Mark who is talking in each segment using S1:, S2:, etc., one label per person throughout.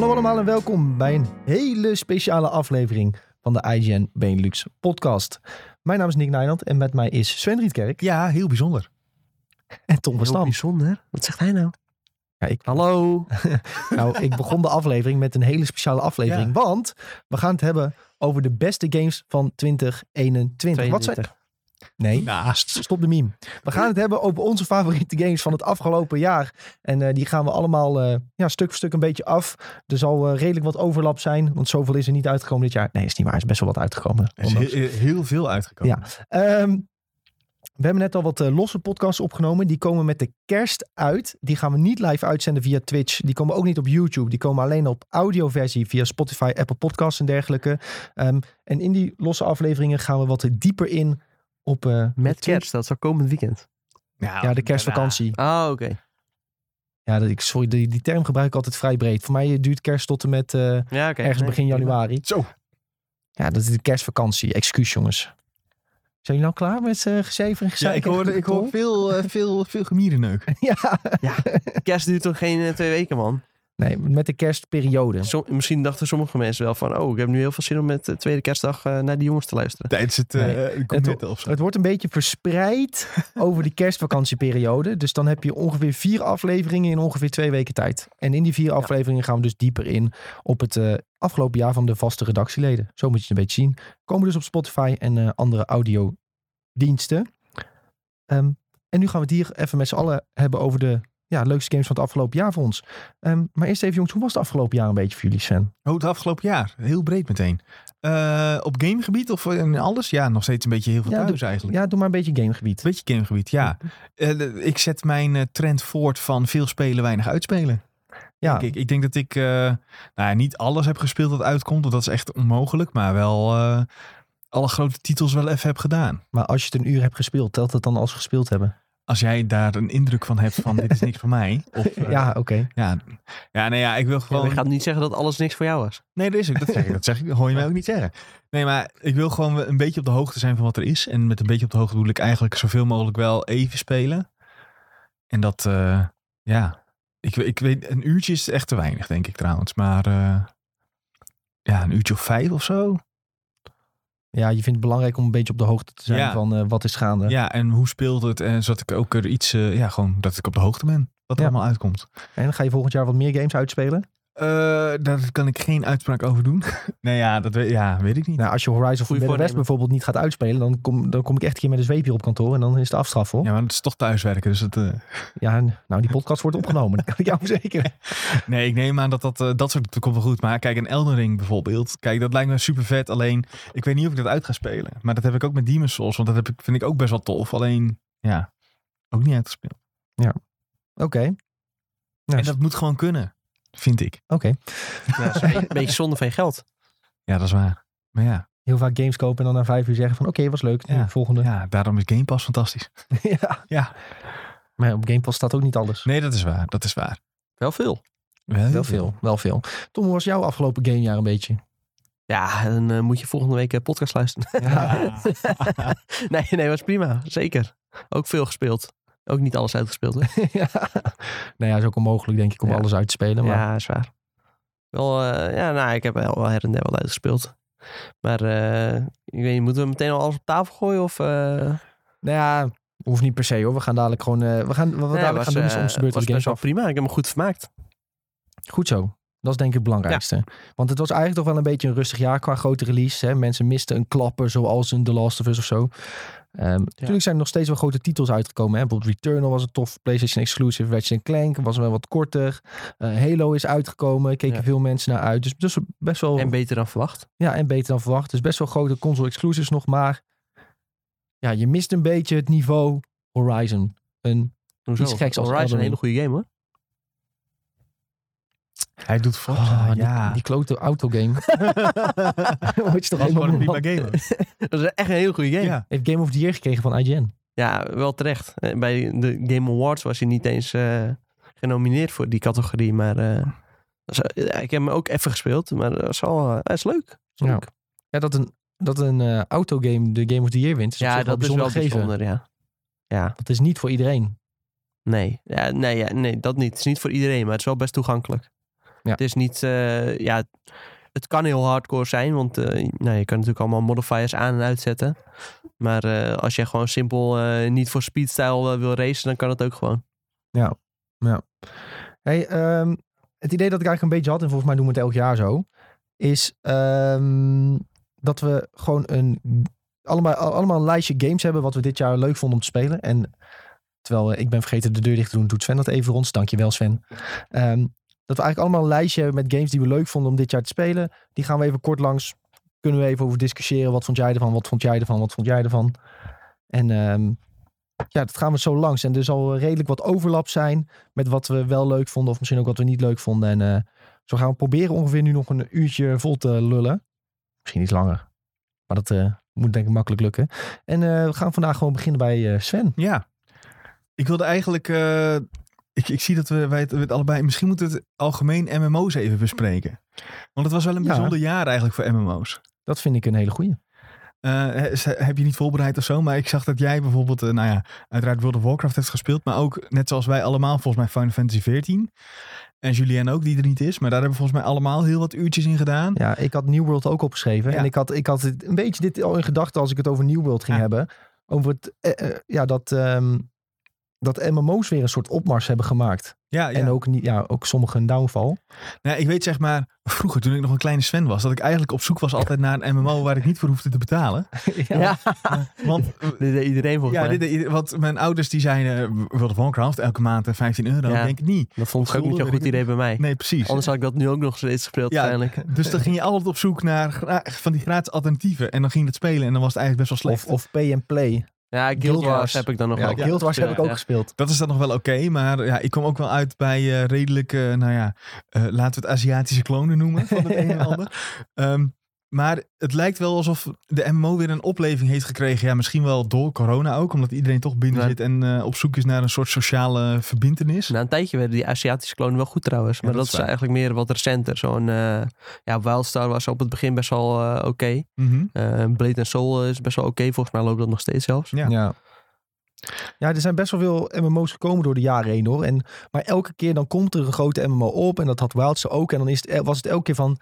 S1: Hallo allemaal en welkom bij een hele speciale aflevering van de IGN Benelux podcast. Mijn naam is Nick Nijland en met mij is Sven Rietkerk
S2: Ja, heel bijzonder.
S1: en Tom van
S3: Heel bijzonder. Wat zegt hij nou?
S1: Ja, ik,
S3: Hallo.
S1: nou, ik begon de aflevering met een hele speciale aflevering, want we gaan het hebben over de beste games van 2021. Wat zijn...
S3: 22.
S1: Nee,
S2: Naast.
S1: Stop de meme. We gaan het hebben over onze favoriete games van het afgelopen jaar. En eh, die gaan we allemaal eh, ja, stuk voor stuk een beetje af. Er zal eh, redelijk wat overlap zijn. Want zoveel is er niet uitgekomen dit jaar. Nee, is niet waar. Er is best wel wat uitgekomen.
S2: Er is heel, heel veel uitgekomen.
S1: Ehm, we hebben net al wat losse podcasts opgenomen. Die komen met de kerst uit. Die gaan we niet live uitzenden via Twitch. Die komen ook niet op YouTube. Die komen alleen op audioversie via Spotify, Apple Podcasts en dergelijke. Ehm, en in die losse afleveringen gaan we wat dieper in op... eh,
S3: Met
S1: de
S3: kerst, dat is al komend weekend.
S1: Ja, de kerstvakantie.
S3: Ah, oké.
S1: Ja, dat, ik, sorry, die, die term gebruik ik altijd vrij breed. Voor mij duurt kerst tot en met eh,
S3: Ja, oké.
S1: ergens
S3: Nee,
S1: begin januari.
S2: Zo.
S1: Ja, dat is de kerstvakantie. Excuus, jongens. Zijn jullie nou klaar met uh, gezeven en
S2: Ja, ik hoor, ik hoor veel, eh, veel, veel gemierenneuk.
S1: ja,
S3: Kerst duurt toch geen eh, twee weken, man?
S1: Nee, met de kerstperiode.
S3: Som- misschien dachten sommige mensen wel van... Oh, ik heb nu heel veel zin om met de tweede kerstdag eh, naar die jongens te luisteren.
S2: Tijdens het uh,
S1: Nee,
S2: gourmetten of zo.
S1: Het wordt een beetje verspreid over die kerstvakantieperiode. Dus dan heb je ongeveer vier afleveringen in ongeveer twee weken tijd. En in die vier afleveringen gaan we dus dieper in op het eh, afgelopen jaar van de vaste redactieleden. Zo moet je het een beetje zien. Komen dus op Spotify en eh, andere audiodiensten. Ehm, en nu gaan we het hier even met z'n allen hebben over de ja, leukste games van het afgelopen jaar voor ons. Ehm, maar eerst even jongens, hoe was het afgelopen jaar een beetje voor jullie Sven?
S2: Oh, het afgelopen jaar. Heel breed meteen. Uh, op gamegebied of in alles? Ja, nog steeds een beetje heel veel
S1: Ja,
S2: thuis eigenlijk.
S1: Ja, doe maar een beetje gamegebied.
S2: Beetje gamegebied, ja. Uh, ik zet mijn uh, trend voort van veel spelen, weinig uitspelen.
S1: Ja.
S2: Denk ik, ik denk dat ik uh, nou ja, niet alles heb gespeeld dat uitkomt, want dat is echt onmogelijk. Maar wel alle grote titels wel even heb gedaan.
S1: Maar als je het een uur hebt gespeeld, telt het dan als gespeeld hebben?
S2: Als jij daar een indruk van hebt van dit is niks voor mij. Of, uh,
S1: ja, oké. Okay.
S2: Ja, ja, nee, ja, ik wil gewoon...
S3: Ja, je gaat niet zeggen dat alles niks voor jou was.
S2: Nee, dat is ook. Dat zeg ik. Dat zeg ik. hoor je mij ook niet zeggen. Nee, maar ik wil gewoon een beetje op de hoogte zijn van wat er is. En met een beetje op de hoogte bedoel ik eigenlijk zoveel mogelijk wel even spelen. En dat, uh, ja... Ik, ik weet, een uurtje is echt te weinig, denk ik trouwens. Maar uh, ja, een uurtje of vijf of zo.
S1: Ja, je vindt het belangrijk om een beetje op de hoogte te zijn
S2: ja.
S1: van uh, wat is gaande.
S2: Ja, en hoe speelt het? En zodat ik ook er iets, uh, ja, gewoon dat ik op de hoogte ben. Wat er
S1: ja.
S2: allemaal uitkomt.
S1: En ga je volgend jaar wat meer games uitspelen?
S2: Uh, daar kan ik geen uitspraak over doen. nee, ja, dat weet, ja, weet ik niet.
S1: Nou, als je Horizon Forbidden West bijvoorbeeld niet gaat uitspelen, dan kom, dan kom ik echt een keer met een zweep hier op kantoor en dan is de afstraf hoor.
S2: Ja, maar het is toch thuiswerken, dus het... Uh...
S1: Ja, nou die podcast wordt opgenomen, dat kan ik jou verzekeren.
S2: nee, ik neem aan dat dat, uh, dat soort dat komt wel goed. Maar kijk, een Elden Ring bijvoorbeeld, kijk, dat lijkt me super vet. Alleen, ik weet niet of ik dat uit ga spelen. Maar dat heb ik ook met Demon's Souls, want dat heb ik, vind ik ook best wel tof. Alleen, ja, ook niet uitgespeeld.
S1: Ja, oké. Okay.
S2: Nou, en dat moet gewoon kunnen. Vind ik.
S1: Oké. Okay.
S3: Ja, een beetje zonde van je geld.
S2: Ja, dat is waar. Maar ja.
S1: Heel vaak games kopen en dan na vijf uur zeggen van oké, okay, was leuk.
S2: Ja.
S1: Volgende.
S2: Ja, daarom is Game Pass fantastisch.
S1: ja.
S2: ja.
S1: Maar op Game Pass staat ook niet alles.
S2: Nee, dat is waar. Dat is waar.
S3: Wel veel.
S1: Wel, wel veel. Wel veel. Tom, hoe was jouw afgelopen gamejaar een beetje?
S3: Ja, dan uh, moet je volgende week uh, podcast luisteren. Ja. nee, nee, was prima. Zeker. Ook veel gespeeld. Ook niet alles uitgespeeld. Hè?
S1: ja. Nou ja, is ook onmogelijk denk ik om
S3: ja.
S1: alles uit te spelen. Maar...
S3: Ja, is waar. Wel, uh, ja, nou, ik heb wel, wel her en der wel uitgespeeld. Maar uh, ik weet niet, moeten we meteen al alles op tafel gooien? Of, uh...
S1: Nou ja, hoeft niet per se hoor. We gaan dadelijk gewoon, we gaan, wat we dadelijk
S3: was,
S1: gaan doen is om de beurt
S3: was best wel prima. Ik heb me goed vermaakt.
S1: Goed zo. Dat is denk ik het belangrijkste. Ja. Want het was eigenlijk toch wel een beetje een rustig jaar qua grote release. Hè? Mensen misten een klapper zoals een The Last of Us of zo. Um, ja. Natuurlijk zijn er nog steeds wel grote titels uitgekomen. Hè? Bijvoorbeeld Returnal was een tof PlayStation exclusive. Ratchet Clank was wel wat korter. Uh, Halo is uitgekomen. Keken ja. veel mensen naar uit. Dus, dus best wel...
S3: En beter dan verwacht.
S1: Ja, en beter dan verwacht. Dus best wel grote console exclusives nog. Maar ja, je mist een beetje het niveau Horizon. Een
S3: Hoezo?
S1: iets geks als
S3: Horizon
S1: Elden
S3: een hele goede game hoor.
S2: Hij doet Forza,
S1: oh,
S2: ja.
S1: Die, die klote autogame. Moet je toch
S2: helemaal een prima game.
S3: dat is echt een hele goede game.
S1: Ja. Heeft Game of the Year gekregen van IGN.
S3: Ja, wel terecht. Bij de Game Awards was hij niet eens uh, genomineerd voor die categorie. Maar uh, ja, ik heb hem ook even gespeeld. Maar dat is, al, uh, dat is leuk. Is
S1: ja.
S3: leuk.
S1: ja, dat een, dat een uh, autogame de Game of the Year wint. Is
S3: ja, dat
S1: wel
S3: is wel
S1: gegeven.
S3: bijzonder, ja. ja.
S1: Dat is niet voor iedereen.
S3: Nee, ja, nee, ja, nee, dat niet. Het is niet voor iedereen, maar het is wel best toegankelijk.
S1: Ja.
S3: Het is niet, eh, ja, het kan heel hardcore zijn, want eh, nou, je kan natuurlijk allemaal modifiers aan en uitzetten. Maar eh, als je gewoon simpel niet voor speedstyle wil racen, dan kan het ook gewoon.
S1: Hey, ehm, het idee dat ik eigenlijk een beetje had, en volgens mij doen we het elk jaar zo, is ehm, dat we gewoon een, allemaal, allemaal een lijstje games hebben wat we dit jaar leuk vonden om te spelen. En terwijl ik ben vergeten de deur dicht te doen, doet Sven dat even rond. Dankjewel Sven. Ehm, dat we eigenlijk allemaal een lijstje hebben met games die we leuk vonden om dit jaar te spelen. Die gaan we even kort langs. Kunnen we even over discussiëren. Wat vond jij ervan? Wat vond jij ervan? Wat vond jij ervan? En ehm, ja, dat gaan we zo langs. En er zal redelijk wat overlap zijn met wat we wel leuk vonden. Of misschien ook wat we niet leuk vonden. En eh, zo gaan we proberen ongeveer nu nog een uurtje vol te lullen. Misschien iets langer. Maar dat eh, moet denk ik makkelijk lukken. En eh, we gaan vandaag gewoon beginnen bij Sven.
S2: Ja. Ik wilde eigenlijk... ik, ik zie dat we, wij het, allebei... Misschien moeten we het algemeen MMO's even bespreken. Want het was wel een
S1: Ja.
S2: bijzonder jaar eigenlijk voor MMO's.
S1: Dat vind ik een hele goeie.
S2: Eh, heb je niet voorbereid of zo? Maar ik zag dat jij bijvoorbeeld, eh, nou ja, uiteraard World of Warcraft heeft gespeeld. Maar ook, net zoals wij allemaal, volgens mij Final Fantasy 14. En Julien ook, die er niet is. Maar daar hebben we volgens mij allemaal heel wat uurtjes in gedaan.
S1: Ja, ik had New World ook opgeschreven.
S2: Ja.
S1: En ik had, ik had een beetje dit al in gedachten als ik het over New World ging
S2: Ja.
S1: hebben. Over het, eh, ja, dat, ehm, dat MMO's weer een soort opmars hebben gemaakt.
S2: Ja, ja.
S1: En ook, niet, ja, ook sommige een downfall.
S2: Nou, ik weet zeg maar, vroeger toen ik nog een kleine Sven was, dat ik eigenlijk op zoek was altijd naar een MMO waar ik niet voor hoefde te betalen.
S3: Ja,
S2: Want,
S3: dit deed iedereen volgens
S2: ja,
S3: mij.
S2: dit, want mijn ouders die zeiden, World of Warcraft, elke maand eh, 15 euro.
S3: Ja.
S2: denk ik niet.
S3: dat vond ik ook niet zo'n goed idee bij mij.
S2: Nee, precies.
S3: Anders had ik dat nu ook nog steeds gespeeld
S2: Ja. Dus dan ging je altijd op zoek naar van die gratis alternatieven. En dan ging je het spelen en dan was het eigenlijk best wel slecht.
S1: Of, of pay and play.
S3: Ja, Guild
S1: Guild
S3: Wars
S1: Wars.
S3: heb ik dan nog
S1: Ja,
S3: wel.
S1: Guild Wars heb ik ook
S3: Ja.
S1: gespeeld.
S2: Dat is dan nog wel oké, maar ja, ik kom ook wel uit bij eh, redelijk, eh, nou ja, eh, laten we het Aziatische klonen noemen van het een en
S1: Ja.
S2: ander. Ehm, maar het lijkt wel alsof de MMO weer een opleving heeft gekregen. Ja, misschien wel door corona ook, omdat iedereen toch binnen
S3: Ja.
S2: zit en eh, op zoek is naar een soort sociale verbindenis.
S3: Na een tijdje werden die Aziatische klonen wel goed trouwens. Maar
S2: dat
S3: dat,
S2: is waar.
S3: eigenlijk meer wat recenter. Zo'n eh ja, Wildstar was op het begin best wel eh, oké.
S2: Mhm.
S3: Eh, Blade and Soul is best wel oké. Volgens mij loopt dat nog steeds zelfs.
S2: Ja.
S1: Ja. Ja, er zijn best wel veel MMO's gekomen door de jaren heen hoor. En, maar elke keer dan komt er een grote MMO op. En dat had Wildstar ook. En dan is het, was het elke keer van...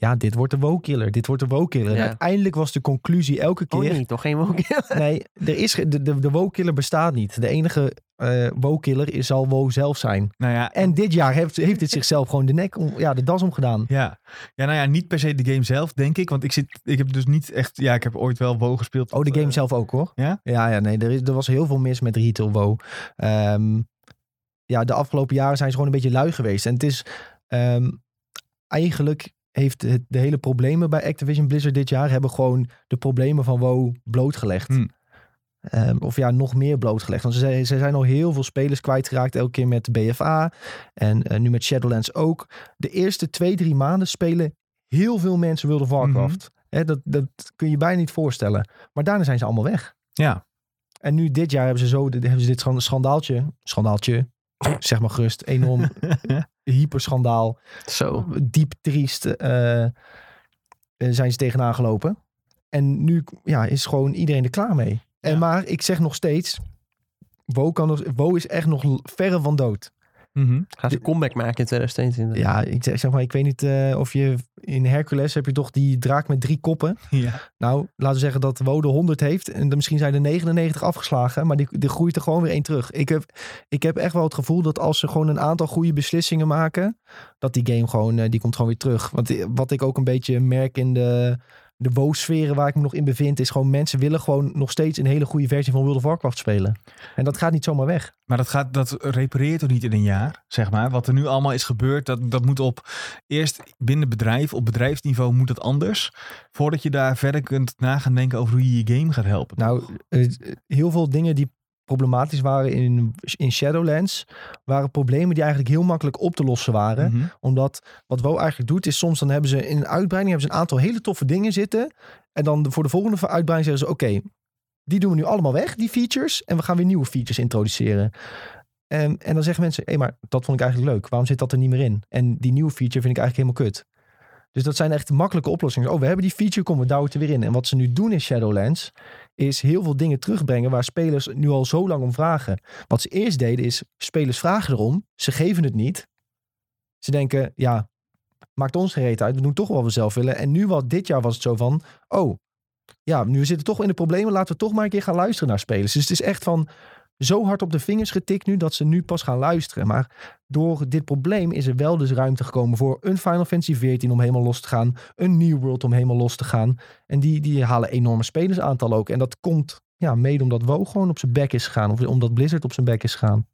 S1: Ja, dit wordt de WoW-killer. Dit wordt de WoW-killer. En
S3: Ja.
S1: uiteindelijk was de conclusie elke
S3: Oh
S1: keer...
S3: nee, toch geen woke.
S1: Nee, er is, ge- de, de, de WoW-killer bestaat niet. De enige eh WoW-killer is, zal WoW zelf zijn.
S2: Nou ja,
S1: En dit jaar heeft, heeft het zichzelf gewoon de nek, om, ja, de das omgedaan.
S2: ja. ja, nou ja, niet per se de game zelf, denk ik. Want ik, zit, ik heb dus niet echt, ja, ik heb ooit wel WoW gespeeld.
S1: Oh, de game
S2: Eh,
S1: zelf ook hoor.
S2: ja?
S1: Ja, ja nee, er, is, er was heel veel mis met retail WoW. Ehm, ja, de afgelopen jaren zijn ze gewoon een beetje lui geweest. En het is ehm, eigenlijk heeft het, de hele problemen bij Activision Blizzard dit jaar hebben gewoon de problemen van WoW blootgelegd.
S2: Hmm.
S1: Ehm, of ja, nog meer blootgelegd. Want ze, zijn- ze zijn al heel veel spelers kwijtgeraakt. Elke keer met BFA. En eh, nu met Shadowlands ook. De eerste twee, drie maanden spelen heel veel mensen World of Warcraft. Hè, dat, dat kun je bijna niet voorstellen. Maar daarna zijn ze allemaal weg.
S2: Ja,
S1: En nu dit jaar hebben ze zo hebben ze dit schand- schandaaltje. Schandaaltje. Zeg maar gerust. Enorm hyperschandaal.
S3: Zo.
S1: Diep triest eh, zijn ze tegenaan gelopen. En nu ja, is gewoon iedereen er klaar mee. En maar ik zeg nog steeds. WoW, kan nog, WoW is echt nog verre van dood.
S2: Mhm.
S3: Gaan ze een comeback maken in 2022?
S1: Ja, ik zeg, zeg maar, ik weet niet eh, of je in Hercules heb je toch die draak met drie koppen.
S2: ja.
S1: Nou, laten we zeggen dat WoW de 100 heeft. En dan misschien zijn er 99 afgeslagen. Maar die, die groeit er gewoon weer één terug. Ik heb, ik heb echt wel het gevoel dat als ze gewoon een aantal goede beslissingen maken. Dat die game gewoon, eh, die komt gewoon weer terug. Want eh, wat ik ook een beetje merk in de, de WoW-sferen waar ik me nog in bevind. Is gewoon mensen willen gewoon nog steeds een hele goede versie van World of Warcraft spelen. En dat gaat niet zomaar weg.
S2: Maar dat, gaat, dat repareert toch niet in een jaar, zeg maar. Wat er nu allemaal is gebeurd, dat, dat moet op eerst binnen bedrijf, op bedrijfsniveau moet het anders. Voordat je daar verder kunt na gaan denken over hoe je je game gaat helpen.
S1: Nou, eh, heel veel dingen die problematisch waren in, in Shadowlands. Waren problemen die eigenlijk heel makkelijk op te lossen waren.
S2: Mhm.
S1: Omdat wat WoW eigenlijk doet, is soms dan hebben ze in een uitbreiding hebben ze een aantal hele toffe dingen zitten. En dan voor de volgende uitbreiding zeggen ze: Oké, die doen we nu allemaal weg, die features. En we gaan weer nieuwe features introduceren. En, en dan zeggen mensen: Hé, maar dat vond ik eigenlijk leuk. Waarom zit dat er niet meer in? En die nieuwe feature vind ik eigenlijk helemaal kut. Dus dat zijn echt makkelijke oplossingen. Oh, we hebben die feature, kom, we douwen het er weer in. En wat ze nu doen in Shadowlands, is heel veel dingen terugbrengen waar spelers nu al zo lang om vragen. Wat ze eerst deden is, spelers vragen erom, ze geven het niet. Ze denken, ja, maakt ons geen reet uit. We doen toch wat we zelf willen. En nu was dit jaar was het zo van, oh, ja, nu we zitten toch in de problemen. Laten we toch maar een keer gaan luisteren naar spelers. Dus het is echt van zo hard op de vingers getikt nu dat ze nu pas gaan luisteren. Maar door dit probleem is er wel dus ruimte gekomen voor een Final Fantasy 14 om helemaal los te gaan. Een New World om helemaal los te gaan. En die, die halen enorme spelersaantal ook. En dat komt ja, mede omdat WoW gewoon op zijn bek is gegaan. Of omdat Blizzard op zijn bek is gegaan.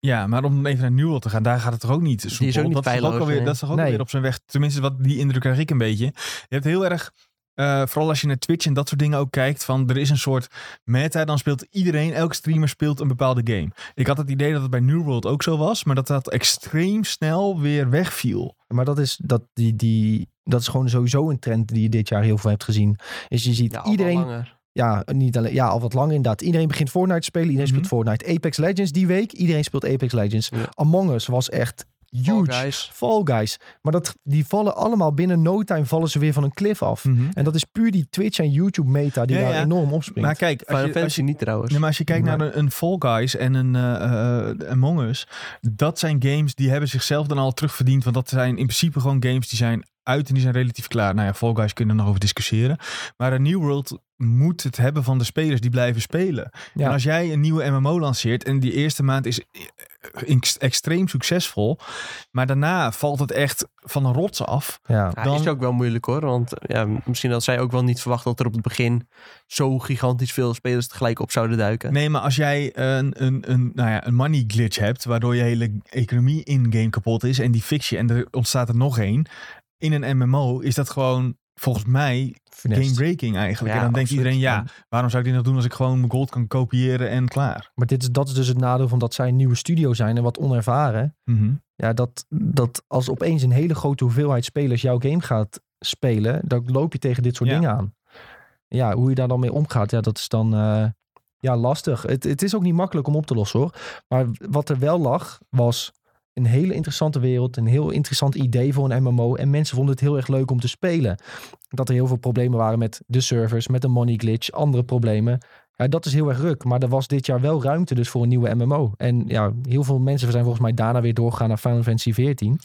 S2: Ja, maar om even naar New World te gaan, daar gaat het toch ook niet soepel.
S3: is ook niet
S2: dat, is toch ook alweer,
S3: nee.
S2: dat is toch ook
S1: Nee.
S2: alweer op zijn weg. Tenminste, wat die indruk krijg ik een beetje. Je hebt heel erg, eh, vooral als je naar Twitch en dat soort dingen ook kijkt, van er is een soort meta. Dan speelt iedereen, elke streamer speelt een bepaalde game. Ik had het idee dat het bij New World ook zo was, maar dat dat extreem snel weer wegviel.
S1: Maar dat is, dat, die, die, dat is gewoon sowieso een trend die je dit jaar heel veel hebt gezien. Is je ziet
S3: Ja,
S1: iedereen, ja, niet alleen, ja, al wat langer inderdaad. Iedereen begint Fortnite te spelen. Iedereen
S2: Mhm.
S1: speelt Fortnite. Apex Legends die week. Iedereen speelt Apex Legends.
S3: Ja.
S1: Among Us was echt
S3: Fall
S1: huge.
S3: Guys.
S1: Fall Guys. Maar dat, die vallen allemaal binnen no time vallen ze weer van een cliff af. En dat is puur die Twitch en YouTube meta die
S2: Ja,
S1: daar
S2: ja.
S1: enorm opspringt.
S2: Maar kijk, als je, als
S3: Fantasy
S2: je,
S3: niet trouwens.
S2: nee, maar als je kijkt
S1: Nee.
S2: naar een, een Fall Guys en een eh, eh, Among Us, dat zijn games die hebben zichzelf dan al terugverdiend. Want dat zijn in principe gewoon games die zijn uit en die zijn relatief klaar. Nou ja, Fall Guys kunnen we nog over discussiëren. Maar een New World moet het hebben van de spelers die blijven spelen.
S1: Ja.
S2: En als jij een nieuwe MMO lanceert en die eerste maand is extreem succesvol, maar daarna valt het echt van een rots af.
S1: ja.
S3: Ja,
S2: dan-
S3: is ook wel moeilijk hoor. Want ja, misschien had zij ook wel niet verwacht dat er op het begin zo gigantisch veel spelers tegelijk op zouden duiken.
S2: Nee, maar als jij een, een, een, nou ja, een money glitch hebt, waardoor je hele economie in-game kapot is en die fix je en er ontstaat er nog één, in een MMO is dat gewoon volgens mij game-breaking eigenlijk.
S3: Ja,
S2: en dan denkt
S3: absoluut.
S2: iedereen, ja, waarom zou ik dit nog doen als ik gewoon mijn gold kan kopiëren en klaar?
S1: Maar dit is, dat is dus het nadeel van dat zij een nieuwe studio zijn en wat onervaren.
S2: Mhm.
S1: Ja, dat, dat als opeens een hele grote hoeveelheid spelers jouw game gaat spelen, dan loop je tegen dit soort
S2: Ja.
S1: dingen aan. Ja, hoe je daar dan mee omgaat, ja, dat is dan eh, ja, lastig. Het, het is ook niet makkelijk om op te lossen hoor. Maar wat er wel lag, was een hele interessante wereld, een heel interessant idee voor een MMO. En mensen vonden het heel erg leuk om te spelen. Dat er heel veel problemen waren met de servers, met de money glitch, andere problemen. Ja, dat is heel erg ruk. Maar er was dit jaar wel ruimte dus voor een nieuwe MMO. En ja, heel veel mensen zijn volgens mij daarna weer doorgegaan naar Final Fantasy 14.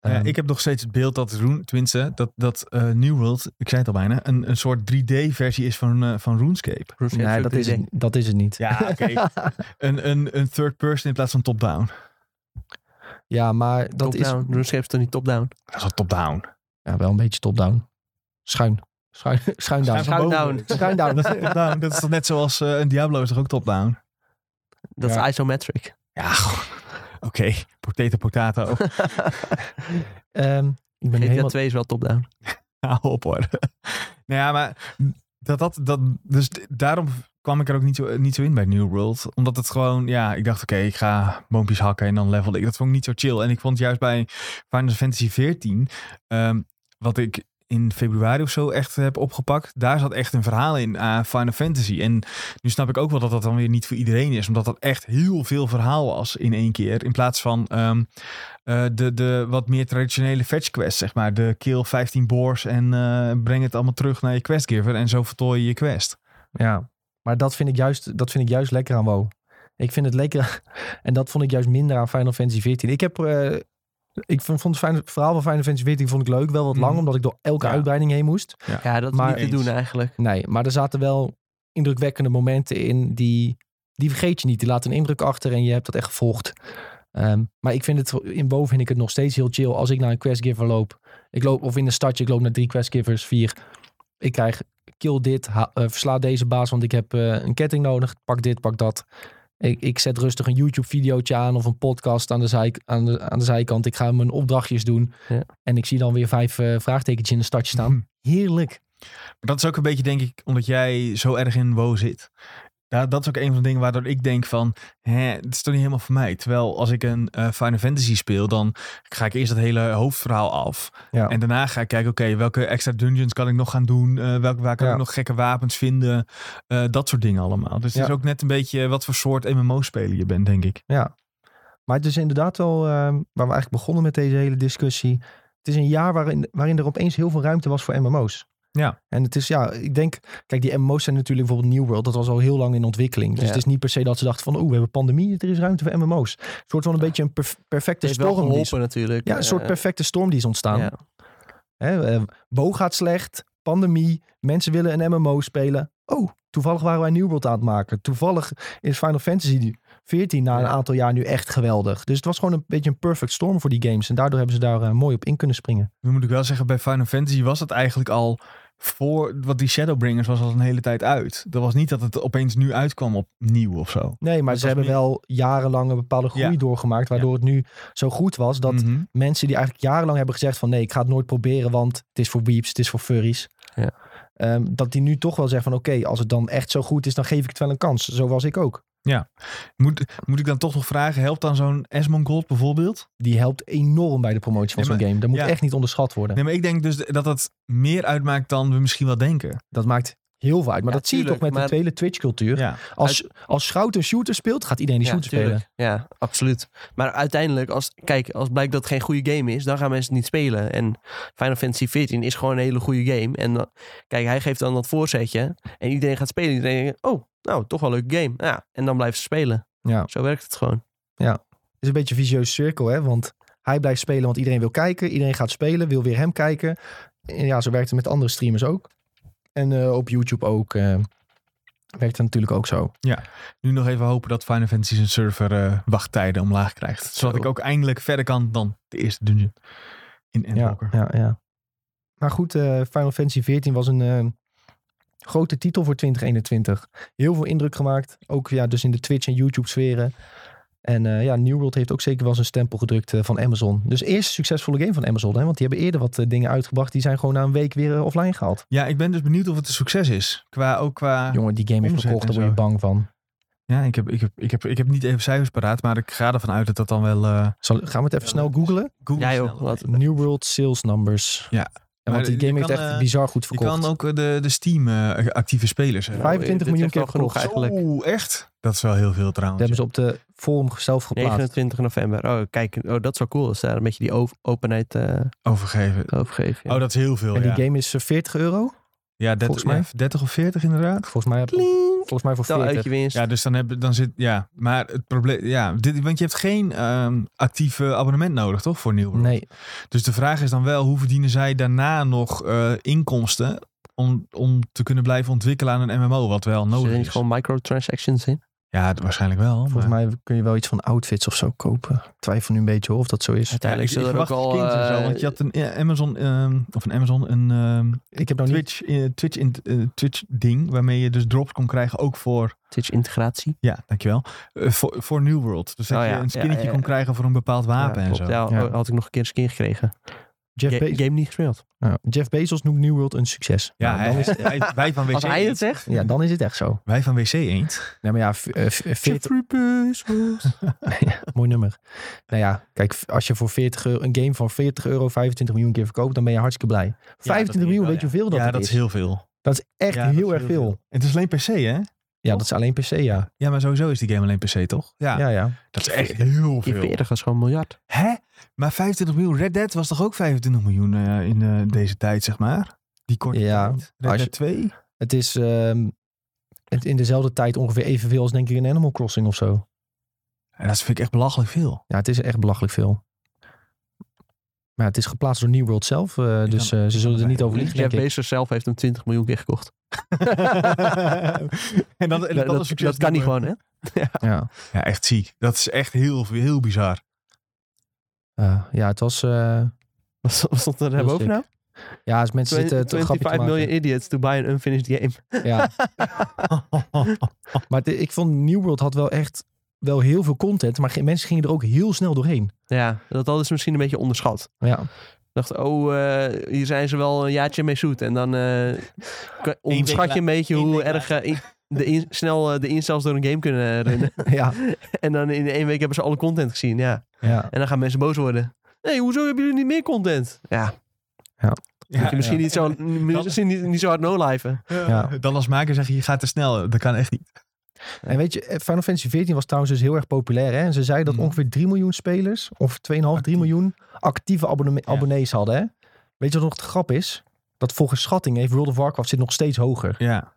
S2: Ja,
S1: Ehm,
S2: ik heb nog steeds het beeld dat Rune, tenminste, dat, dat eh, New World, ik zei het al bijna, een, een soort 3D-versie is van, eh, van RuneScape.
S3: RuneScape
S1: nee, dat is, het, dat is het niet.
S2: Ja, oké. een, een, een third person in plaats van top-down.
S1: Ja, maar dat is
S3: Top-down. RuneScape is toch niet top-down?
S2: Dat is wel top-down.
S1: ja, wel een beetje top-down. Schuin. Schuin, schuin down.
S2: Schuin
S3: down.
S1: Schuin down.
S2: Dat is top-down. Dat is toch net zoals eh, een Diablo is toch ook top-down?
S3: Dat
S1: Ja.
S3: is isometric.
S2: Ja. Oké, potato, potato.
S1: Ehm, ik ben
S3: GTA
S1: helemaal...
S3: 2 is wel top-down.
S2: Hou op hoor. nou ja, maar dat, dat, dat, dus daarom kwam ik er ook niet zo, niet zo in bij New World. Omdat het gewoon, ja, ik dacht oké, ik ga boompjes hakken en dan levelde ik. Dat vond ik niet zo chill. En ik vond juist bij Final Fantasy 14, ehm, wat ik in februari of zo echt heb opgepakt. Daar zat echt een verhaal in aan Final Fantasy. En nu snap ik ook wel dat dat dan weer niet voor iedereen is. Omdat dat echt heel veel verhaal was in één keer. In plaats van ehm, eh, de, de wat meer traditionele fetch quest, zeg maar. De kill 15 boars en eh, breng het allemaal terug naar je questgiver. En zo vertooi je je quest.
S1: Ja, maar dat vind ik juist, dat vind ik juist lekker aan WoW. Ik vind het lekker. En dat vond ik juist minder aan Final Fantasy 14. Ik heb. eh, ik vond, vond het verhaal van Final Fantasy 14 vond ik leuk. Wel wat lang,
S2: Mhm.
S1: omdat ik door elke
S2: Ja.
S1: uitbreiding heen moest.
S3: Ja, dat is
S1: Maar
S3: niet te doen eigenlijk.
S1: Nee, maar er zaten wel indrukwekkende momenten in die, die vergeet je niet. Die laten een indruk achter en je hebt dat echt gevolgd. Ehm, maar ik vind het, in WoW vind ik het nog steeds heel chill als ik naar een questgiver loop. Ik loop, of in een stadje, ik loop naar drie questgivers, vier. Ik krijg kill dit, ha- eh, versla deze baas, want ik heb eh, een ketting nodig. Pak dit, pak dat. Ik, ik zet rustig een YouTube-videootje aan of een podcast aan de, zij, aan, de, aan de zijkant. Ik ga mijn opdrachtjes doen.
S3: Ja.
S1: En ik zie dan weer vijf eh, vraagtekentjes in een stadje staan. Heerlijk.
S2: Maar dat is ook een beetje, denk ik, omdat jij zo erg in WoW zit. Ja, dat is ook een van de dingen waardoor ik denk van, hè, het is toch niet helemaal voor mij. Terwijl als ik een eh, Final Fantasy speel, dan ga ik eerst dat hele hoofdverhaal af.
S1: Ja.
S2: En daarna ga ik kijken, oké, welke extra dungeons kan ik nog gaan doen? Eh welke, waar kan
S1: Ja.
S2: ik nog gekke wapens vinden? Eh, dat soort dingen allemaal. Dus het is ook net een beetje wat voor soort MMO-speler je bent, denk ik.
S1: Ja, maar het is inderdaad wel waar we eigenlijk begonnen met deze hele discussie. Het is een jaar waarin, waarin er opeens heel veel ruimte was voor MMO's.
S2: Ja.
S1: En het is, ja, ik denk, kijk, die MMO's zijn natuurlijk bijvoorbeeld New World, dat was al heel lang in ontwikkeling. Dus
S3: Ja.
S1: het is niet per se dat ze dachten van, oeh, we hebben pandemie, er is ruimte voor MMO's. Een soort van een beetje een perf- perfecte
S3: heeft wel
S1: storm. Die is,
S3: geholpen natuurlijk.
S1: ja, een soort
S3: Eh,
S1: perfecte storm die is ontstaan.
S3: ja.
S1: Hè, eh, Bo gaat slecht, pandemie, mensen willen een MMO spelen. Oh, toevallig waren wij New World aan het maken. Toevallig is Final Fantasy 14 na een aantal jaar nu echt geweldig. Dus het was gewoon een beetje een perfect storm voor die games. En daardoor hebben ze daar eh, mooi op in kunnen springen.
S2: Nu moet ik wel zeggen, bij Final Fantasy was het eigenlijk al voor, wat die Shadowbringers was al een hele tijd uit. Dat was niet dat het opeens nu uitkwam opnieuw of zo.
S1: Nee, maar
S2: Dat
S1: ze hebben
S2: meer-
S1: wel jarenlang een bepaalde groei
S2: Ja.
S1: doorgemaakt. Waardoor het nu zo goed was dat
S2: Mhm.
S1: mensen die eigenlijk jarenlang hebben gezegd van nee, ik ga het nooit proberen, want het is voor weeps, het is voor furries.
S3: Ja.
S1: Ehm, dat die nu toch wel zeggen van oké, als het dan echt zo goed is, dan geef ik het wel een kans. Zo was ik ook.
S2: Moet, moet ik dan toch nog vragen, helpt dan zo'n Esmond Gold bijvoorbeeld?
S1: Die helpt enorm bij de promotie van
S2: Ja,
S1: zo'n game. Dat moet
S2: ja.
S1: echt niet onderschat worden.
S2: Nee, maar ik denk dus dat dat meer uitmaakt dan we misschien wel denken.
S1: Dat maakt heel veel uit. Maar
S3: Ja,
S1: dat zie je toch met de hele Twitch-cultuur.
S2: Ja.
S1: Als, als Schout een shooter speelt, gaat iedereen die
S3: Ja,
S1: shooter
S3: tuurlijk.
S1: spelen.
S3: Ja, absoluut. Maar uiteindelijk, als, kijk, als blijkt dat het geen goede game is, dan gaan mensen het niet spelen. En Final Fantasy XIV is gewoon een hele goede game. En dan- kijk, hij geeft dan dat voorzetje. En iedereen gaat spelen. Iedereen denkt, oh, nou, toch wel een leuke game. Ja, en dan blijven ze spelen.
S1: Ja.
S3: Zo werkt het gewoon.
S1: Het is een beetje een vicieuze cirkel, hè? Want hij blijft spelen, want iedereen wil kijken. Iedereen gaat spelen, wil weer hem kijken. En ja, zo werkt het met andere streamers ook. En eh, op YouTube ook. eh, werkt het natuurlijk ook zo.
S2: Nu nog even hopen dat Final Fantasy zijn server eh, wachttijden omlaag krijgt. Zodat
S3: Zo.
S2: ik ook eindelijk verder kan dan de eerste dungeon in
S1: Ja,
S2: Endwalker.
S1: ja, ja. Maar goed, Final Fantasy XIV was een grote titel voor 2021. Heel veel indruk gemaakt. Ook ja, dus in de Twitch en YouTube sferen. En eh, ja, New World heeft ook zeker wel zijn stempel gedrukt eh, van Amazon. Dus eerst succesvolle game van Amazon. Hè? Want die hebben eerder wat eh, dingen uitgebracht. Die zijn gewoon na een week weer offline gehaald.
S2: Ja, ik ben dus benieuwd of het een succes is. Qua, ook qua...
S1: Jongen, die game heeft verkocht. Daar word je bang van.
S2: Ja, ik heb, ik, heb, ik, heb, ik heb niet even cijfers paraat, maar ik ga ervan uit dat dat dan wel... eh
S1: Zal, gaan we het even
S2: Ja,
S1: snel googlen?
S2: Google
S3: Ja, joh,
S2: snel.
S3: wat-
S1: New World sales numbers.
S2: Ja.
S1: En want die game
S2: je
S1: heeft
S2: kan,
S1: echt
S2: eh,
S1: bizar goed
S2: Je
S1: verkocht.
S2: kan ook eh, de, de Steam eh, actieve spelers hebben.
S1: 25
S3: dit
S1: miljoen keer
S3: genoeg eigenlijk.
S2: Oeh, echt? Dat is wel heel veel
S1: Dat
S2: trouwens.
S1: hebben ze op de forum zelf geplaatst.
S3: 29 november. Oh, kijk. Oh, dat is wel cool. Als daar een beetje die openheid eh
S2: Overgeven.
S3: overgeven. ja.
S2: Oh, dat is heel veel,
S1: En die
S2: ja.
S1: game is eh, 40 euro.
S2: Ja, 30,
S1: volgens mij.
S2: ja, 30 of 40 inderdaad.
S1: Volgens mij, volgens mij voor
S3: Tel uit
S1: 40.
S3: je winst.
S2: Ja, dus dan, heb, dan zit... Ja, maar het probleem... Ja, dit, want je hebt geen ehm actieve abonnement nodig, toch? Voor New World?
S1: Nee,
S2: Dus de vraag is dan wel, hoe verdienen zij daarna nog eh, inkomsten... Om, om te kunnen blijven ontwikkelen aan een MMO, wat wel
S3: Zit er
S2: nodig
S3: niet
S2: is.
S3: gewoon microtransactions in?
S2: Ja, waarschijnlijk wel.
S1: volgens
S2: maar-
S1: mij kun je wel iets van outfits of zo kopen. Ik twijfel nu een beetje hoor, of dat zo is.
S3: Uiteindelijk
S2: Ja, ik,
S3: zullen
S2: ik
S3: er ook
S2: verwacht
S3: al...
S2: zo,
S3: eh,
S2: want je had een ja, Amazon, ehm, of een Amazon, een ehm,
S1: Ik heb niet...
S2: Twitch, eh, Twitch, in, eh, Twitch ding, waarmee je dus drops kon krijgen, ook voor,
S3: Twitch integratie.
S2: ja, dankjewel, eh, voor, voor New World. Dus dat
S3: Oh
S2: je
S3: ja,
S2: een
S3: ja,
S2: skinnetje
S3: ja, ja.
S2: kon krijgen voor een bepaald wapen
S3: Ja,
S2: en
S3: klopt.
S2: zo.
S3: Ja,
S1: Ja.
S3: had ik nog een keer een skin gekregen.
S1: Jeff,
S3: Ga-
S1: Be-
S3: game niet gespeeld.
S1: ja, Jeff Bezos noemt New World een succes.
S2: Ja,
S1: Nou, dan, is,
S2: hij- wij van WC
S3: Als hij het
S2: Eend.
S3: zegt.
S1: ja, dan is het echt zo.
S2: Wij van WC Eend.
S1: Nee, maar ja, v- eh, v- 40,
S3: Jeffrey Bezos.
S1: mooi nummer. Nou ja, kijk, als je voor 40 euro, een game van 40 euro 25 miljoen keer verkoopt, dan ben je hartstikke blij. 25 miljoen, weet je hoeveel dat
S2: ja,
S1: het
S2: dat
S1: is?
S2: is heel veel.
S1: Dat is echt
S2: Ja, dat
S1: heel
S2: is
S1: erg veel.
S2: Het is alleen PC, hè?
S1: Ja, dat is alleen PC, ja.
S2: Ja, maar sowieso is die game alleen PC, toch? Ja,
S1: Ja, ja.
S2: dat is echt heel veel.
S3: 40 was gewoon een miljard.
S2: Hè? Maar 25 miljoen. Red Dead was toch ook 25 miljoen eh, in eh, deze tijd, zeg maar? Die korte
S1: Ja,
S2: tijd. Red Dead 2?
S1: Het is ehm, het in dezelfde tijd ongeveer evenveel als denk ik een Animal Crossing of zo.
S2: En dat vind ik echt belachelijk veel.
S1: Ja, het is echt belachelijk veel. Maar het is geplaatst door New World zelf, eh, dus eh, ze zullen er niet over liegen,
S3: Jeff. Bezos zelf heeft hem 20 miljoen keer gekocht.
S2: en
S3: dat, dat, kan niet gewoon, hè?
S1: Ja,
S2: Ja, echt ziek. Dat is echt heel, heel bizar.
S1: Eh, ja het was... eh,
S3: Wat stond er daarboven
S1: sick.
S3: nou?
S1: ja, als mensen zitten te grapje te
S3: 25
S1: maken.
S3: million idiots to buy an unfinished game.
S1: Ja, maar ik vond New World had wel echt wel heel veel content, maar mensen gingen er ook heel snel doorheen.
S3: Ja, dat hadden ze misschien een beetje onderschat.
S1: Ja,
S3: dacht, oh, eh, hier zijn ze wel een jaartje mee zoet. En dan k- onderschat je een beetje hoe erg de in- snel eh, de instels door een game kunnen runnen.
S1: ja,
S3: en dan in één week hebben ze alle content gezien, ja.
S1: ja.
S3: En dan gaan mensen boos worden. Nee, hoezo hebben jullie niet meer content? Ja,
S2: Ja,
S3: je misschien, Niet, zo, misschien niet, niet zo hard no-liven.
S2: ja. Dan als maker zeg je, je gaat te snel. Dat kan echt niet.
S1: En weet je, eh, Final Fantasy XIV was trouwens dus heel erg populair. Hè? En ze zeiden dat
S2: Mhm.
S1: ongeveer 3 miljoen spelers, of 2,5, 3
S2: Actief.
S1: miljoen actieve abonne-
S2: Ja.
S1: abonnees hadden. Hè? Weet je wat nog de grap is? dat volgens schatting heeft World of Warcraft zit nog steeds hoger.
S2: Ja.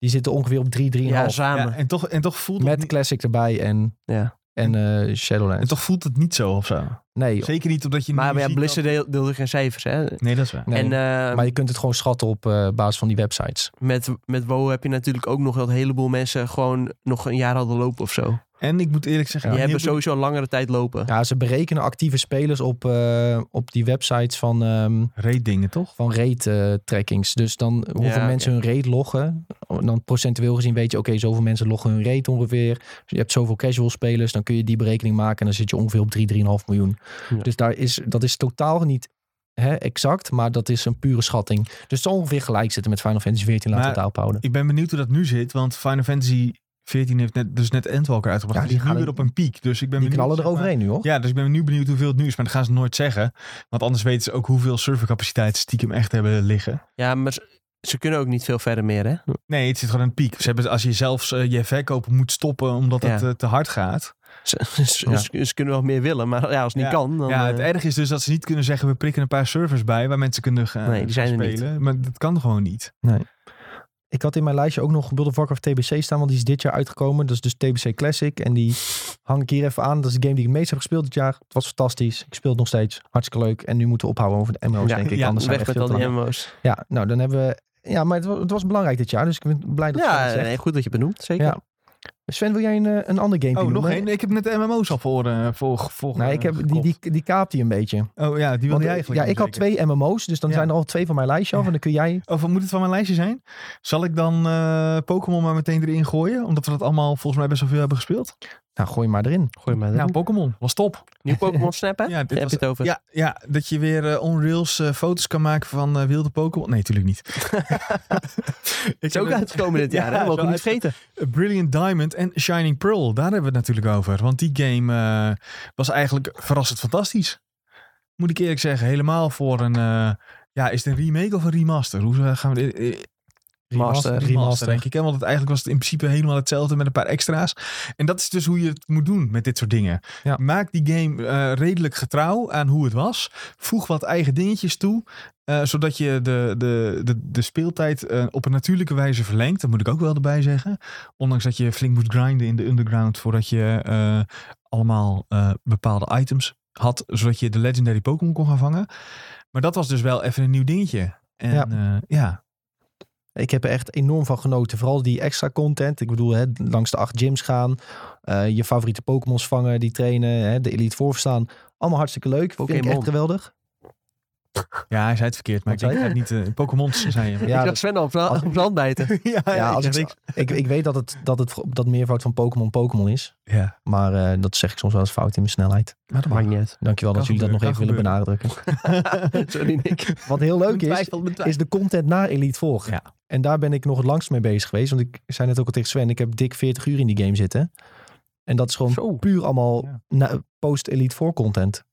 S1: Die zitten ongeveer op 3, 3,5.
S3: Ja, samen.
S2: ja en, toch, en toch voelt het
S1: met Classic erbij en,
S3: Ja.
S1: en eh, Shadowlands.
S2: en toch voelt het niet zo of zo.
S1: nee,
S2: Zeker niet omdat je
S3: Maar, maar ja, Blizzard
S2: dat-
S3: deel- deelde geen cijfers, hè?
S2: Nee, dat is waar.
S1: nee.
S3: En eh,
S1: maar je kunt het gewoon schatten op eh, basis van die websites.
S3: met, met WoW heb je natuurlijk ook nog dat een heleboel mensen gewoon nog een jaar hadden lopen of zo.
S2: En ik moet eerlijk zeggen,
S3: Die
S2: ik ben
S3: hebben sowieso een langere tijd lopen.
S1: Ja, ze berekenen actieve spelers op, eh, op die websites van, ehm
S2: benieuwd- Raid dingen, toch?
S1: van rate-trackings. dus dan hoeveel mensen hun rate loggen. Dan procentueel gezien weet je, oké, zoveel mensen loggen hun rate ongeveer. Dus je hebt zoveel casual spelers, dan kun je die berekening maken. En dan zit je ongeveer op 3, 3,5 miljoen.
S3: Ja.
S1: Dus daar is, dat is totaal niet hè, exact, maar dat is een pure schatting. Dus het zal ongeveer gelijk zitten met Final Fantasy 14, laten we het daarop houden.
S2: Ik ben benieuwd hoe dat nu zit, want Final Fantasy 14 heeft net, dus net Endwalker uitgebracht.
S1: Ja,
S2: die
S1: die
S2: is nu
S1: gaan-
S2: weer op een piek. Dus ik ben
S1: Die
S2: benieuwd,
S1: knallen eroverheen nu, hoor.
S2: Ja, dus ik ben nu benieuwd hoeveel het nu is. Maar dat gaan ze nooit zeggen. Want anders weten ze ook hoeveel servercapaciteit ze stiekem echt hebben liggen.
S3: Ja, maar ze, kunnen ook niet veel verder meer, hè?
S2: Nee, het zit gewoon een piek. Ze hebben, als je zelfs eh, je verkopen moet stoppen omdat het eh, te hard gaat.
S3: Ze, ze,
S1: Ja.
S3: ze- ze kunnen wel meer willen, maar ja, als het niet
S2: Ja.
S3: kan, dan...
S2: ja, het
S3: eh,
S2: erg is dus dat ze niet kunnen zeggen... we prikken een paar servers bij waar mensen kunnen gaan,
S3: Nee, die zijn
S2: gaan
S3: er niet.
S2: spelen. Maar dat kan gewoon niet.
S1: Ik had in mijn lijstje ook nog World of Warcraft TBC staan, want die is dit jaar uitgekomen. Dat is dus TBC Classic en die hang ik hier even aan. Dat is de game die ik meest heb gespeeld dit jaar. Het was fantastisch. Ik speel het nog steeds. Hartstikke leuk. En nu moeten we ophouden over de MMO's,
S3: ja,
S1: denk ik.
S2: ja,
S1: Anders
S3: weg
S1: we
S3: met al die. MMO's.
S1: Ja, nou dan hebben we... Ja, maar het was, het was belangrijk dit jaar, dus ik ben blij dat je
S3: Ja, nee, goed dat je benoemt, zeker.
S1: Ja. Sven, wil jij een, eh, een ander game
S2: Oh, nog
S1: noemen?
S2: één? Ik heb net de MMO's al voor, eh voor, voor
S1: Nee, ik heb, die, die, die kaapt hij een beetje.
S2: Oh ja, die wilde
S1: Want,
S2: jij
S1: eh,
S2: eigenlijk
S1: ja, ik had twee MMO's, dus dan
S2: Ja.
S1: zijn er al twee van mijn lijstje af. En dan kun jij...
S2: Oh, wat moet het van mijn lijstje zijn? Zal ik dan eh, Pokémon maar meteen erin gooien? Omdat we dat allemaal volgens mij best wel veel hebben gespeeld.
S1: Nou, gooi maar erin.
S3: Gooi maar
S2: Nou,
S3: erin.
S2: Pokémon was top.
S3: Nieuw Pokémon Snap, hè?
S2: Ja, dit
S3: Heb
S2: was-
S3: je het over?
S2: Ja, ja, dat je weer eh, eh, foto's kan maken van eh, wilde Pokémon. Nee, natuurlijk niet. ik
S3: is ook uitgekomen dit jaar,
S2: Ja,
S3: hè? Mogen we niet vergeten.
S2: Brilliant Diamond en Shining Pearl. Daar hebben we het natuurlijk over. Want die game eh, was eigenlijk verrassend fantastisch. Moet ik eerlijk zeggen. Helemaal voor een... eh, ja, is het een remake of een remaster? Hoe gaan we dit...
S3: Remaster.
S2: Remaster,
S1: Remaster.
S2: denk ik. Hè? Want het, eigenlijk was het in principe helemaal hetzelfde met een paar extra's. En dat is dus hoe je het moet doen met dit soort dingen.
S1: Ja.
S2: Maak die game eh, redelijk getrouw aan hoe het was. Voeg wat eigen dingetjes toe. eh, zodat je de, de, de, de speeltijd eh, op een natuurlijke wijze verlengt. Dat moet ik ook wel erbij zeggen. Ondanks dat je flink moet grinden in de underground. Voordat je allemaal bepaalde items had. Zodat je de legendary Pokémon kon gaan vangen. Maar dat was dus wel even een nieuw dingetje. En
S1: ja Ik heb er echt enorm van genoten. Vooral die extra content. Ik bedoel, hè, langs de acht gyms gaan. eh, je favoriete Pokémons vangen, die trainen. Hè, de Elite Four verstaan. Allemaal hartstikke leuk. Vind ik
S3: Pokémon.
S1: echt geweldig.
S2: Ja, hij zei het verkeerd, maar
S1: Wat
S2: ik denk dat het niet uh, Pokémons zijn.
S1: Ja,
S3: ik zag Sven al op zijn hand bijten.
S2: ja,
S1: Ja, als ik, ik, ik weet dat het, dat het dat meervoud van Pokémon Pokémon is.
S2: ja,
S1: Maar eh, dat zeg ik soms wel eens fout in mijn snelheid.
S2: maar dat
S3: Maakt niet uit.
S1: Dankjewel
S2: Kan
S1: dat jullie dat nog even
S2: gebeuren,
S1: willen benadrukken.
S3: Sorry, Nick.
S1: Wat heel leuk is,
S3: Twijfel,
S1: is de content na Elite Four.
S2: Ja.
S1: En daar ben ik nog het langst mee bezig geweest. Want ik zei net ook al tegen Sven, ik heb dik 40 uur in die game zitten. En dat is gewoon
S3: Zo.
S1: puur allemaal
S2: Ja.
S1: post-Elite Four content.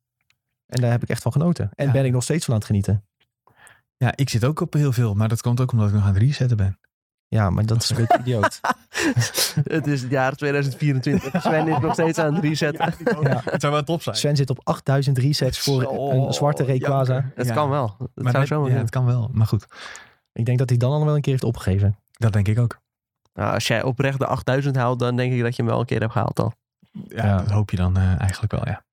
S1: En daar heb ik echt van genoten. En
S2: Ja.
S1: ben ik nog steeds van aan het genieten.
S2: Ja, ik zit ook op heel veel, maar dat komt ook omdat ik nog aan het resetten ben.
S1: Ja, maar dat is een beetje idioot.
S3: Het is het jaar 2024. Sven is nog steeds aan het resetten.
S1: Ja.
S2: Het zou wel top zijn.
S1: Sven zit op 8000 resets voor
S2: Zo,
S1: een zwarte Rayquaza.
S3: Het
S2: Ja.
S3: kan wel. Het
S2: Maar
S3: zou zomaar
S2: ja, het kan wel, maar goed.
S1: Ik denk dat hij dan al wel een keer heeft opgegeven.
S2: Dat denk ik ook.
S3: Nou, als jij oprecht de 8000 haalt, dan denk ik dat je hem wel een keer hebt gehaald al.
S2: Ja,
S1: Ja.
S2: dat hoop je dan eh, eigenlijk wel, ja.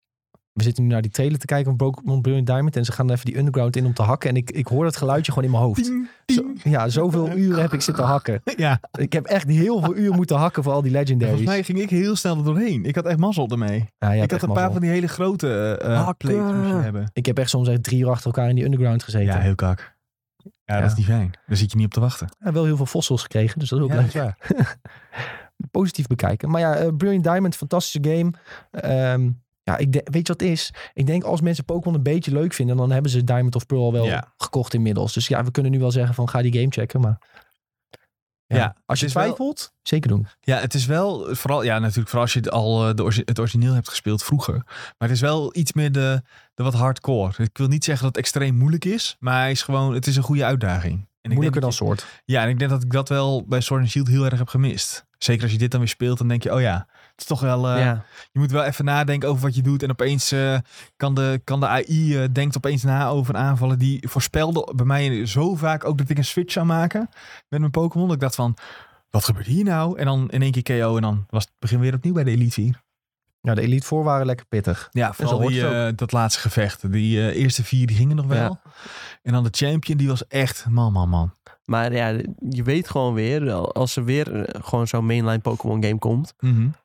S1: We zitten nu naar die trailer te kijken van Pokémon Brilliant Diamond. En ze gaan even die underground in om te hakken. En ik, ik hoor dat geluidje gewoon in mijn hoofd. Zo, ja, zoveel uren heb ik zitten hakken.
S2: Ja,
S1: Ik heb echt heel veel uren moeten hakken voor al die legendaries.
S2: volgens mij ging ik heel snel er doorheen. Ik had echt mazzel ermee.
S1: Ja,
S2: ik had een paar
S1: mazzel.
S2: van die hele grote eh je hebben.
S1: Ik heb echt soms echt drie uur achter elkaar in die underground gezeten.
S2: Ja,
S1: Ja,
S2: heel kak. Ja,
S1: Ja.
S2: dat is niet fijn. Daar zit je niet op te wachten.
S1: wel heel veel fossils gekregen, dus dat is ook
S2: Ja,
S1: leuk.
S2: dat is waar.
S1: Positief bekijken. Maar ja, eh, Brilliant Diamond, fantastische game. Ehm, ja, ik weet je wat het is? Ik denk als mensen Pokémon een beetje leuk vinden, dan hebben ze Diamond of Pearl wel
S2: Ja.
S1: gekocht inmiddels. Dus ja, we kunnen nu wel zeggen van ga die game checken. Maar ja,
S2: Ja,
S1: als je
S2: wel-
S1: twijfelt, zeker doen.
S2: Ja, het is wel, vooral, ja, natuurlijk, vooral als je het al eh, de orgi- het origineel hebt gespeeld vroeger. Maar het is wel iets meer de, de wat hardcore. Ik wil niet zeggen dat het extreem moeilijk is, maar hij is gewoon, het is een goede uitdaging. En ik
S1: Moeilijker dan
S2: denk dat
S1: soort.
S2: ja, en ik denk dat ik dat wel bij Sword and Shield heel erg heb gemist. Zeker als je dit dan weer speelt, dan denk je, oh ja, het is toch wel... eh,
S3: ja.
S2: Je moet wel even nadenken over wat je doet. En opeens eh, kan, de, kan de AI eh, denkt opeens na over aanvallen. Die voorspelde bij mij zo vaak ook dat ik een switch zou maken met mijn Pokémon. Dat ik dacht van, wat gebeurt hier nou? En dan in één keer KO en dan was het begin weer opnieuw bij de Elite Vier.
S1: Ja, de Elite voor waren lekker pittig.
S2: Ja, vooral die, dat laatste gevecht. Die eerste vier die gingen nog wel.
S3: Ja.
S2: En dan de champion, die was echt man, man, man.
S3: Maar ja, je weet gewoon weer, als er weer eh, gewoon zo'n mainline Pokémon game komt,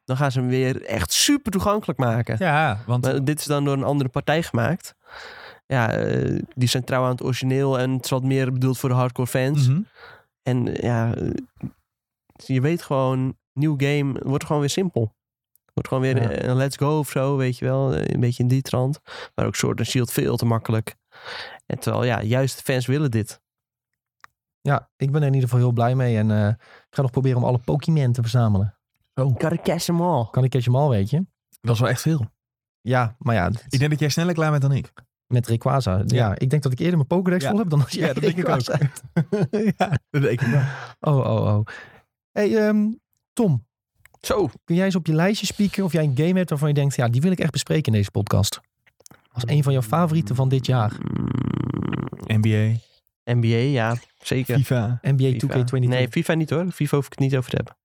S3: dan gaan ze hem weer echt super toegankelijk maken.
S2: Ja, want
S3: Maar dit is dan door een andere partij gemaakt. Ja, eh, die zijn trouw aan het origineel en het is wat meer bedoeld voor de hardcore fans.
S2: Mhm.
S3: En ja, eh, je weet gewoon, nieuw game wordt gewoon weer simpel. Wordt gewoon weer
S1: Ja.
S3: een let's go of zo, weet je wel. Een beetje in die trant. Maar ook Sword and Shield veel te makkelijk. En terwijl, ja, juist fans willen dit.
S1: Ja, ik ben er in ieder geval heel blij mee. En eh, ik ga nog proberen om alle Pokémon te verzamelen.
S3: Gotta catch them all.
S1: Kan ik catch hem al, weet je?
S2: dat is wel echt veel.
S1: Ja, maar ja,
S2: Ik denk dat jij sneller klaar bent dan ik.
S1: met Rayquaza. Ja.
S2: Ja.
S1: ik denk dat ik eerder mijn Pokédex
S2: Ja.
S1: vol heb dan als jij
S2: Ja, dat denk ik
S1: Rayquaza
S2: ook.
S1: hebt.
S2: ja, dat denk ik wel.
S1: Oh, oh, oh. Hey, ehm, Tom,
S3: Zo.
S1: kun jij eens op je lijstje spieken of jij een game hebt waarvan je denkt, ja, die wil ik echt bespreken in deze podcast? Als een van jouw favorieten van dit jaar.
S2: NBA,
S3: NBA, ja, zeker.
S2: FIFA,
S1: NBA
S3: FIFA.
S1: 2K22.
S3: Nee, FIFA niet hoor. FIFA hoef ik het niet over te hebben.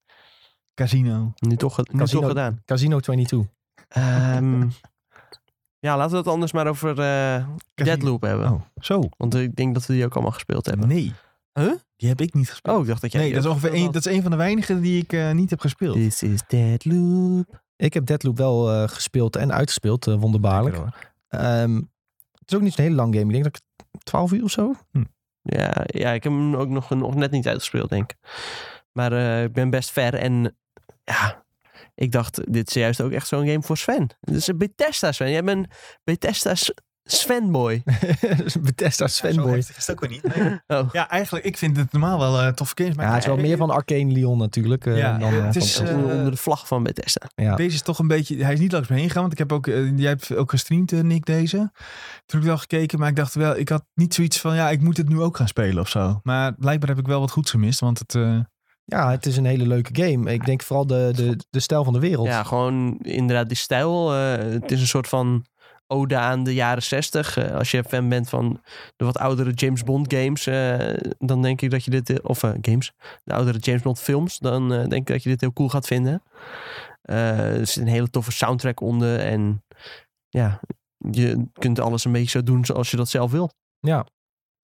S2: Casino.
S3: Nu toch, nu
S1: Casino.
S3: toch gedaan.
S1: Casino 22.
S3: Ehm, ja, laten we het anders maar over eh Deadloop hebben.
S2: Oh, zo.
S3: Want ik denk dat we die ook allemaal gespeeld hebben.
S2: Nee.
S3: Huh?
S2: Die heb ik niet gespeeld.
S3: Oh, ik dacht dat jij...
S2: nee, dat is ongeveer een, dat is een van de weinigen die ik eh, niet heb gespeeld.
S3: This is Deadloop.
S1: Ik heb Deadloop wel eh, gespeeld en uitgespeeld, wonderbaarlijk.
S2: Lekker.
S1: Ehm, het is ook niet zo'n hele lang game. Ik denk dat ik 12 uur of zo.
S3: Ja, ja, ik heb hem ook nog, nog net niet uitgespeeld, denk ik. Maar eh, ik ben best ver en ja, ik dacht, dit is juist ook echt zo'n game voor Sven. Dit is een Bethesda Sven. Jij bent Bethesda's Svenboy.
S1: Bethesda fanboy.
S2: heftig is het ook weer niet. Nee.
S3: Oh.
S2: Ja, eigenlijk, ik vind het normaal wel eh toffe games. Maar
S1: Ja, het is wel meer van Arcane Leon natuurlijk. eh,
S2: Ja,
S1: dan, eh,
S2: het is,
S3: onder de vlag van Bethesda.
S1: ja.
S2: Deze is toch een beetje... Hij is niet langs me heen gegaan, want ik heb ook... jij hebt ook gestreamd, Nick, deze. Toen heb ik wel gekeken, maar ik dacht wel... Ik had niet zoiets van, ja, ik moet het nu ook gaan spelen of zo. Maar blijkbaar heb ik wel wat goeds gemist, want het... eh,
S1: ja, het is een hele leuke game. Ik denk vooral de, de, de stijl van de wereld.
S3: Ja, gewoon inderdaad die stijl. eh, het is een soort van ode aan de jaren zestig. Eh, als je fan bent van de wat oudere James Bond games, eh, dan denk ik dat je dit... Of eh, games, de oudere James Bond films, dan denk ik dat je dit heel cool gaat vinden. Er zit een hele toffe soundtrack onder en ja, je kunt alles een beetje zo doen zoals je dat zelf wil.
S1: Ja.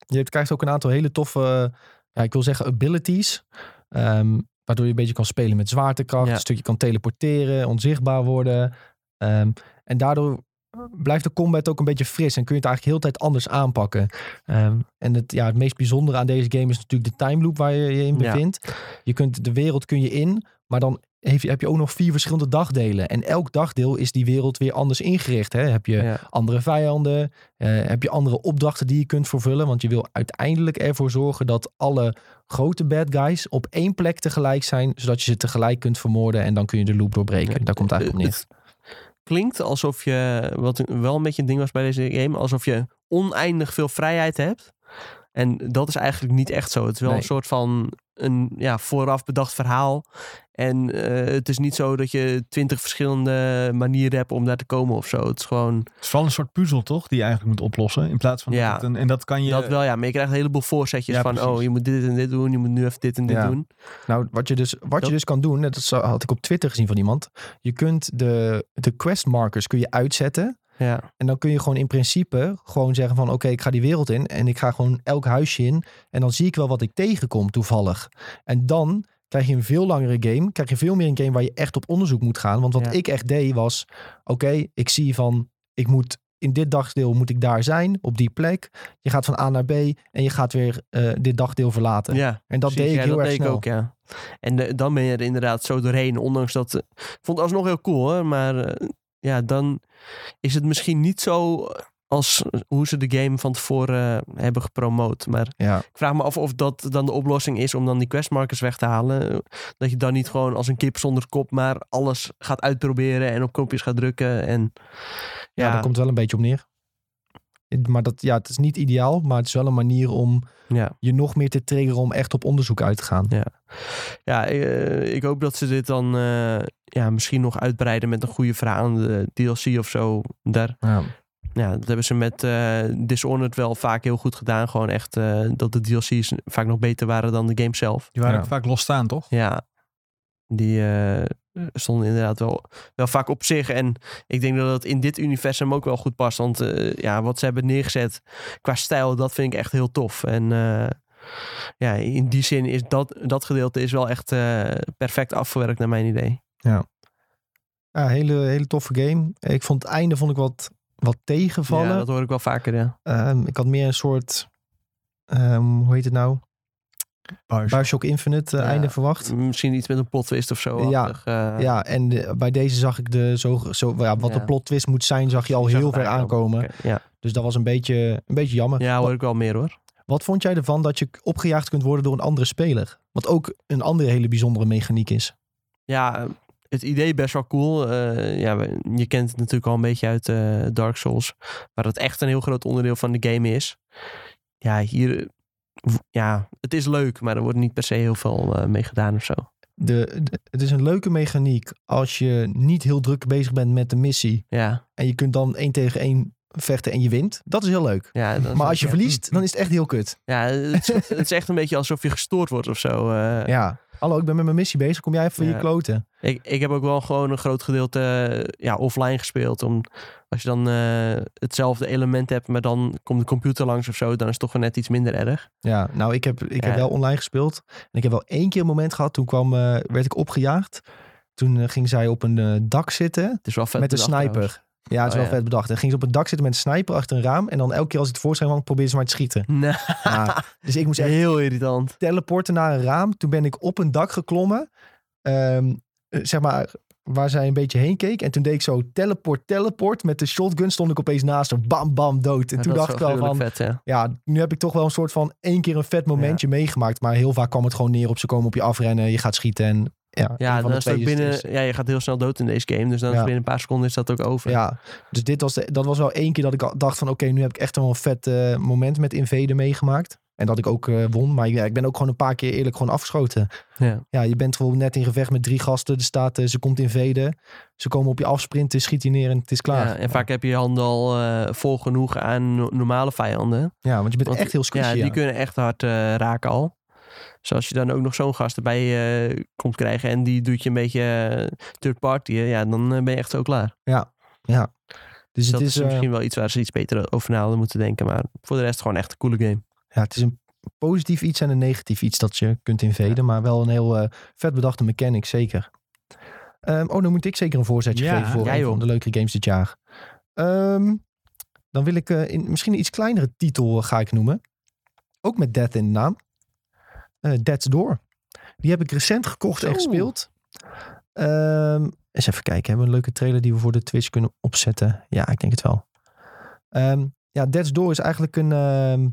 S1: Je krijgt ook een aantal hele toffe, ja, ik wil zeggen abilities. Ehm, waardoor je een beetje kan spelen met zwaartekracht.
S3: Ja.
S1: Een stukje kan teleporteren, onzichtbaar worden. Ehm, en daardoor blijft de combat ook een beetje fris. En kun je het eigenlijk heel de tijd anders aanpakken. Ehm, en het, ja, het meest bijzondere aan deze game is natuurlijk de time loop waar je je in
S3: Ja.
S1: bevindt. Je kunt, de wereld kun je in, maar dan heeft, heb je ook nog vier verschillende dagdelen. En elk dagdeel is die wereld weer anders ingericht. Hè? Heb je
S3: Ja.
S1: andere vijanden? Eh, heb je andere opdrachten die je kunt vervullen? Want je wil uiteindelijk ervoor zorgen dat alle grote bad guys op één plek tegelijk zijn, zodat je ze tegelijk kunt vermoorden en dan kun je de loop doorbreken.
S3: Ja.
S1: Daar komt eigenlijk op neer.
S3: Klinkt alsof je, wat wel een beetje een ding was bij deze game, alsof je oneindig veel vrijheid hebt. En dat is eigenlijk niet echt zo. Het is wel
S1: Nee.
S3: een soort van een ja, vooraf bedacht verhaal. En eh, het is niet zo dat je twintig verschillende manieren hebt om daar te komen of zo. Het is gewoon
S2: het is vooral een soort puzzel, toch? Die je eigenlijk moet oplossen. In plaats van...
S3: Ja.
S2: dat het een- en dat kan je...
S3: dat wel, ja. Maar je krijgt een heleboel voorzetjes
S2: Ja,
S3: van,
S2: precies.
S3: oh, je moet dit en dit doen. Je moet nu even dit en dit
S1: Ja.
S3: doen.
S1: Nou, wat je dus, wat
S3: Dat-
S1: je dus kan doen, dat had ik op Twitter gezien van iemand. Je kunt de, de quest markers kun je uitzetten.
S3: Ja,
S1: En dan kun je gewoon in principe gewoon zeggen van oké, ik ga die wereld in en ik ga gewoon elk huisje in. En dan zie ik wel wat ik tegenkom toevallig. En dan krijg je een veel langere game. Krijg je veel meer een game waar je echt op onderzoek moet gaan. Want wat
S3: Ja.
S1: ik echt deed was, oké, ik zie van ik moet in dit dagdeel moet ik daar zijn, op die plek. Je gaat van A naar B en je gaat weer eh, dit dagdeel verlaten.
S3: ja.
S1: En dat
S3: Precies,
S1: deed ik
S3: ja,
S1: heel
S3: dat
S1: erg
S3: deed ik
S1: snel.
S3: ook, ja. En de- dan ben je er inderdaad zo doorheen. Ondanks dat... eh, Ik vond het alsnog heel cool, hoor. Maar eh, ja, dan is het misschien niet zo als hoe ze de game van tevoren eh, hebben gepromoot. Maar
S1: Ja,
S3: ik vraag me af of dat dan de oplossing is om dan die questmarkers weg te halen. Eh, Dat je dan niet gewoon als een kip zonder kop maar alles gaat uitproberen en op knopjes gaat drukken. En
S1: ja.
S3: ja,
S1: daar komt wel een beetje op neer. Maar dat, ja, het is niet ideaal, maar het is wel een manier om
S3: Ja.
S1: je nog meer te triggeren om echt op onderzoek uit te gaan.
S3: Ja, eh, ik hoop dat ze dit dan eh, ja, misschien nog uitbreiden met een goede verhalende DLC of zo. Daar,
S1: Ja.
S3: ja, dat hebben ze met eh Dishonored wel vaak heel goed gedaan. Gewoon echt eh, dat de DLC's vaak nog beter waren dan de game zelf.
S2: Die waren
S1: Ja.
S2: ook vaak losstaan, toch?
S3: Ja, die eh, stonden inderdaad wel, wel vaak op zich. En ik denk dat het in dit universum ook wel goed past. Want eh, ja, wat ze hebben neergezet qua stijl, dat vind ik echt heel tof. En eh, ja, in die zin is dat, dat gedeelte is wel echt eh, perfect afgewerkt naar mijn idee.
S1: Ja, hele, hele toffe game. Ik vond het einde vond ik wat, wat tegenvallen.
S3: Ja, dat hoor ik wel vaker, ja.
S1: Ehm, ik had meer een soort, ehm, hoe heet het nou? Bioshock Infinite eh,
S3: Ja.
S1: einde verwacht.
S3: Misschien iets met een plot twist of zo.
S1: Ja,
S3: achtig, eh,
S1: Ja, en de- bij deze zag ik de zo, zo ja, wat
S3: Ja.
S1: de plot twist moet zijn, zag je al heel ver aankomen.
S3: Ja,
S1: Dus dat was een beetje, een beetje jammer.
S3: ja hoor ik wel meer hoor.
S1: wat vond jij ervan dat je opgejaagd kunt worden door een andere speler? Wat ook een andere hele bijzondere mechaniek is.
S3: Ja, het idee best wel cool. Eh, ja, je kent het natuurlijk al een beetje uit eh, Dark Souls. Waar het echt een heel groot onderdeel van de game is. Ja, hier... Ja, het is leuk, maar er wordt niet per se heel veel eh, mee gedaan of zo.
S1: De, de- het is een leuke mechaniek als je niet heel druk bezig bent met de missie.
S3: Ja,
S1: En je kunt dan één tegen één vechten en je wint. Dat is heel leuk.
S3: ja,
S1: Maar als je
S3: ja.
S1: verliest, dan is het echt heel kut.
S3: Ja, het is, het is echt een beetje alsof je gestoord wordt of zo. eh.
S1: Ja. Hallo, ik ben met mijn missie bezig. Kom jij even
S3: Ja.
S1: je kloten?
S3: Ik, ik heb ook wel gewoon een groot gedeelte ja, offline gespeeld. Om, als je dan eh, hetzelfde element hebt, maar dan komt de computer langs of zo, dan is het toch wel net iets minder erg.
S1: Ja, nou, ik heb, ik heb wel online gespeeld. En ik heb wel één keer een moment gehad. Toen kwam, eh, werd ik opgejaagd. Toen ging zij op een dak zitten
S3: Het is wel vet
S1: met een sniper. Ja, het is
S3: Oh,
S1: wel vet bedacht. En ging ze op een dak zitten met een sniper achter een raam. En dan elke keer als het voorschijn kwam, probeerde ze maar te schieten. Ja, dus ik moest echt
S3: heel irritant.
S1: teleporten naar een raam. Toen ben ik op een dak geklommen. Ehm, eh, zeg maar, waar zij een beetje heen keek. En toen deed ik zo teleport, teleport. Met de shotgun stond ik opeens naast haar. Bam, bam, dood. En
S3: Ja,
S1: toen dacht ik wel van...
S3: vet, ja.
S1: Ja, nu heb ik toch wel een soort van één keer een vet momentje meegemaakt. Maar heel vaak kwam het gewoon neer op ze komen op je afrennen. Je gaat schieten en ja,
S3: Ja, dan is het binnen,
S1: is-
S3: ja, je gaat heel snel dood in deze game. Dus dan
S1: Ja.
S3: binnen een paar seconden is dat ook over.
S1: Ja, dus dit was de, dat was wel één keer dat ik al dacht van oké, nu heb ik echt wel een vet eh, moment met Invader meegemaakt. En dat ik ook eh, won. Maar ja, ik ben ook gewoon een paar keer eerlijk gewoon afgeschoten.
S3: Ja.
S1: Ja, je bent gewoon net in gevecht met drie gasten. Er staat, eh, ze komt invaden. Ze komen op je afsprinten, schiet je neer en het is klaar.
S3: Ja, en vaak heb je je handen al vol genoeg aan no- normale vijanden.
S1: Ja, want je bent
S3: Want,
S1: echt heel squishy.
S3: Ja,
S1: Ja,
S3: die kunnen echt hard raken al. Dus als je dan ook nog zo'n gast erbij eh, komt krijgen en die doet je een beetje eh, third party, ja, dan eh, ben je echt zo klaar.
S1: Dus
S3: dat
S1: het
S3: is,
S1: is,
S3: misschien wel iets waar ze iets beter over na hadden moeten denken. Maar voor de rest gewoon echt een coole game.
S1: ja, het is een positief iets en een negatief iets dat je kunt invaden. Maar wel een heel vet bedachte mechanic, zeker. Ehm, oh, dan moet ik zeker een voorzetje
S2: Ja,
S1: geven voor een van de leukere games dit jaar. Ehm, dan wil ik in, misschien een iets kleinere titel ga ik noemen. Ook met Death in de naam. Eh Death's Door. Die heb ik recent gekocht en gespeeld. Ehm, eens even kijken. Hebben we een leuke trailer die we voor de Twitch kunnen opzetten? Ja, ik denk het wel. Ehm, ja, Death's Door is eigenlijk een... ehm,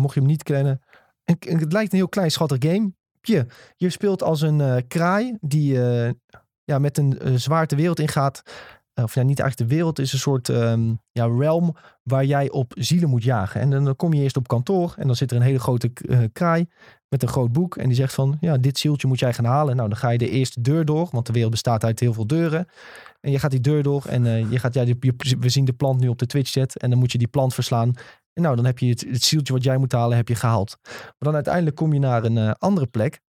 S1: mocht je hem niet kennen... een- een- het lijkt een heel klein schattig game. Je, je speelt als een eh, kraai die eh, ja, met een zwaard de wereld ingaat. Of ja, niet eigenlijk de wereld. Is een soort ehm, ja, realm waar jij op zielen moet jagen. En dan kom je eerst op kantoor en dan zit er een hele grote kraai met een groot boek. En die zegt van, ja, dit zieltje moet jij gaan halen. Nou, dan ga je de eerste deur door, want de wereld bestaat uit heel veel deuren. En je gaat die deur door en eh, je gaat, ja, die- je- we zien de plant nu op de Twitch chat. En dan moet je die plant verslaan. En nou, dan heb je het, het zieltje wat jij moet halen, heb je gehaald. Maar dan uiteindelijk kom je naar een eh, andere plek.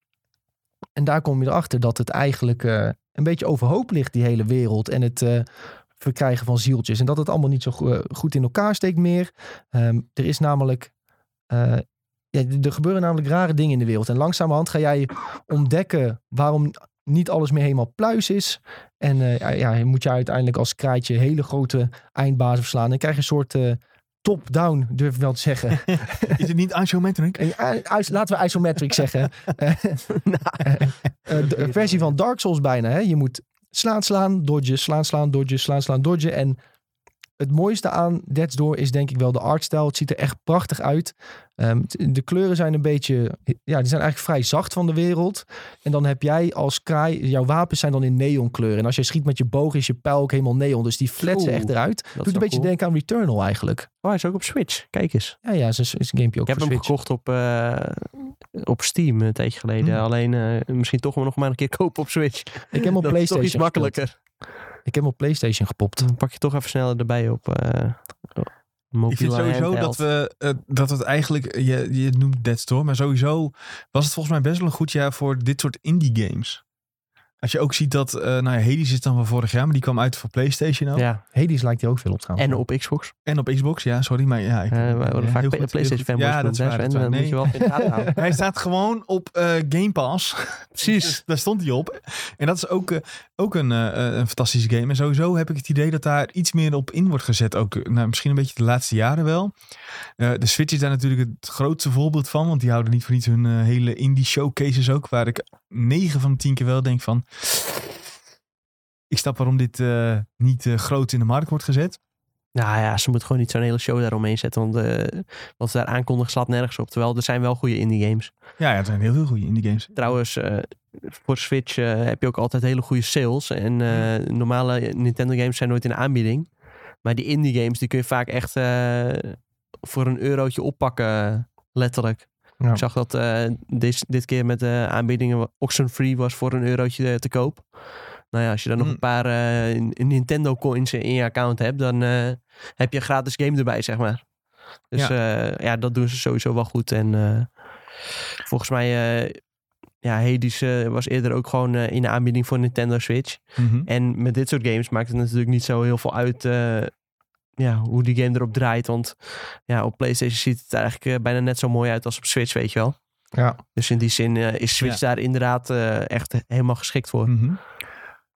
S1: En daar kom je erachter dat het eigenlijk eh, een beetje overhoop ligt, die hele wereld. En het verkrijgen van zieltjes. En dat het allemaal niet zo go- goed in elkaar steekt meer. Ehm, er is namelijk... ja, er gebeuren namelijk rare dingen in de wereld. En langzamerhand ga jij ontdekken waarom niet alles meer helemaal pluis is. En eh, ja, ja, moet je uiteindelijk als kraaitje hele grote eindbazen verslaan. En krijg je een soort eh, top-down, durf ik wel te zeggen.
S2: Is het niet isometric?
S1: Eh, laten we isometric zeggen. Eh, de- versie van Dark Souls bijna. Hè? Je moet slaan, slaan, dodgen, slaan, slaan, dodgen, slaan, slaan, dodgen. En het mooiste aan Dead's Door is denk ik wel de artstyle. Het ziet er echt prachtig uit. Ehm, de kleuren zijn een beetje, ja, die zijn eigenlijk vrij zacht van de wereld. En dan heb jij als kraai, jouw wapens zijn dan in neonkleuren. En als je schiet met je boog is je pijl ook helemaal neon. Dus die fletsen
S3: Oeh,
S1: echt eruit.
S3: Dat
S1: Doet een beetje
S3: cool.
S1: denken aan Returnal eigenlijk.
S3: Oh, hij is ook op Switch. Kijk eens.
S1: Ja, ja, is een, is een gamepje ook
S3: Ik heb hem
S1: Switch.
S3: gekocht op, eh, op Steam een tijdje geleden.
S1: Hmm.
S3: Alleen eh, misschien toch wel nog maar een keer kopen op Switch.
S1: Ik heb hem op
S3: dat is toch
S1: PlayStation
S3: iets makkelijker.
S1: gespeeld. Ik heb hem op PlayStation gepopt.
S3: Dan pak je toch even sneller erbij op eh
S2: Ik vind sowieso dat we eh, dat het eigenlijk, je, je noemt Dead Store, maar sowieso was het volgens mij best wel een goed jaar voor dit soort indie games. Als je ook ziet dat, eh nou ja, Hades is dan van vorig jaar, maar die kwam uit voor PlayStation ook.
S3: Ja,
S1: Hades lijkt hier ook veel op trouwens.
S3: en op Xbox.
S2: En op Xbox, ja, sorry, maar ja. Ik,
S3: Eh, we worden
S2: ja,
S3: vaak
S2: goed,
S3: PlayStation fanboys
S2: Ja, dat waar, dat
S3: moet je wel in houden.
S2: Hij staat gewoon op eh, Game Pass.
S3: Precies.
S2: Dus daar stond hij op. En dat is ook, eh, ook een, eh, een fantastische game. En sowieso heb ik het idee dat daar iets meer op in wordt gezet. Ook eh, nou, misschien een beetje de laatste jaren wel. Eh, de Switch is daar natuurlijk het grootste voorbeeld van. Want die houden niet voor niets hun eh, hele indie showcases ook. Waar ik 9 van de 10 keer wel denk van... Ik snap waarom dit eh, niet eh, groot in de markt wordt gezet.
S3: Nou ja, ze moet gewoon niet zo'n hele show daaromheen zetten. Want eh, wat ze daar aankondigen slaat nergens op. Terwijl er zijn wel goede indie games.
S2: Ja, ja er zijn heel veel goede indie games.
S3: Trouwens, voor Switch heb je ook altijd hele goede sales. En normale Nintendo games zijn nooit in de aanbieding. Maar die indie games die kun je vaak echt voor een eurotje oppakken. Letterlijk.
S1: Ja.
S3: Ik zag dat eh, dit, dit keer met de aanbiedingen Oxenfree was voor een eurotje eh, te koop. Nou ja, als je dan nog
S2: Hmm.
S3: een paar eh, Nintendo coins in je account hebt, dan heb je een gratis game erbij, zeg maar. Dus ja, ja dat doen ze sowieso wel goed. En volgens mij, ja, Hades was eerder ook gewoon in de aanbieding voor Nintendo Switch.
S2: Mhm.
S3: En met dit soort games maakt het natuurlijk niet zo heel veel uit ja, hoe die game erop draait. Want ja, op PlayStation ziet het eigenlijk eh, bijna net zo mooi uit als op Switch, weet je wel.
S1: Ja.
S3: Dus in die zin eh, is Switch daar inderdaad eh, echt helemaal geschikt voor.
S2: Mhm.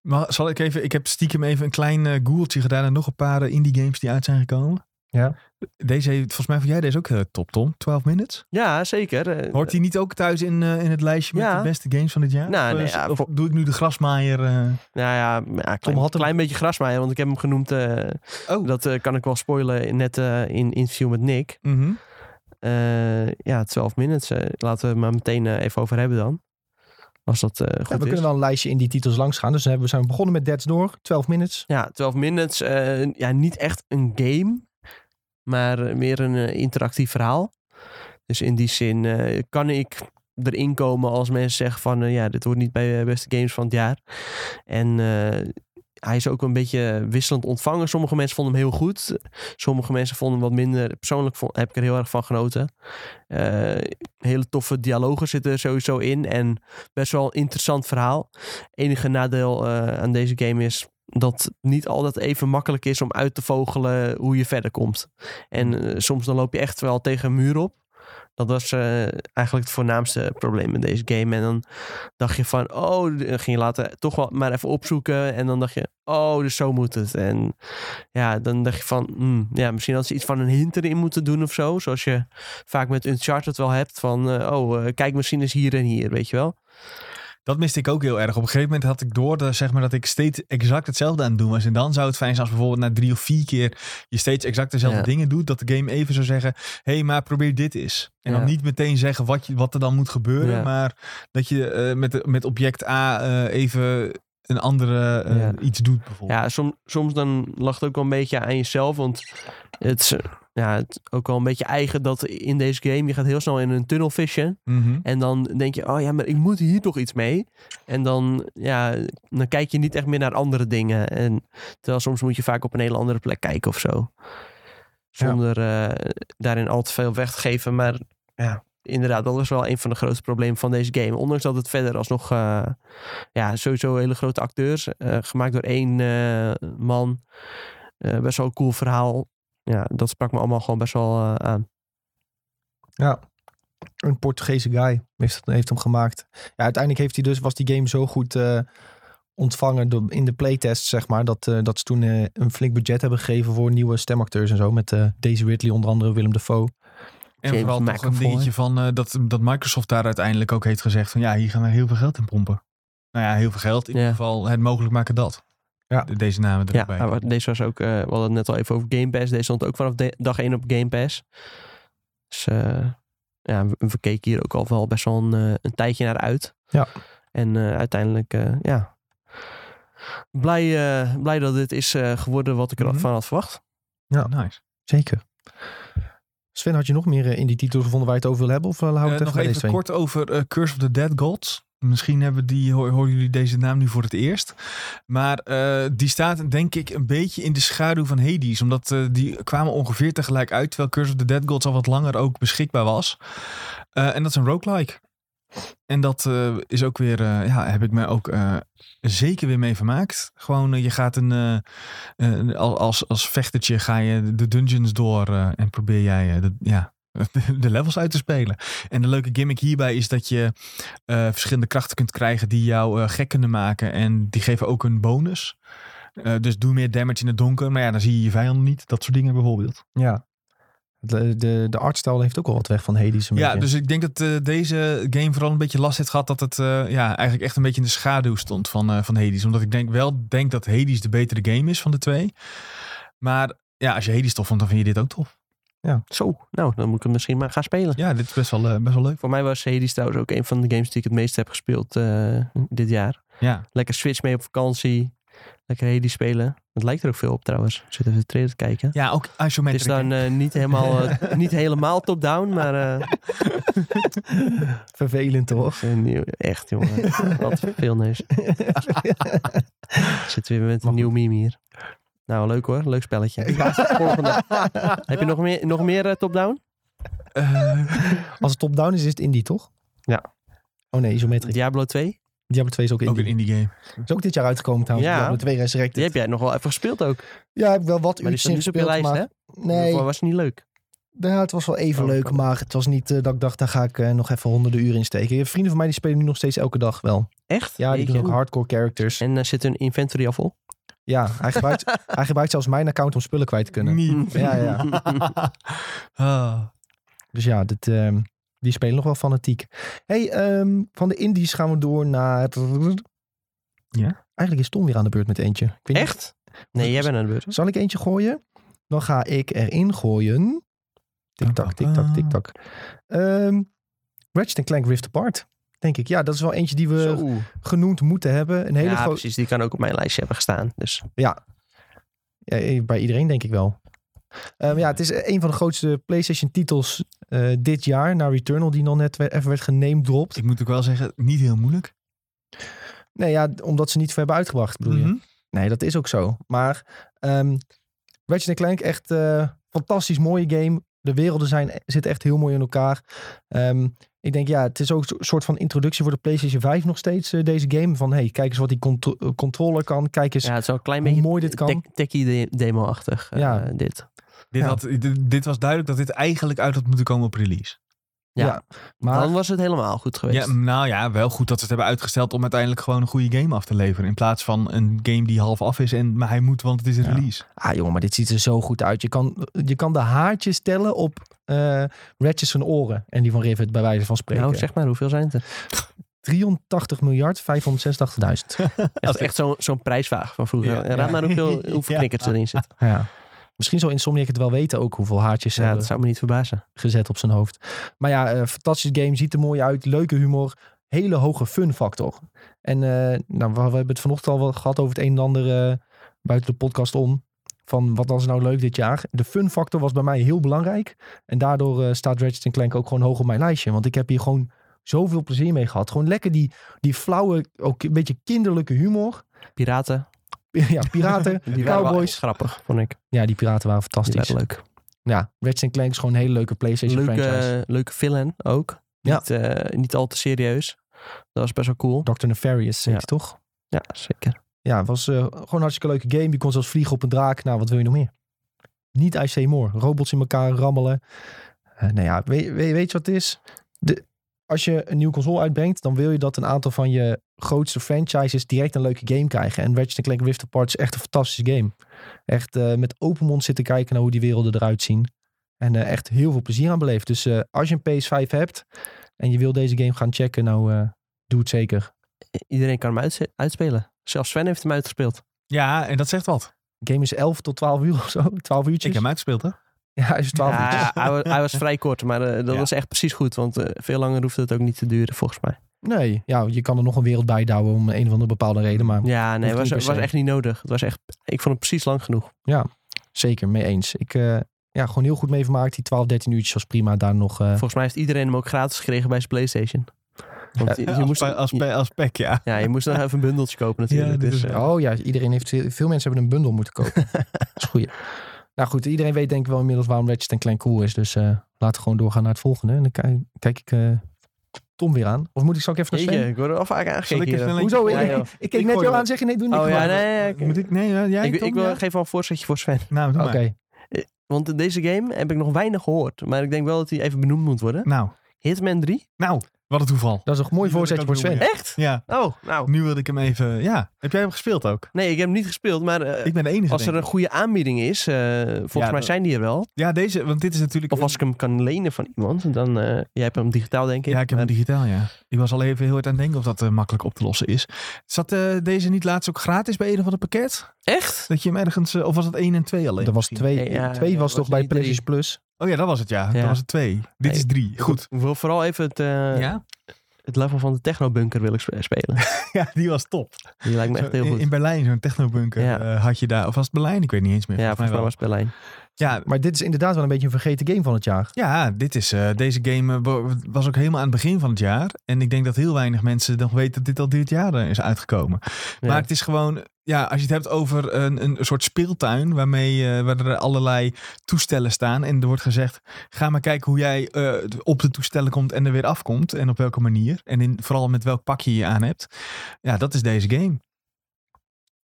S2: Maar zal ik even, ik heb stiekem even een klein eh googeltje gedaan en nog een paar indie games die uit zijn gekomen.
S1: Ja.
S2: Deze volgens mij vond jij deze ook eh, top, Tom. 12 minutes.
S3: Ja, zeker. Eh,
S2: Hoort die niet ook thuis in, eh, in het lijstje met
S3: Ja.
S2: de beste games van dit jaar?
S3: Nou,
S2: of,
S3: nee, ja,
S2: of
S3: voor-
S2: doe ik nu de grasmaaier?
S3: Nou ja, ja klein,
S1: had hem-
S3: klein beetje grasmaaien, want ik heb hem genoemd.
S2: Oh.
S3: Dat kan ik wel spoilen net in interview met Nick.
S2: Mhm.
S3: Ja, 12 minutes. laten we het maar meteen even over hebben dan. Als dat
S1: Ja,
S3: goed
S1: we
S3: is.
S1: kunnen wel een lijstje in die titels langs gaan. Dus we hebben- we zijn begonnen met Dead's Door, 12 minutes.
S3: Ja, 12 minutes. ja, niet echt een game, maar eh, meer een eh, interactief verhaal. Dus in die zin eh, kan ik erin komen als mensen zeggen van... ja, dit wordt niet bij beste games van het jaar. En hij is ook een beetje wisselend ontvangen. Sommige mensen vonden hem heel goed. Sommige mensen vonden hem wat minder. Persoonlijk vond, heb ik er heel erg van genoten. Hele toffe dialogen zitten er sowieso in. En best wel een interessant verhaal. Enige nadeel aan deze game is dat niet altijd even makkelijk is om uit te vogelen hoe je verder komt. En eh, soms dan loop je echt wel tegen een muur op. Dat was eh, eigenlijk het voornaamste probleem met deze game. En dan dacht je van, oh, ging je later toch wel maar even opzoeken. En dan dacht je, oh, dus zo moet het. En ja, dan dacht je van, hmm, ja, misschien had ze iets van een hint erin moeten doen of zo. Zoals je vaak met Uncharted wel hebt van, eh, oh, kijk, misschien is hier en hier, weet je wel.
S2: Dat miste ik ook heel erg. Op een gegeven moment had ik door dat, zeg maar, dat ik steeds exact hetzelfde aan het doen was. En dan zou het fijn zijn als bijvoorbeeld na drie of vier keer je steeds exact dezelfde
S3: Ja.
S2: dingen doet. Dat de game even zou zeggen, hé, hey, maar probeer dit eens. En dan niet meteen zeggen wat, je, wat er dan moet gebeuren.
S3: Ja.
S2: Maar dat je eh, met, met object A eh, even een andere eh, iets doet bijvoorbeeld.
S3: Ja, som, soms dan lag het ook wel een beetje aan jezelf. Want het ja, het is ook wel een beetje eigen dat in deze game... je gaat heel snel in een tunnel vision.
S2: Mhm.
S3: En dan denk je, oh ja, maar ik moet hier toch iets mee. En dan, ja, dan kijk je niet echt meer naar andere dingen. En terwijl soms moet je vaak op een hele andere plek kijken of zo. Zonder eh, daarin al te veel weg te geven. Maar ja, inderdaad, dat was wel een van de grootste problemen van deze game. Ondanks dat het verder alsnog, eh ja, sowieso hele grote acteurs. eh, gemaakt door één man. Best wel een cool verhaal. Ja, dat sprak me allemaal gewoon best wel eh, aan.
S1: Ja. Een Portugese guy heeft, heeft hem gemaakt. Ja, uiteindelijk heeft hij dus, was die game zo goed eh, ontvangen door, in de playtest, zeg maar. Dat, eh, dat ze toen een flink budget hebben gegeven voor nieuwe stemacteurs en zo. Met eh, Daisy Ridley, onder andere Willem Dafoe.
S2: En
S3: James
S2: vooral nog een dingetje van eh, dat, dat Microsoft daar uiteindelijk ook heeft gezegd van ja, hier gaan we heel veel geld in pompen. Nou ja, heel veel geld. In
S3: Ja.
S2: ieder geval het mogelijk maken dat.
S1: Ja.
S2: de- deze namen er
S3: Ja, maar deze was ook, eh, we hadden het net al even over Game Pass. Deze stond ook vanaf de- dag 1 op Game Pass. Dus eh, ja, we, we keken hier ook al wel best wel een, eh, een tijdje naar uit.
S1: Ja.
S3: En eh, uiteindelijk, eh, ja, blij, eh, blij dat dit is eh, geworden wat ik
S2: Mhm.
S3: ervan had verwacht.
S2: nice.
S1: Zeker. Sven, had je nog meer in die titels gevonden waar je het over wil hebben? Of houden we
S2: Eh,
S1: het
S2: nog
S1: even
S2: even
S1: deze twee?
S2: kort over Curse of the Dead Gods. Misschien hebben die, horen jullie deze naam nu voor het eerst. Maar eh, die staat denk ik een beetje in de schaduw van Hades. Omdat eh, die kwamen ongeveer tegelijk uit. Terwijl Curse of the Dead Gods al wat langer ook beschikbaar was. Eh, en dat is een roguelike. En dat is ook weer, ja, heb ik me ook zeker weer mee vermaakt. Gewoon, je gaat een, al- als, als vechtertje ga je de dungeons door en probeer jij ja, de levels uit te spelen. En de leuke gimmick hierbij is dat je eh, verschillende krachten kunt krijgen die jou eh, gek kunnen maken. En die geven ook een bonus. Eh, dus doe meer damage in het donker. Maar ja, dan zie je je vijanden niet. Dat soort dingen bijvoorbeeld.
S1: Ja. De, de, de artstijl heeft ook al wat weg van Hades. Een
S2: Ja,
S1: beetje.
S2: dus ik denk dat deze game vooral een beetje last heeft gehad dat het ja, eigenlijk echt een beetje in de schaduw stond van, van Hades. Omdat ik denk wel denk dat Hades de betere game is van de twee. Maar ja, als je Hades tof vond, dan vind je dit ook tof.
S3: Zo, nou, dan moet ik hem misschien maar gaan spelen.
S2: Ja, dit is best wel, eh, best wel leuk.
S3: Voor mij was Hades trouwens ook een van de games die ik het meest heb gespeeld eh, dit jaar.
S2: Ja,
S3: Lekker Switch mee op vakantie. Lekker Hades spelen. Het lijkt er ook veel op trouwens. Ik zit even de trailer te kijken.
S2: ja ook
S3: Het
S2: isometric.
S3: is dan eh, niet helemaal, niet helemaal top-down, maar
S1: Vervelend toch?
S3: echt jongen. Wat veel neus. Zitten we weer met een nieuw meme hier. Nou, leuk hoor. Leuk spelletje. Volgende. Heb je nog meer, nog meer eh, top-down?
S2: Eh,
S1: Als het top-down is, is het indie, toch?
S3: Ja.
S1: Oh nee, isometric.
S3: Diablo 2?
S1: Diablo 2 is ook
S2: ook
S1: indie.
S2: een indie game.
S1: Is ook dit jaar uitgekomen trouwens.
S3: Ja.
S1: Diablo 2 Resurrected.
S3: Die heb jij nog wel even gespeeld ook.
S1: Ja, ik heb wel wat
S3: Maar die
S1: uurtjes
S3: staat
S1: in
S3: niet op je
S1: gespeeld.
S3: lijst,
S1: maar...
S3: hè?
S1: Nee,
S3: was het niet leuk?
S1: ja, het was wel even
S3: Oh,
S1: leuk. Maar het was niet eh, dat ik dacht, daar ga ik nog even honderden uren in steken. Vrienden van mij die spelen nu nog steeds elke dag wel.
S3: Echt?
S1: Ja, die doen ook hardcore characters.
S3: En eh, zit hun inventory al vol?
S1: Ja, hij gebruikt, hij gebruikt zelfs mijn account om spullen kwijt te kunnen.
S2: Niet.
S1: Ja, ja.
S2: Ah.
S1: Dus ja, dit, ehm, die spelen nog wel fanatiek. hey, ehm, van de indies gaan we door naar...
S2: Ja?
S1: Eigenlijk is Tom weer aan de beurt met eentje. Ik weet niet-
S3: Echt? Nee, jij bent aan de beurt.
S1: Zal ik eentje gooien? Dan ga ik erin gooien. Tik-tak, tik-tak, tik-tak. Ehm Ratchet Clank Rift Apart. Denk ik. Ja, dat is wel eentje die we
S3: Zo.
S1: genoemd moeten hebben. Een hele
S3: ja, precies. Die kan ook op mijn lijstje hebben gestaan. Dus
S1: Ja, eh, bij iedereen denk ik wel. Ehm, ja, het is een van de grootste PlayStation titels eh, dit jaar. Na Returnal, die nog net even werd genamedropt.
S2: Ik moet ook wel zeggen, niet heel moeilijk.
S1: Nee, ja, omdat ze niet veel hebben uitgebracht, bedoel je?
S2: Mhm.
S1: Nee, dat is ook zo. Maar ehm Ratchet Clank, echt eh, fantastisch mooie game. De werelden zijn, zitten echt heel mooi in elkaar. Ehm, ik denk, ja, het is ook een soort van introductie voor de PlayStation 5 nog steeds, eh, deze game. Van, hey, kijk eens wat die contro- eh, controller kan. Kijk eens
S3: ja, het is wel een klein
S1: hoe
S3: beetje
S1: mooi dit kan.
S3: tech- techie de- demo-achtig. eh,
S1: Ja.
S3: dit.
S2: Dit,
S1: Ja.
S2: had, dit, dit was duidelijk dat dit eigenlijk uit had moeten komen op release.
S3: Ja.
S1: Ja, maar
S3: Dan was het helemaal goed geweest.
S2: Ja, nou ja, wel goed dat ze het hebben uitgesteld om uiteindelijk gewoon een goede game af te leveren. In plaats van een game die half af is en maar hij moet, want het is een
S1: Ja.
S2: release.
S1: Ah jongen, maar dit ziet er zo goed uit. Je kan, je kan de haartjes tellen op eh Ratchet zijn oren. En die van Rivet bij wijze van spreken.
S3: nou, zeg maar, hoeveel zijn het er?
S1: 83 miljard 586.000.
S3: Dat is echt zo'n zo'n prijsvraag van vroeger.
S2: Ja.
S3: Raad maar hoeveel, hoeveel knikkers erin zitten.
S1: ja. Misschien zal Insomniac het wel weten ook hoeveel haartjes ze
S3: Ja, dat zou me niet verbazen.
S1: gezet op zijn hoofd. Maar ja, eh fantastisch game. Ziet er mooi uit. Leuke humor. Hele hoge fun factor. En eh, nou, we, we hebben het vanochtend al wel gehad over het een en ander eh, buiten de podcast om. Van wat was nou leuk dit jaar? De fun factor was bij mij heel belangrijk. En daardoor staat Ratchet Clank ook gewoon hoog op mijn lijstje. Want ik heb hier gewoon zoveel plezier mee gehad. Gewoon lekker die, die flauwe, ook een beetje kinderlijke humor.
S3: Piraten.
S1: ja, piraten,
S3: Die
S1: cowboys.
S3: grappig, vond ik.
S1: Ja, die piraten waren
S3: Die
S1: fantastisch.
S3: waren leuk.
S1: Ja, Ratchet Clank is gewoon een hele leuke PlayStation franchise.
S3: Leuke, leuke villain ook.
S1: Ja.
S3: Niet, eh, niet al te serieus. Dat was best wel cool.
S1: Dr. Nefarious,
S3: Ja.
S1: die toch?
S3: Ja, zeker.
S1: Ja, het was eh, gewoon een hartstikke leuke game. Je kon zelfs vliegen op een draak. Nou, wat wil je nog meer? Niet I Say More. Robots in elkaar rammelen. Eh nou ja, weet, weet, weet je wat het is? De, als je een nieuwe console uitbrengt, dan wil je dat een aantal van je grootste franchises direct een leuke game krijgen. En Ratchet Clank Rift Apart is echt een fantastische game. Echt eh, met open mond zitten kijken naar hoe die werelden eruit zien. En eh, echt heel veel plezier aan beleefd. Dus eh, als je een PS5 hebt en je wil deze game gaan checken, nou eh, doe het zeker.
S3: Iedereen kan hem uitspelen. Zelfs Sven heeft hem uitgespeeld.
S2: Ja, en dat zegt wat.
S1: game is 11 tot 12 uur of zo. 12
S2: Ik
S1: uurtjes.
S2: heb hem uitgespeeld, hè?
S1: Ja, hij is 12 uurtjes.
S3: Ja, hij, wa- hij was vrij kort, maar dat
S2: Ja.
S3: was echt precies goed. Want veel langer hoefde het ook niet te duren, volgens mij.
S1: Nee, ja, je kan er nog een wereld bij douwen om een of andere bepaalde reden. Maar
S3: Ja, nee, was, was echt niet nodig. Het was echt, ik vond het precies lang genoeg.
S1: zeker, mee eens. Ik, eh, ja, gewoon heel goed mee vermaakt. Die 12, 13 uurtjes was prima. Daar nog... eh,
S3: Volgens mij heeft iedereen hem ook gratis gekregen bij zijn PlayStation. Want je, je
S2: als,
S3: moest,
S2: als,
S3: je-
S2: pe- als pack, ja.
S3: ja, je moest nog even een bundeltje kopen natuurlijk.
S2: Ja,
S3: dus,
S2: is-
S3: eh,
S1: Oh ja, iedereen heeft, veel mensen hebben een bundel moeten kopen. dat is goed. Nou goed, iedereen weet denk ik wel inmiddels waarom Ratchet Clank cool is. Dus eh, laten we gewoon doorgaan naar het volgende. En dan kijk, kijk ik eh, Tom weer aan. Of moet ik, zal ik even naar
S3: jeetje,
S1: Sven?
S3: ik word er al vaak aangekeken.
S1: Hoezo?
S3: Ja,
S1: ik,
S3: joh.
S1: ik, ik keek
S2: Ik
S1: net jou
S2: wel-
S1: aan zeggen nee, doe niet.
S3: Oh ja,
S1: gewoon.
S3: nee.
S2: Moet ik? Nee, ja, jij,
S3: ik,
S2: Tom,
S3: ik wil,
S2: ja?
S3: geef wel een voorzetje voor Sven.
S2: Nou, doe
S1: Oké.
S2: maar.
S3: Want deze game heb ik nog weinig gehoord. Maar ik denk wel dat hij even benoemd moet worden.
S2: Nou,
S3: Hitman 3?
S2: nou, wat een toeval.
S1: Dat is een mooi voorzetje voor Sven.
S3: Echt?
S2: Ja,
S3: Oh, nou.
S2: nu wilde ik hem even... Ja, heb jij hem gespeeld ook?
S3: Nee, ik heb hem niet gespeeld. Maar eh,
S2: Ik ben de enige,
S3: als er een goede aanbieding is, eh, volgens
S2: Ja,
S3: mij
S2: dat-
S3: zijn die er wel.
S2: Ja, deze, want dit is natuurlijk...
S3: Of als ik hem kan lenen van iemand, dan... eh jij hebt hem digitaal, denk ik.
S2: Ja, ik heb hem digitaal, ja. Ik was al even heel hard aan het denken of dat makkelijk op te lossen is. Zat eh, deze niet laatst ook gratis bij een of ander pakket?
S3: Echt?
S2: Dat je hem ergens... of was het 1 en 2 alleen?
S1: Er was
S2: misschien?
S1: twee,
S3: Ja,
S1: twee
S3: ja,
S1: was
S3: was
S1: toch bij. PlayStation Plus.
S2: Oh ja, dat was het, ja.
S3: Ja.
S2: Dat was het 2. Dit
S3: Nee,
S2: is 3. Goed.
S3: Ik wil vooral even het, eh,
S2: Ja?
S3: het level van de technobunker wil ik spe- spelen.
S2: ja, die was top.
S3: Die lijkt me echt heel
S2: in,
S3: goed.
S2: in Berlijn, zo'n technobunker
S3: Ja.
S2: eh, had je daar. Of was het Berlijn? Ik weet niet eens meer.
S3: ja,
S2: volgens mij
S3: volgens mij was het Berlijn.
S2: Ja,
S1: Maar dit is inderdaad wel een beetje een vergeten game van het jaar.
S2: Ja, dit is, eh, deze game eh, wa- was ook helemaal aan het begin van het jaar. En ik denk dat heel weinig mensen nog weten dat dit al dit jaar eh, is uitgekomen.
S3: Ja.
S2: Maar het is gewoon, ja, als je het hebt over een, een soort speeltuin waarmee waar er allerlei toestellen staan. En er wordt gezegd, ga maar kijken hoe jij op de toestellen komt en er weer afkomt. En op welke manier. En in, vooral met welk pakje je aan hebt. Ja, dat is deze game.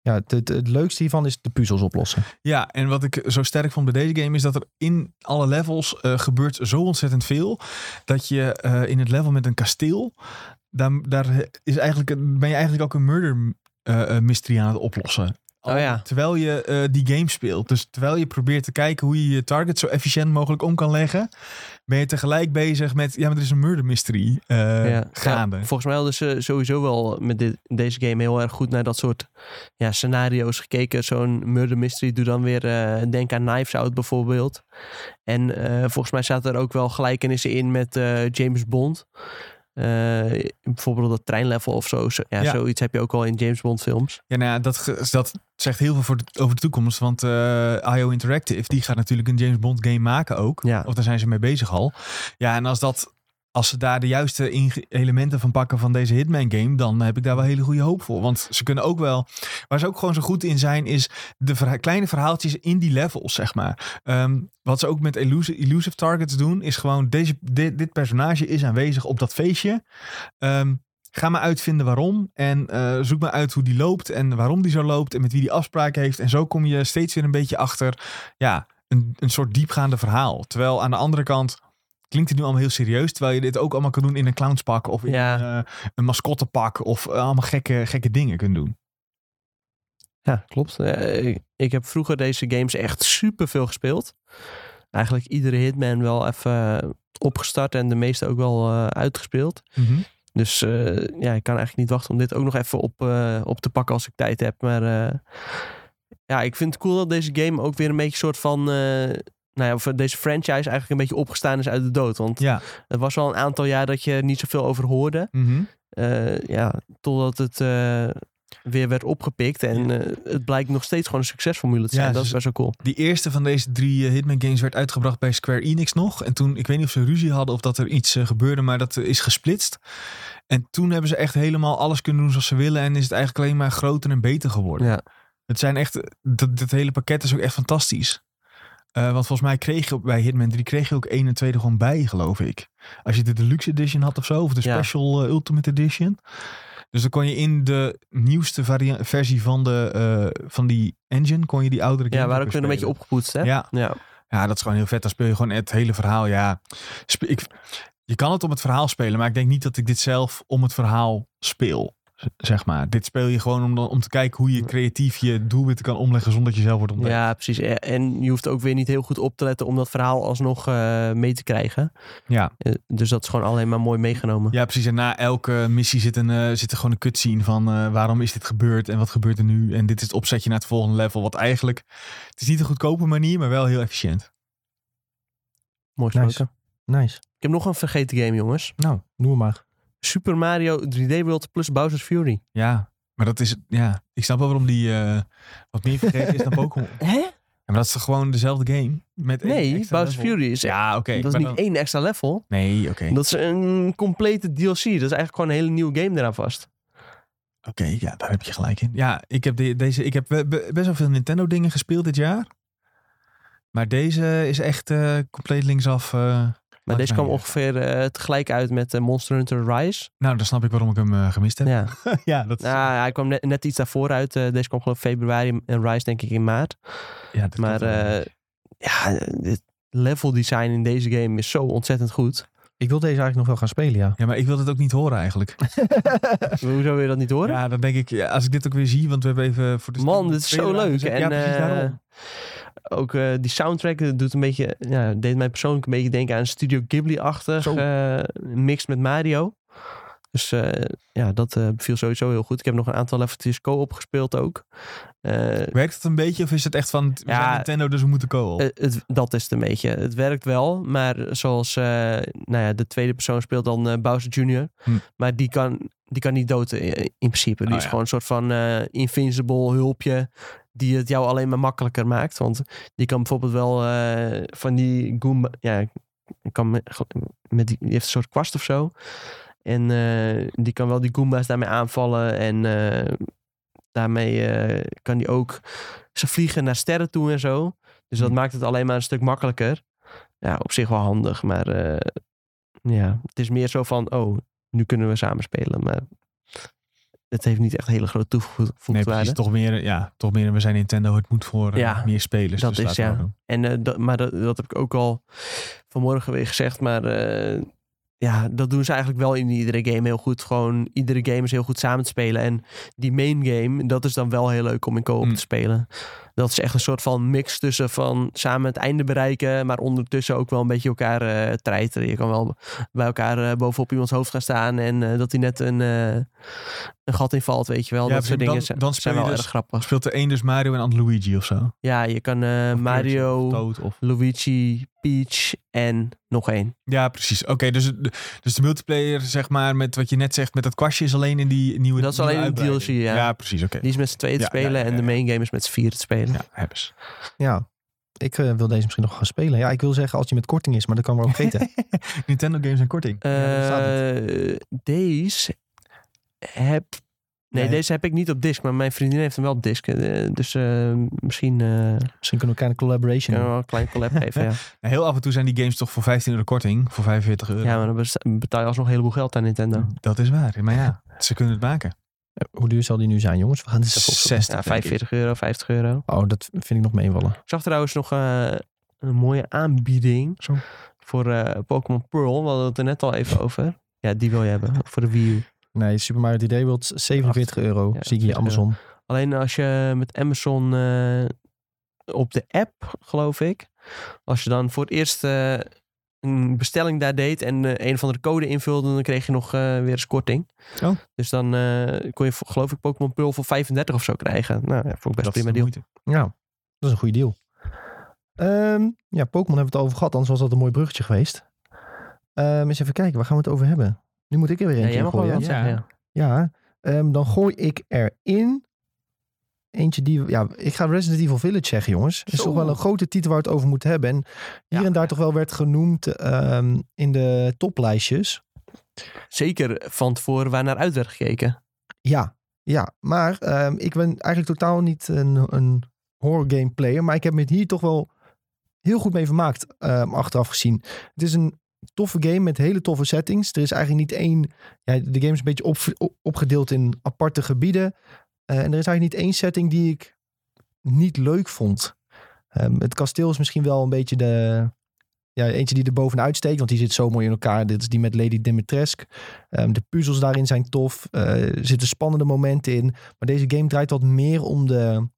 S1: Ja, het, het, leukste hiervan is de puzzels oplossen.
S2: Ja, en wat ik zo sterk vond bij deze game is dat er in alle levels eh, gebeurt zo ontzettend veel. Dat je eh, in het level met een kasteel, daar, daar is eigenlijk, ben je eigenlijk ook een murder eh, mystery aan het oplossen.
S3: Oh ja.
S2: Terwijl je eh, die game speelt. Dus terwijl je probeert te kijken hoe je je target zo efficiënt mogelijk om kan leggen, ben je tegelijk bezig met, ja, maar er is een murder mystery eh,
S3: Ja.
S2: gaande.
S3: Ja, volgens mij hadden ze sowieso wel met dit, deze game heel erg goed naar dat soort ja, scenario's gekeken. Zo'n murder mystery doe dan weer, eh, denk aan Knives Out bijvoorbeeld. En volgens mij zaten er ook wel gelijkenissen in met James Bond. Eh, bijvoorbeeld dat treinlevel of zo. Zo- Ja,
S2: Ja.
S3: Zoiets heb je ook al in James Bond films.
S2: Ja, nou ja, dat, dat zegt heel veel voor de, over de toekomst. Want eh IO Interactive, die gaat natuurlijk een James Bond game maken ook.
S3: Ja.
S2: Of daar zijn ze mee bezig al. Ja, en als dat... Als ze daar de juiste elementen van pakken van deze Hitman game, dan heb ik daar wel hele goede hoop voor. Want ze kunnen ook wel, waar ze ook gewoon zo goed in zijn, is de kleine verhaaltjes in die levels, zeg maar. Ehm, wat ze ook met elusive, targets doen, is gewoon deze, dit, dit personage is aanwezig op dat feestje. Ehm, Ga maar uitvinden waarom. En eh, zoek maar uit hoe die loopt. En waarom die zo loopt. En met wie die afspraken heeft. En zo kom je steeds weer een beetje achter. Ja, een, een soort diepgaande verhaal. Terwijl aan de andere kant. Klinkt het nu allemaal heel serieus. Terwijl je dit ook allemaal kan doen in een clownspak. Of in
S3: Ja.
S2: een, eh, een mascottepak. Of eh, allemaal gekke, gekke dingen kunnen doen.
S3: Ja, klopt. Eh, ik, heb vroeger deze games echt super veel gespeeld. Eigenlijk iedere Hitman wel even opgestart en de meeste ook wel uitgespeeld. Dus eh, ja, ik kan eigenlijk niet wachten om dit ook nog even op, op te pakken als ik tijd heb. Maar ja, ik vind het cool dat deze game ook weer een beetje soort van... eh, nou ja, voor deze franchise eigenlijk een beetje opgestaan is uit de dood. Want
S2: Ja.
S3: het was al een aantal jaar dat je niet zoveel over hoorde.
S2: Mhm.
S3: Eh, ja, totdat het eh, weer werd opgepikt. En eh, het blijkt nog steeds gewoon een succesformule te
S2: Ja,
S3: zijn. dat
S2: ze-
S3: is best wel cool.
S2: Die eerste van deze drie eh, Hitman games werd uitgebracht bij Square Enix nog. En toen, ik weet niet of ze ruzie hadden of dat er iets eh, gebeurde, maar dat eh, is gesplitst. En toen hebben ze echt helemaal alles kunnen doen zoals ze willen. En is het eigenlijk alleen maar groter en beter geworden.
S3: Ja.
S2: Het zijn echt, dat, dat hele pakket is ook echt fantastisch. Eh, want volgens mij kreeg je bij Hitman 3 kreeg je ook 1 en 2 er gewoon bij, geloof ik. Als je de Deluxe Edition had of zo, of de
S3: Ja.
S2: Special eh, Ultimate Edition. Dus dan kon je in de nieuwste versie van, de, eh, van die engine, kon je die oudere
S3: Ja, waar
S2: ook weer
S3: een beetje opgepoetst, hè?
S2: Ja,
S3: Ja.
S2: ja, dat is gewoon heel vet. Dan speel je gewoon het hele verhaal. Ja, ik, je kan het om het verhaal spelen, maar ik denk niet dat ik dit zelf om het verhaal speel. Zeg maar. Dit speel je gewoon om, om te kijken hoe je creatief je doelwitten kan omleggen zonder dat je zelf wordt ontdekt.
S3: Ja, precies. En je hoeft ook weer niet heel goed op te letten om dat verhaal alsnog eh, mee te krijgen.
S2: Ja.
S3: Eh, Dus dat is gewoon alleen maar mooi meegenomen.
S2: Ja, precies. En na elke missie zit, een, eh, zit er gewoon een cutscene van eh, waarom is dit gebeurd en wat gebeurt er nu. En dit is het opzetje naar het volgende level. Wat eigenlijk, het is niet een goedkope manier, maar wel heel efficiënt.
S3: Mooi
S1: Nice.
S3: gesproken.
S1: Nice.
S3: Ik heb nog een vergeten game, jongens.
S1: Nou, noem maar.
S3: Super Mario 3D World plus Bowser's Fury.
S2: Ja, maar dat is, ja, ik snap wel waarom die eh, wat meer vergeten is dan Pokémon.
S3: Hè?
S2: Ja, maar dat is toch gewoon dezelfde game? Met
S3: Nee, Bowser's
S2: level?
S3: Fury is...
S2: Ja, oké.
S3: dat is niet
S2: dan-
S3: één extra level.
S2: Nee, oké.
S3: Dat is een complete DLC. Dat is eigenlijk gewoon een hele nieuwe game eraan vast.
S2: Oké, ja, daar heb je gelijk in. Ja, ik heb, de, deze, ik heb be- be- best wel veel Nintendo dingen gespeeld dit jaar. Maar deze is echt eh, compleet linksaf. eh,
S3: Maar deze kwam
S2: hier.
S3: ongeveer eh, tegelijk uit met eh, Monster Hunter Rise.
S2: nou, dan snap ik waarom ik hem eh, gemist heb.
S3: Ja,
S2: ja, dat,
S3: nou, hij kwam net, net iets daarvoor uit. Eh, deze kwam geloof ik februari en Rise denk ik in maart.
S2: ja, dat
S3: Maar eh, ja, het level design in deze game is zo ontzettend goed.
S1: Ik wil deze eigenlijk nog wel gaan spelen, ja.
S2: ja, maar ik wil het ook niet horen eigenlijk.
S3: Hoezo wil je dat niet horen?
S2: Ja, dan denk ik, ja, als ik dit ook weer zie, want we hebben even voor de
S3: Man, dit is zo leuk. En
S2: ja, precies
S3: eh,
S2: daarom.
S3: Ook eh, die soundtrack dat doet een beetje, ja, deed mij persoonlijk een beetje denken aan Studio Ghibli-achtig.
S1: Zo.
S3: eh mixed met Mario. Dus eh, ja, dat eh viel sowieso heel goed. Ik heb nog een aantal leveltjes co-op gespeeld ook. Eh,
S2: Werkt het een beetje of is het echt van,
S3: Ja,
S2: Nintendo, dus we moeten co-op?
S3: Eh, het, dat is het een beetje. Het werkt wel, maar zoals eh, nou ja, de tweede persoon speelt dan eh, Bowser Jr.
S2: Hm.
S3: Maar die kan, die kan niet dood in, in principe. Die
S2: Oh,
S3: is
S2: ja.
S3: gewoon een soort van eh, invincible hulpje die het jou alleen maar makkelijker maakt. Want die kan bijvoorbeeld wel eh, van die Goomba... Ja, kan met, met die, die heeft een soort kwast of zo. En eh, die kan wel die Goomba's daarmee aanvallen. En eh, daarmee kan die ook ze vliegen naar sterren toe en zo. Dus dat
S2: Hm.
S3: maakt het alleen maar een stuk makkelijker. Ja, op zich wel handig. Maar ja, het is meer zo van... Oh, nu kunnen we samen spelen. Maar het heeft niet echt hele grote toegevoegde
S2: nee, precies. Toch meer, ja, toch meer, we zijn Nintendo, het moet voor eh,
S3: Ja,
S2: meer spelers.
S3: dat
S2: dus
S3: is, ja.
S2: doen.
S3: En eh, dat, maar dat, dat heb ik ook al vanmorgen weer gezegd. Maar eh, ja, dat doen ze eigenlijk wel in iedere game heel goed. Gewoon iedere game is heel goed samen te spelen. En die main game, dat is dan wel heel leuk om in co-op
S2: Mm.
S3: te spelen. Dat is echt een soort van mix tussen van samen het einde bereiken. Maar ondertussen ook wel een beetje elkaar eh treiteren. Je kan wel bij elkaar bovenop iemands hoofd gaan staan. En dat hij net een, een gat invalt, weet je wel.
S2: Ja,
S3: dat soort dingen
S2: Dan-
S3: zijn-
S2: dan
S3: zijn
S2: je
S3: wel
S2: dus-
S3: erg grappig.
S2: Speelt er één dus Mario en Aunt Luigi of zo?
S3: Ja, je kan eh,
S2: Of
S3: Mario...
S2: Of Toad of...
S3: Luigi, Peach en nog één.
S2: Ja, precies. Oké, dus, de- dus de multiplayer, zeg maar, met wat je net zegt, met dat kwastje is alleen in die nieuwe
S3: Dat is
S2: nieuwe
S3: alleen in de. DLC, ja.
S2: Ja, precies. Oké.
S3: Die is met z'n tweeën te
S2: Ja, ja,
S3: spelen
S2: ja,
S3: en de
S2: ja.
S3: main game is met z'n vier te spelen.
S2: Ja, hebben ze.
S1: Ja, ik eh, wil deze misschien nog gaan spelen. Ja, ik wil zeggen als die met korting is, maar dat kan maar ook vergeten.
S2: Nintendo games en korting.
S1: Ja,
S3: Eh, deze heb... Nee,
S2: Nee.
S3: deze heb ik niet op disc, maar mijn vriendin heeft hem wel op disc. Eh, dus eh, misschien eh
S1: misschien kunnen we een kleine collaboration
S3: kunnen we een klein collab geven. ja.
S2: Nou, heel af en toe zijn die games toch voor 15 euro korting, voor 45 euro.
S3: ja, maar dan betaal je alsnog een heleboel geld aan Nintendo.
S2: Dat is waar. Maar ja, ze kunnen het maken.
S1: Hoe duur zal die nu zijn, jongens? We gaan dit even opzoeken.
S2: 60,
S3: Ja,
S2: denk ik.
S3: 45 euro, 50 euro.
S1: Oh, dat vind ik nog meevallen.
S3: Ik zag trouwens nog een mooie aanbieding
S2: Zo.
S3: voor Pokémon Pearl. We hadden het er net al even over. Ja, die wil je hebben voor de Wii U.
S1: Nee, Super Mario 3D World 47 euro.
S3: Ja,
S1: zie ik hier
S3: 47
S1: Amazon.
S3: Alleen als je met Amazon eh, op de app, geloof ik. Als je dan voor het eerst eh, een bestelling daar deed en eh, een of andere code invulde, dan kreeg je nog weer eens korting.
S2: Oh.
S3: Dus dan kon je, geloof ik, Pokémon Pearl voor 35 of zo krijgen. Nou, ja, vond ik best
S2: Dat
S3: prima
S2: de
S3: deal.
S2: moeite.
S1: Ja, dat is een goede deal. Ehm, ja, Pokémon hebben we het over gehad, anders was dat een mooi bruggetje geweest. Ehm eens even kijken, waar gaan we het over hebben? Nu moet ik er weer
S3: Ja,
S1: eentje in
S3: wel
S1: gooien.
S2: Ja.
S3: Ja.
S1: Ja, ehm, dan gooi ik erin eentje die... Ja, ik ga Resident Evil Village zeggen, jongens. Het is
S3: Zo.
S1: toch wel een grote titel waar we het over moeten hebben. En hier
S3: Ja.
S1: en daar toch wel werd genoemd ehm, in de toplijstjes.
S3: Zeker van tevoren waar naar uit werd gekeken.
S1: Ja, ja. Maar ehm, ik ben eigenlijk totaal niet een, een horror game player. Maar ik heb me hier toch wel heel goed mee vermaakt achteraf gezien. Het is een toffe game met hele toffe settings. Er is eigenlijk niet één... Ja, de game is een beetje op, op- opgedeeld in aparte gebieden. Eh, en er is eigenlijk niet één setting die ik niet leuk vond. Ehm, het kasteel is misschien wel een beetje de, ja, eentje die er bovenuit steekt, want die zit zo mooi in elkaar. Dit is die met Lady Dimitrescu. Ehm, de puzzels daarin zijn tof. Eh, er zitten spannende momenten in. Maar deze game draait wat meer om de,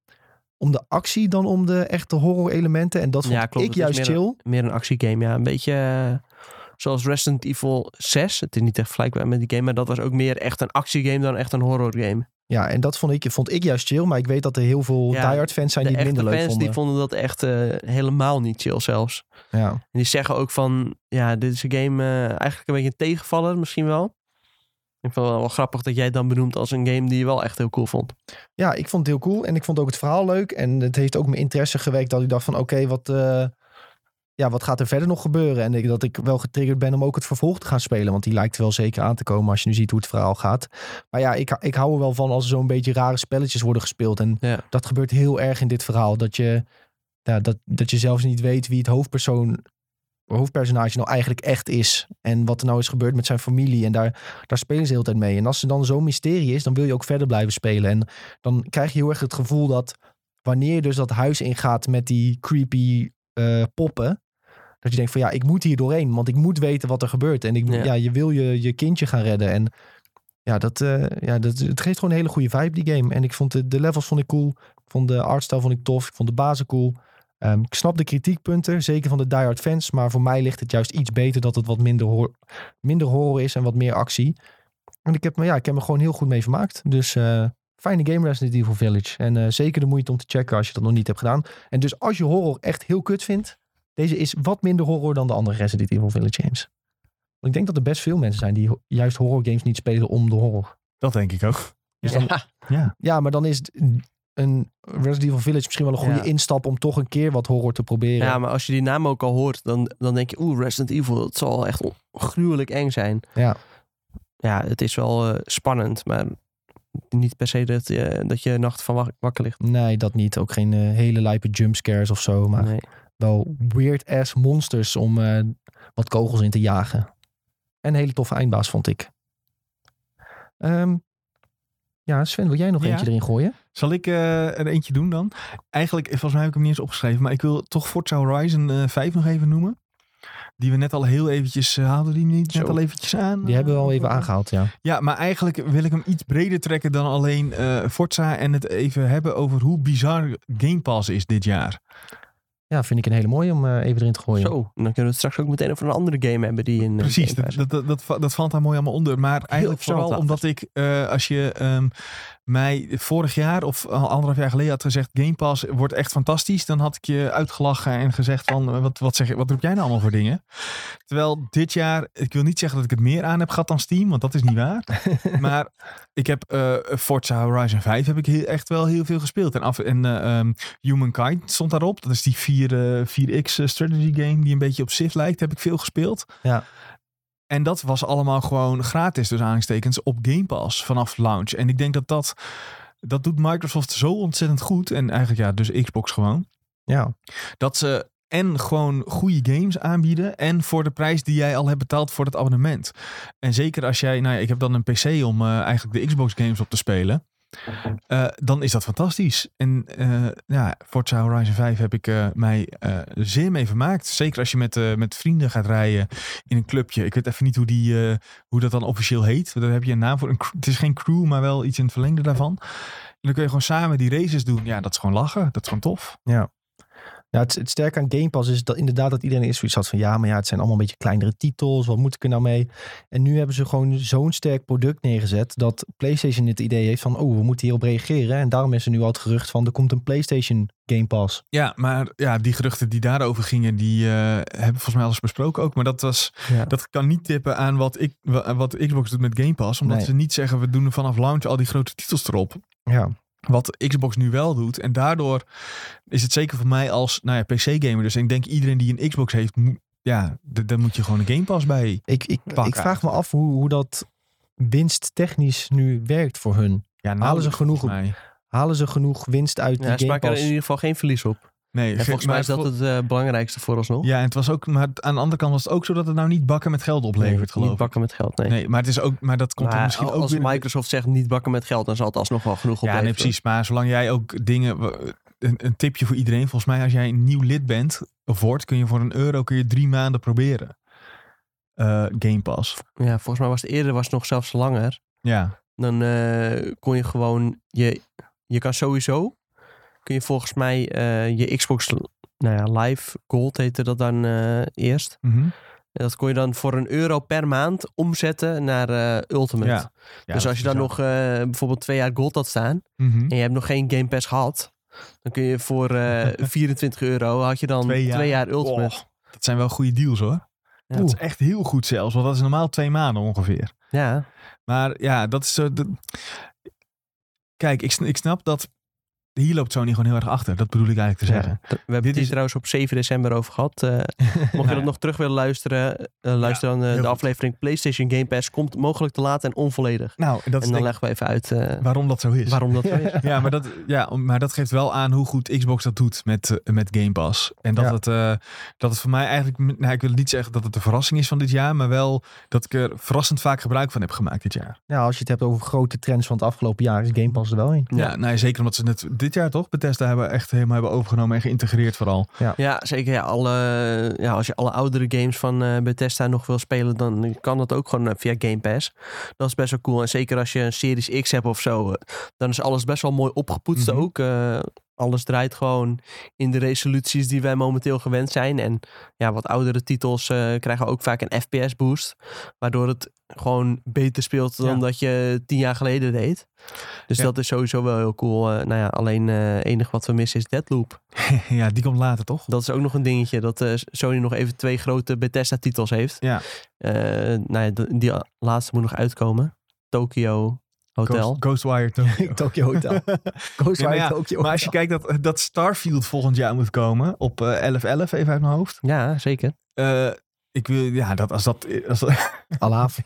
S1: om de actie dan om de echte horror elementen. En dat vond
S3: Ja, klopt.
S1: ik juist
S3: meer
S1: chill.
S3: Meer een actiegame, ja. Een beetje eh, zoals Resident Evil 6. Het is niet echt vergelijkbaar met die game, maar dat was ook meer echt een actiegame dan echt een horrorgame.
S1: Ja, en dat vond ik, vond ik juist chill. Maar ik weet dat er heel veel
S3: Ja,
S1: diehard fans zijn die het minder leuk
S3: fans
S1: vonden.
S3: die vonden dat echt eh, helemaal niet chill zelfs.
S1: Ja.
S3: En die zeggen ook van, ja, dit is een game eh, eigenlijk een beetje een tegenvaller misschien wel. Ik vond het wel grappig dat jij het dan benoemt als een game die je wel echt heel cool vond.
S1: ja, ik vond het heel cool. En ik vond ook het verhaal leuk. En het heeft ook mijn interesse gewekt dat ik dacht van oké, wat, eh, ja, wat gaat er verder nog gebeuren? En ik, dat ik wel getriggerd ben om ook het vervolg te gaan spelen. Want die lijkt wel zeker aan te komen als je nu ziet hoe het verhaal gaat. Maar ja, ik, ik hou er wel van als er zo'n beetje rare spelletjes worden gespeeld. En
S3: Ja.
S1: dat gebeurt heel erg in dit verhaal. Dat je, ja, dat, dat je zelfs niet weet wie het hoofdpersoon, hoofdpersonage nou eigenlijk echt is. En wat er nou is gebeurd met zijn familie. En daar, daar spelen ze de hele tijd mee. En als er dan zo'n mysterie is, dan wil je ook verder blijven spelen. En dan krijg je heel erg het gevoel dat wanneer je dus dat huis ingaat met die creepy eh, poppen. Dat je denkt van ja, ik moet hier doorheen. Want ik moet weten wat er gebeurt. En ik,
S3: Ja.
S1: ja. je wil je, je kindje gaan redden. En ja, dat, eh, ja dat, het geeft gewoon een hele goede vibe, die game. En ik vond de, de levels vond ik cool. Ik vond de artstyle vond ik tof. Ik vond de bazen cool. Ehm, ik snap de kritiekpunten, zeker van de diehard fans. Maar voor mij ligt het juist iets beter dat het wat minder, hor minder horror is en wat meer actie. En ik heb, me, ja, ik heb me gewoon heel goed mee vermaakt. Dus eh, fijne game Resident Evil Village. En eh, zeker de moeite om te checken als je dat nog niet hebt gedaan. En dus als je horror echt heel kut vindt. Deze is wat minder horror dan de andere Resident Evil Village games. Want ik denk dat er best veel mensen zijn die ho- juist horror games niet spelen om de horror.
S2: Dat denk ik ook.
S1: Dus dan,
S3: Ja.
S2: Ja.
S1: ja, maar dan is het een Resident Evil Village misschien wel een goede
S3: Ja.
S1: instap om toch een keer wat horror te proberen.
S3: Ja, maar als je die naam ook al hoort, dan, dan denk je, oeh, Resident Evil, dat zal echt gruwelijk eng zijn.
S1: Ja.
S3: Ja, het is wel eh, spannend, maar niet per se dat, je dat je nacht van wak- wakker ligt.
S1: Nee, dat niet. Ook geen eh, hele lijpe jumpscares of zo. Maar
S3: Nee.
S1: Wel weird ass monsters om eh, wat kogels in te jagen. En een hele toffe eindbaas vond ik. Ehm, ja, Sven, wil jij nog
S2: Ja.
S1: eentje erin gooien?
S2: Zal ik eh, er eentje doen dan? Eigenlijk, volgens mij heb ik hem niet eens opgeschreven. Maar ik wil toch Forza Horizon eh 5 nog even noemen. Die we net al heel eventjes, uh, haalden die niet net al eventjes aan?
S1: Die hebben we al
S2: Eh,
S1: even aangehaald, ja.
S2: Ja, maar eigenlijk wil ik hem iets breder trekken dan alleen eh, Forza. En het even hebben over hoe bizar Game Pass is dit jaar.
S1: Ja, vind ik een hele mooie om eh, even erin te gooien.
S3: Zo, dan kunnen we het straks ook meteen over een andere game hebben die in eh,
S2: Precies, dat, dat, dat, dat, va- dat valt daar mooi allemaal onder. Maar eigenlijk vooral omdat ik, eh, als je ehm, mij vorig jaar of al anderhalf jaar geleden had gezegd... Game Pass wordt echt fantastisch. Dan had ik je uitgelachen en gezegd van... eh, Wat, wat, zeg, je- wat roep jij nou allemaal voor dingen? Terwijl dit jaar, ik wil niet zeggen dat ik het meer aan heb gehad dan Steam. Want dat is niet waar. maar ik heb eh, Forza Horizon 5 heb ik heel- echt wel heel veel gespeeld. En, af, en eh, ehm, Humankind stond daarop. Dat is die 4, eh, 4X strategy game die een beetje op Civ lijkt. Heb ik veel gespeeld.
S1: Ja.
S2: En dat was allemaal gewoon gratis, dus aanstekens op Game Pass vanaf launch. En ik denk dat dat, dat doet Microsoft zo ontzettend goed. En eigenlijk ja, dus Xbox gewoon.
S1: Ja,
S2: Dat ze en gewoon goede games aanbieden. En voor de prijs die jij al hebt betaald voor het abonnement. En zeker als jij, nou ja, ik heb dan een PC om eh, eigenlijk de Xbox games op te spelen. Eh, dan is dat fantastisch. En eh ja, Forza Horizon 5 heb ik eh, mij zeer mee vermaakt. Zeker als je met, met vrienden gaat rijden in een clubje. Ik weet even niet hoe, die, hoe dat dan officieel heet. Daar heb je een naam voor. Een, het is geen crew, maar wel iets in het verlengde daarvan. En dan kun je gewoon samen die races doen. Ja, dat is gewoon lachen. Dat is gewoon tof.
S1: Ja, het, het sterke aan Game Pass is dat inderdaad dat iedereen is zoiets had van ja, maar ja, het zijn allemaal een beetje kleinere titels. Wat moet ik er nou mee? En nu hebben ze gewoon zo'n sterk product neergezet dat PlayStation het idee heeft van oh, we moeten hierop reageren. En daarom is er nu al het gerucht van er komt een PlayStation Game Pass.
S2: Ja, maar ja, die geruchten die daarover gingen, die eh, hebben volgens mij al eens besproken ook. Maar dat, was,
S1: Ja.
S2: dat kan niet tippen aan wat, ik, wa- wat Xbox doet met Game Pass. Omdat
S1: Nee.
S2: ze niet zeggen, we doen vanaf launch al die grote titels erop.
S1: Ja,
S2: Wat Xbox nu wel doet. En daardoor is het zeker voor mij als nou ja, PC-gamer. Dus ik denk iedereen die een Xbox heeft, moet- ja, daar moet je gewoon een Game Pass bij.
S1: ik, ik, ik vraag me af hoe, hoe dat winsttechnisch nu werkt voor hun.
S2: Ja,
S1: Halen ze genoeg. Halen ze genoeg winst uit
S3: Ja,
S1: die Game
S3: maken er in
S1: Pass?
S3: ieder geval geen verlies op.
S2: Nee,
S3: En
S2: ge-
S3: volgens mij is dat het eh, belangrijkste vooralsnog.
S2: Ja, en het was ook, maar aan de andere kant was het ook zo dat het nou niet bakken met geld oplevert,
S3: Nee,
S2: geloof
S3: niet
S2: ik.
S3: bakken met geld, nee.
S2: Nee, maar het is ook, maar dat komt er misschien ook
S3: als. Microsoft zegt niet bakken met geld, dan zal het alsnog wel genoeg
S2: Ja,
S3: opleveren.
S2: nee, precies. Maar zolang jij ook dingen. een, een tipje voor iedereen. Volgens mij als jij een nieuw lid bent of wordt, kun je voor een euro kun je drie maanden proberen. Eh, Game Pass.
S3: Ja, volgens mij was het eerder was het nog zelfs langer.
S2: Ja,
S3: Dan eh, kon je gewoon je, je kan sowieso kun je volgens mij eh, je Xbox nou ja, Live Gold heette dat dan eh, eerst.
S2: Mhm.
S3: En dat kon je dan voor een euro per maand omzetten naar eh, Ultimate.
S2: Ja. Ja,
S3: dus als je dan nog bijvoorbeeld twee jaar Gold had staan
S2: Mhm.
S3: en je hebt nog geen Game Pass gehad, dan kun je voor eh 24 euro had je dan
S2: Twee
S3: twee
S2: jaar.
S3: Ultimate.
S2: Oh, dat zijn wel goede deals hoor.
S3: Ja.
S2: Dat is echt heel goed zelfs, want dat is normaal twee maanden ongeveer.
S3: Ja,
S2: Maar ja, dat is zo. dat- Kijk, ik, ik snap dat. Hier loopt Sony gewoon heel erg achter. Dat bedoel ik eigenlijk te zeggen.
S3: We hebben
S2: Dit
S3: het
S2: is-
S3: trouwens op 7 december over gehad. Eh, mocht je
S2: ja.
S3: dat nog terug willen luisteren, eh, luister dan eh, de
S2: goed.
S3: aflevering PlayStation Game Pass. Komt mogelijk te laat en onvolledig.
S2: Nou, dat
S3: en dan
S2: denk-
S3: leggen we even uit
S2: waarom dat zo is.
S3: waarom dat zo is.
S2: Ja, maar dat, ja, maar dat geeft wel aan hoe goed Xbox dat doet met, met Game Pass. En dat, het, dat het voor mij eigenlijk, nou, ik wil niet zeggen dat het een verrassing is van dit jaar, maar wel dat ik er verrassend vaak gebruik van heb gemaakt dit jaar.
S1: Ja, als je het hebt over grote trends van het afgelopen jaar, is Game Pass er wel een.
S2: Ja, nou, zeker omdat ze het dit jaar toch, Bethesda hebben echt helemaal hebben overgenomen en geïntegreerd vooral.
S3: Ja, zeker. Ja, alle, ja, als je alle oudere games van eh, Bethesda nog wil spelen, dan kan dat ook gewoon eh, via Game Pass. Dat is best wel cool. En zeker als je een Series X hebt of zo, eh, dan is alles best wel mooi opgepoetst
S2: Mhm.
S3: ook. Eh, alles draait gewoon in de resoluties die wij momenteel gewend zijn. En ja, wat oudere titels eh, krijgen ook vaak een FPS boost. Waardoor het gewoon beter speelt dan
S2: Ja.
S3: dat je tien jaar geleden deed. Dus
S2: Ja.
S3: dat is sowieso wel heel cool. Eh, nou ja, alleen het enige wat we missen is Deadloop.
S2: ja, die komt later toch?
S3: Dat is ook nog een dingetje. Dat Sony nog even twee grote Bethesda-titels heeft.
S2: Ja.
S3: Nou ja, die laatste moet nog uitkomen. Tokyo Hotel.
S2: Ghost, Ghostwire Tokyo.
S1: Tokyo Hotel. Ghost
S2: Ja, ja,
S1: Tokyo
S2: Maar als je kijkt dat, dat Starfield volgend jaar moet komen op eh 11-11, even uit mijn hoofd.
S3: Ja, zeker.
S2: Eh, ik wil, ja, dat als dat. Als dat
S1: Alaaf.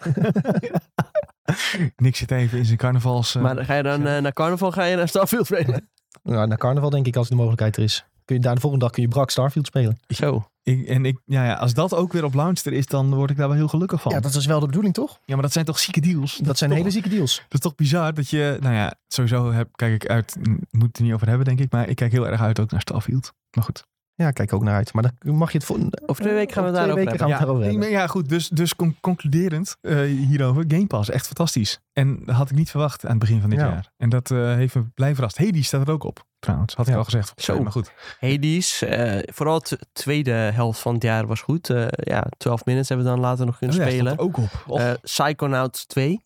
S2: Nick zit even in zijn carnavals. eh,
S3: maar ga je dan eh, naar carnaval, ga je naar Starfield spelen?
S1: Nou, naar carnaval denk ik als de mogelijkheid er is. Kun je daar de volgende dag kun je brak Starfield spelen.
S3: Zo.
S2: ik, en ik, ja, ja, als dat ook weer op launcher is, dan word ik daar wel heel gelukkig van.
S1: Ja,
S2: Ja,
S1: dat is wel de bedoeling toch?
S2: maar dat zijn toch zieke deals?
S1: Dat zijn hele zieke deals.
S2: Dat is toch bizar dat je, nou ja, sowieso heb, kijk ik uit, moet het er niet over hebben denk ik, maar ik kijk heel erg uit ook naar Starfield. Maar goed.
S1: Ja, kijk ook naar uit. Maar dan mag je het voor.
S3: Over twee weken gaan we het
S1: Over twee
S3: daarover
S1: weken gaan we daarover
S2: ja,
S1: hebben.
S2: ja, goed. Dus, dus con- concluderend eh, hierover, Game Pass, echt fantastisch. En dat had ik niet verwacht aan het begin van dit
S1: Ja.
S2: jaar. En dat eh, heeft me blij verrast. Hades staat er ook op, trouwens. Had ik
S1: Ja.
S2: al gezegd.
S3: Zo.
S2: Maar goed.
S3: Hades, eh, vooral de tweede helft van het jaar was goed. Eh, ja, 12 minutes hebben we dan later nog kunnen
S2: Oh ja,
S3: spelen.
S2: staat er ook op.
S3: Eh, Psychonauts 2,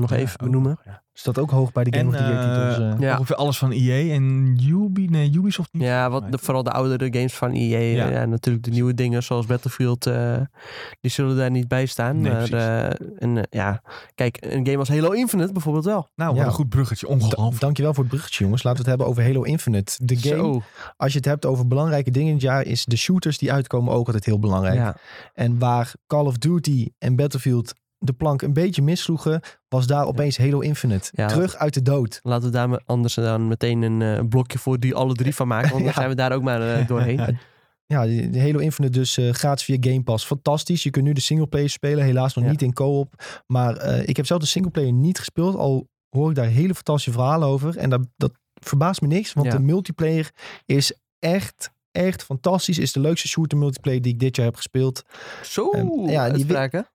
S3: nog
S2: Ja,
S3: even benoemen.
S2: ja.
S1: Staat ook hoog bij de Game
S2: En,
S1: of the Year
S2: eh,
S1: titels. eh.
S3: Ja.
S2: Ongeveer alles van EA en Ubi, nee, Ubisoft niet.
S3: Ja, wat de, vooral de oudere games van EA.
S2: Ja.
S3: Ja. natuurlijk de nieuwe dingen zoals Battlefield. eh, die zullen daar niet bij staan.
S2: Nee,
S3: maar eh, eh, ja, kijk, een game als Halo Infinite bijvoorbeeld wel.
S2: Nou, wat
S1: Ja.
S2: een goed bruggetje.
S1: Da-
S2: Ongelooflijk.
S1: dankjewel voor het bruggetje, jongens. Laten we het hebben over Halo Infinite. De game,
S3: Zo.
S1: als je het hebt over belangrijke dingen in het jaar, is de shooters die uitkomen ook altijd heel belangrijk.
S3: Ja.
S1: En waar Call of Duty en Battlefield de plank een beetje missloegen, was daar opeens Halo Infinite.
S3: Ja.
S1: Terug uit de dood.
S3: Laten we daar anders dan meteen een eh, blokje voor die alle drie van maken. Want dan zijn we daar ook maar eh, doorheen.
S1: Ja, de Halo Infinite dus eh gratis via Game Pass. Fantastisch. Je kunt nu de singleplayer spelen. Helaas nog niet in co-op. Maar ik heb zelf de singleplayer niet gespeeld. Al hoor ik daar hele fantastische verhalen over. En dat, dat verbaast me niks. Want de multiplayer is echt, echt fantastisch. Is de leukste shooter multiplayer die ik dit jaar heb gespeeld.
S3: Zo,
S1: ja, die.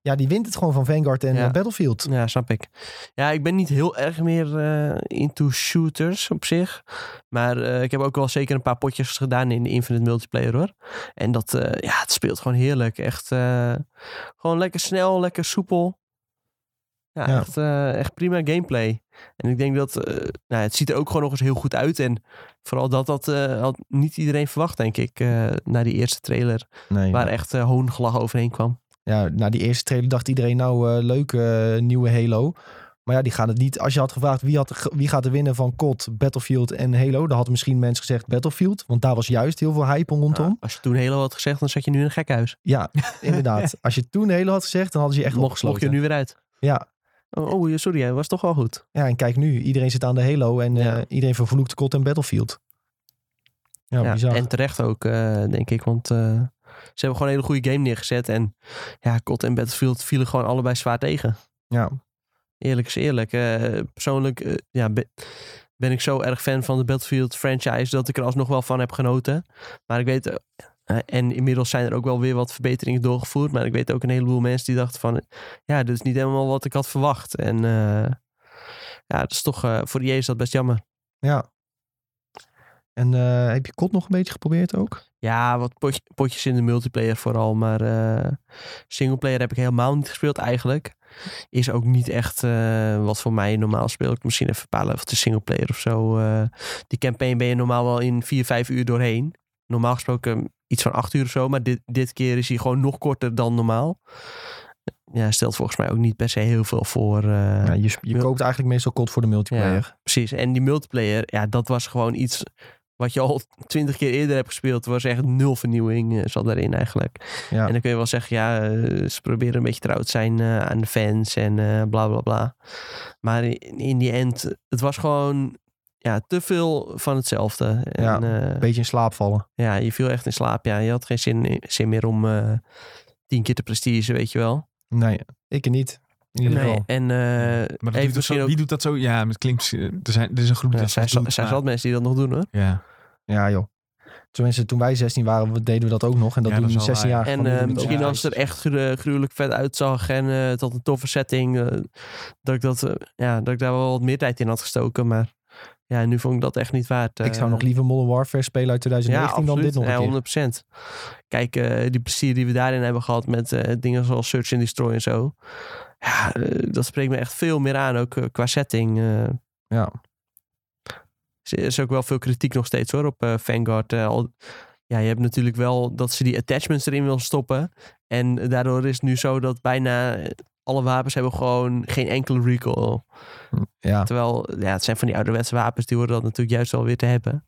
S1: Ja, die wint het gewoon van Vanguard en
S3: Ja.
S1: eh, Battlefield.
S3: Ja, snap ik. Ja, ik ben niet heel erg meer eh, into shooters op zich. Maar eh, ik heb ook wel zeker een paar potjes gedaan in de Infinite Multiplayer hoor. En dat, ja, het speelt gewoon heerlijk. Echt, gewoon lekker snel, lekker soepel. Ja,
S1: Ja.
S3: Echt, echt prima gameplay. En ik denk dat, eh, nou, het ziet er ook gewoon nog eens heel goed uit. En vooral dat, dat eh, had niet iedereen verwacht, denk ik, eh na die eerste trailer.
S1: Nee,
S3: Waar echt eh, hoongelach overheen kwam.
S1: Ja, na die eerste trailer dacht iedereen nou leuk nieuwe Halo. Maar ja, die gaan het niet. Als je had gevraagd wie, had, wie gaat er winnen van COD, Battlefield en Halo, dan hadden misschien mensen gezegd Battlefield. Want daar was juist heel veel hype rondom.
S3: Ja, als je toen Halo had gezegd, dan zat je nu in een gekhuis.
S1: Ja, inderdaad. Als je toen Halo had gezegd, dan hadden ze je echt
S3: Mocht, mocht
S1: opgesloten.
S3: je nu weer uit.
S1: Ja.
S3: Oh, oh, sorry, hij was toch wel goed.
S1: ja, en kijk nu. Iedereen zit aan de Halo en
S3: Ja.
S1: eh, iedereen vervloekt COD en Battlefield. Ja,
S3: Ja,
S1: bizar.
S3: en terecht ook, eh, denk ik. Want eh, ze hebben gewoon een hele goede game neergezet. En ja, COD en Battlefield vielen gewoon allebei zwaar tegen.
S1: Ja,
S3: Eerlijk is eerlijk. Persoonlijk, ja, ben ik zo erg fan van de Battlefield franchise dat ik er alsnog wel van heb genoten. Maar ik weet, en inmiddels zijn er ook wel weer wat verbeteringen doorgevoerd. Maar ik weet ook een heleboel mensen die dachten van, ja, dit is niet helemaal wat ik had verwacht. En eh, ja, dat is toch, eh, voor EA is dat best jammer.
S1: Ja. En eh, heb je COD nog een beetje geprobeerd ook?
S3: Ja, wat potje- potjes in de multiplayer vooral. Maar eh singleplayer heb ik helemaal niet gespeeld eigenlijk. Is ook niet echt eh, wat voor mij normaal speel ik misschien even een paar leveltjes singleplayer of zo. eh. die campaign ben je normaal wel in 4, 5 uur doorheen. Normaal gesproken iets van 8 uur of zo. Maar dit, dit keer is hij gewoon nog korter dan normaal. Ja, stelt volgens mij ook niet per se heel veel voor.
S1: ja, je, je koopt eigenlijk meestal COD voor de multiplayer.
S3: Precies. En die multiplayer, ja, dat was gewoon iets wat je al twintig keer eerder hebt gespeeld. Er was echt nul vernieuwing eh, zat daarin eigenlijk.
S1: Ja.
S3: En dan kun je wel zeggen, ja, eh, ze proberen een beetje trouw te zijn aan de fans en bla bla bla. Maar in, in die end, het was gewoon ja, te veel van hetzelfde. En,
S1: Ja,
S3: eh,
S1: Een beetje in slaap vallen.
S3: ja, je viel echt in slaap. Ja, je had geen zin, zin meer om eh, tien keer te prestige, weet je wel.
S1: Nee, ik niet. In ieder
S3: Nee,
S1: geval.
S3: en eh
S2: Maar doet dat zo,
S3: ook...
S2: wie doet dat zo? Ja, het klinkt... Er, zijn, er is een groep die
S3: Ja,
S2: dat
S3: zijn,
S2: doet,
S3: zijn
S2: maar-
S3: mensen die dat nog doen hoor.
S2: Ja.
S1: Ja, joh. Tenminste, toen wij 16 waren, we- deden we dat ook nog. En dat
S2: Ja,
S1: doen
S2: wel
S1: 16 jaar.
S3: En eh, misschien als het er echt gru- gruwelijk vet uitzag en eh tot een toffe setting, dat, ik dat, ja, dat ik daar wel wat meer tijd in had gestoken. Maar ja, nu vond ik dat echt niet waard.
S1: Ik zou
S3: eh.
S1: nog liever Modern Warfare spelen uit 2019 dan dit nog een
S3: ja,
S1: keer.
S3: 100%. Kijk, eh, die plezier die we daarin hebben gehad met eh, dingen zoals Search and Destroy en zo. Ja, dat spreekt me echt veel meer aan, ook qua setting.
S1: Ja.
S3: Er is ook wel veel kritiek nog steeds hoor op Vanguard. Al, ja, je hebt natuurlijk wel dat ze die attachments erin willen stoppen. En daardoor is het nu zo dat bijna alle wapens hebben gewoon geen enkele recoil.
S1: Ja,
S3: Terwijl, ja, het zijn van die ouderwetse wapens, die worden dat natuurlijk juist wel weer te hebben.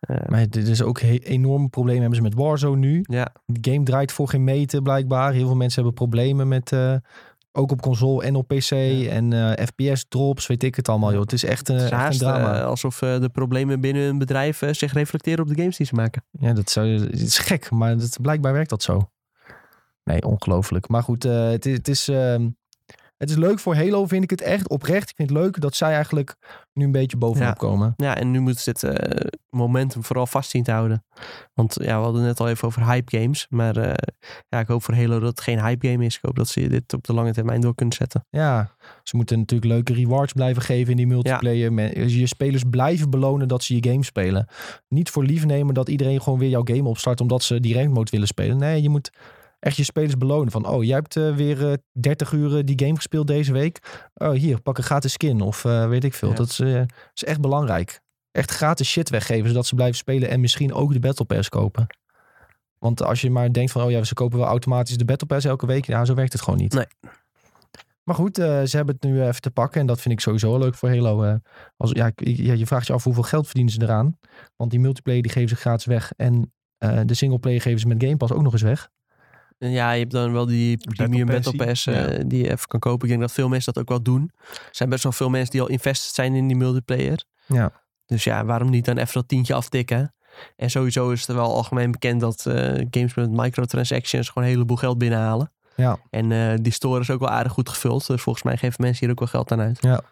S3: Eh,
S1: maar dit is ook een enorm probleem hebben ze met Warzone nu.
S3: ja,
S1: De game draait voor geen meter blijkbaar. Heel veel mensen hebben problemen met... eh, ook op console en op PC. En eh, FPS drops, weet ik het allemaal. Joh. Het is echt,
S3: het is
S1: echt een
S3: haast
S1: drama.
S3: alsof de problemen binnen een bedrijf zich reflecteren op de games die ze maken.
S1: Ja, dat zou, het is gek, maar dat, blijkbaar werkt dat zo. Nee, ongelooflijk. Maar goed, eh, het, is, het, is, ehm, het is leuk voor Halo, vind ik het echt oprecht. Ik vind het leuk dat zij eigenlijk nu een beetje bovenop
S3: Ja.
S1: komen.
S3: Ja, en nu moeten ze dit eh, momentum vooral vast zien te houden. Want ja, we hadden het net al even over hype games. Maar eh, ja, ik hoop voor Halo dat het geen hype game is. Ik hoop dat ze dit op de lange termijn door kunnen zetten.
S1: Ja, ze moeten natuurlijk leuke rewards blijven geven in die multiplayer. Me- Je spelers blijven belonen dat ze je game spelen. Niet voor lief nemen dat iedereen gewoon weer jouw game opstart omdat ze die ranked mode willen spelen. Nee, je moet echt je spelers belonen. Van, oh, jij hebt eh, weer eh, 30 uur eh, die game gespeeld deze week. Oh, hier, pak een gratis skin of eh, weet ik veel.
S3: Ja.
S1: Dat is, eh, is echt belangrijk. Echt gratis shit weggeven, zodat ze blijven spelen en misschien ook de Battle Pass kopen. Want als je maar denkt van, oh ja, ze kopen wel automatisch de Battle Pass elke week. Ja, zo werkt het gewoon niet.
S3: Nee.
S1: Maar goed, eh, ze hebben het nu even te pakken. En dat vind ik sowieso leuk voor Halo. eh. als, ja, ja, je vraagt je af hoeveel geld verdienen ze eraan. Want die multiplayer die geven ze gratis weg. En eh, de singleplayer geven ze met Game Pass ook nog eens weg.
S3: Ja, je hebt dan wel die premium Battle Pass
S2: ja.
S3: die je even kan kopen. Ik denk dat veel mensen dat ook wel doen. Er zijn best wel veel mensen die al invested zijn in die multiplayer.
S1: Ja.
S3: Dus ja, waarom niet dan even dat tientje aftikken? En sowieso is het wel algemeen bekend dat eh, games met microtransactions gewoon een heleboel geld binnenhalen.
S1: Ja.
S3: En eh, die store is ook wel aardig goed gevuld. Dus volgens mij geven mensen hier ook wel geld aan uit.
S1: Ja,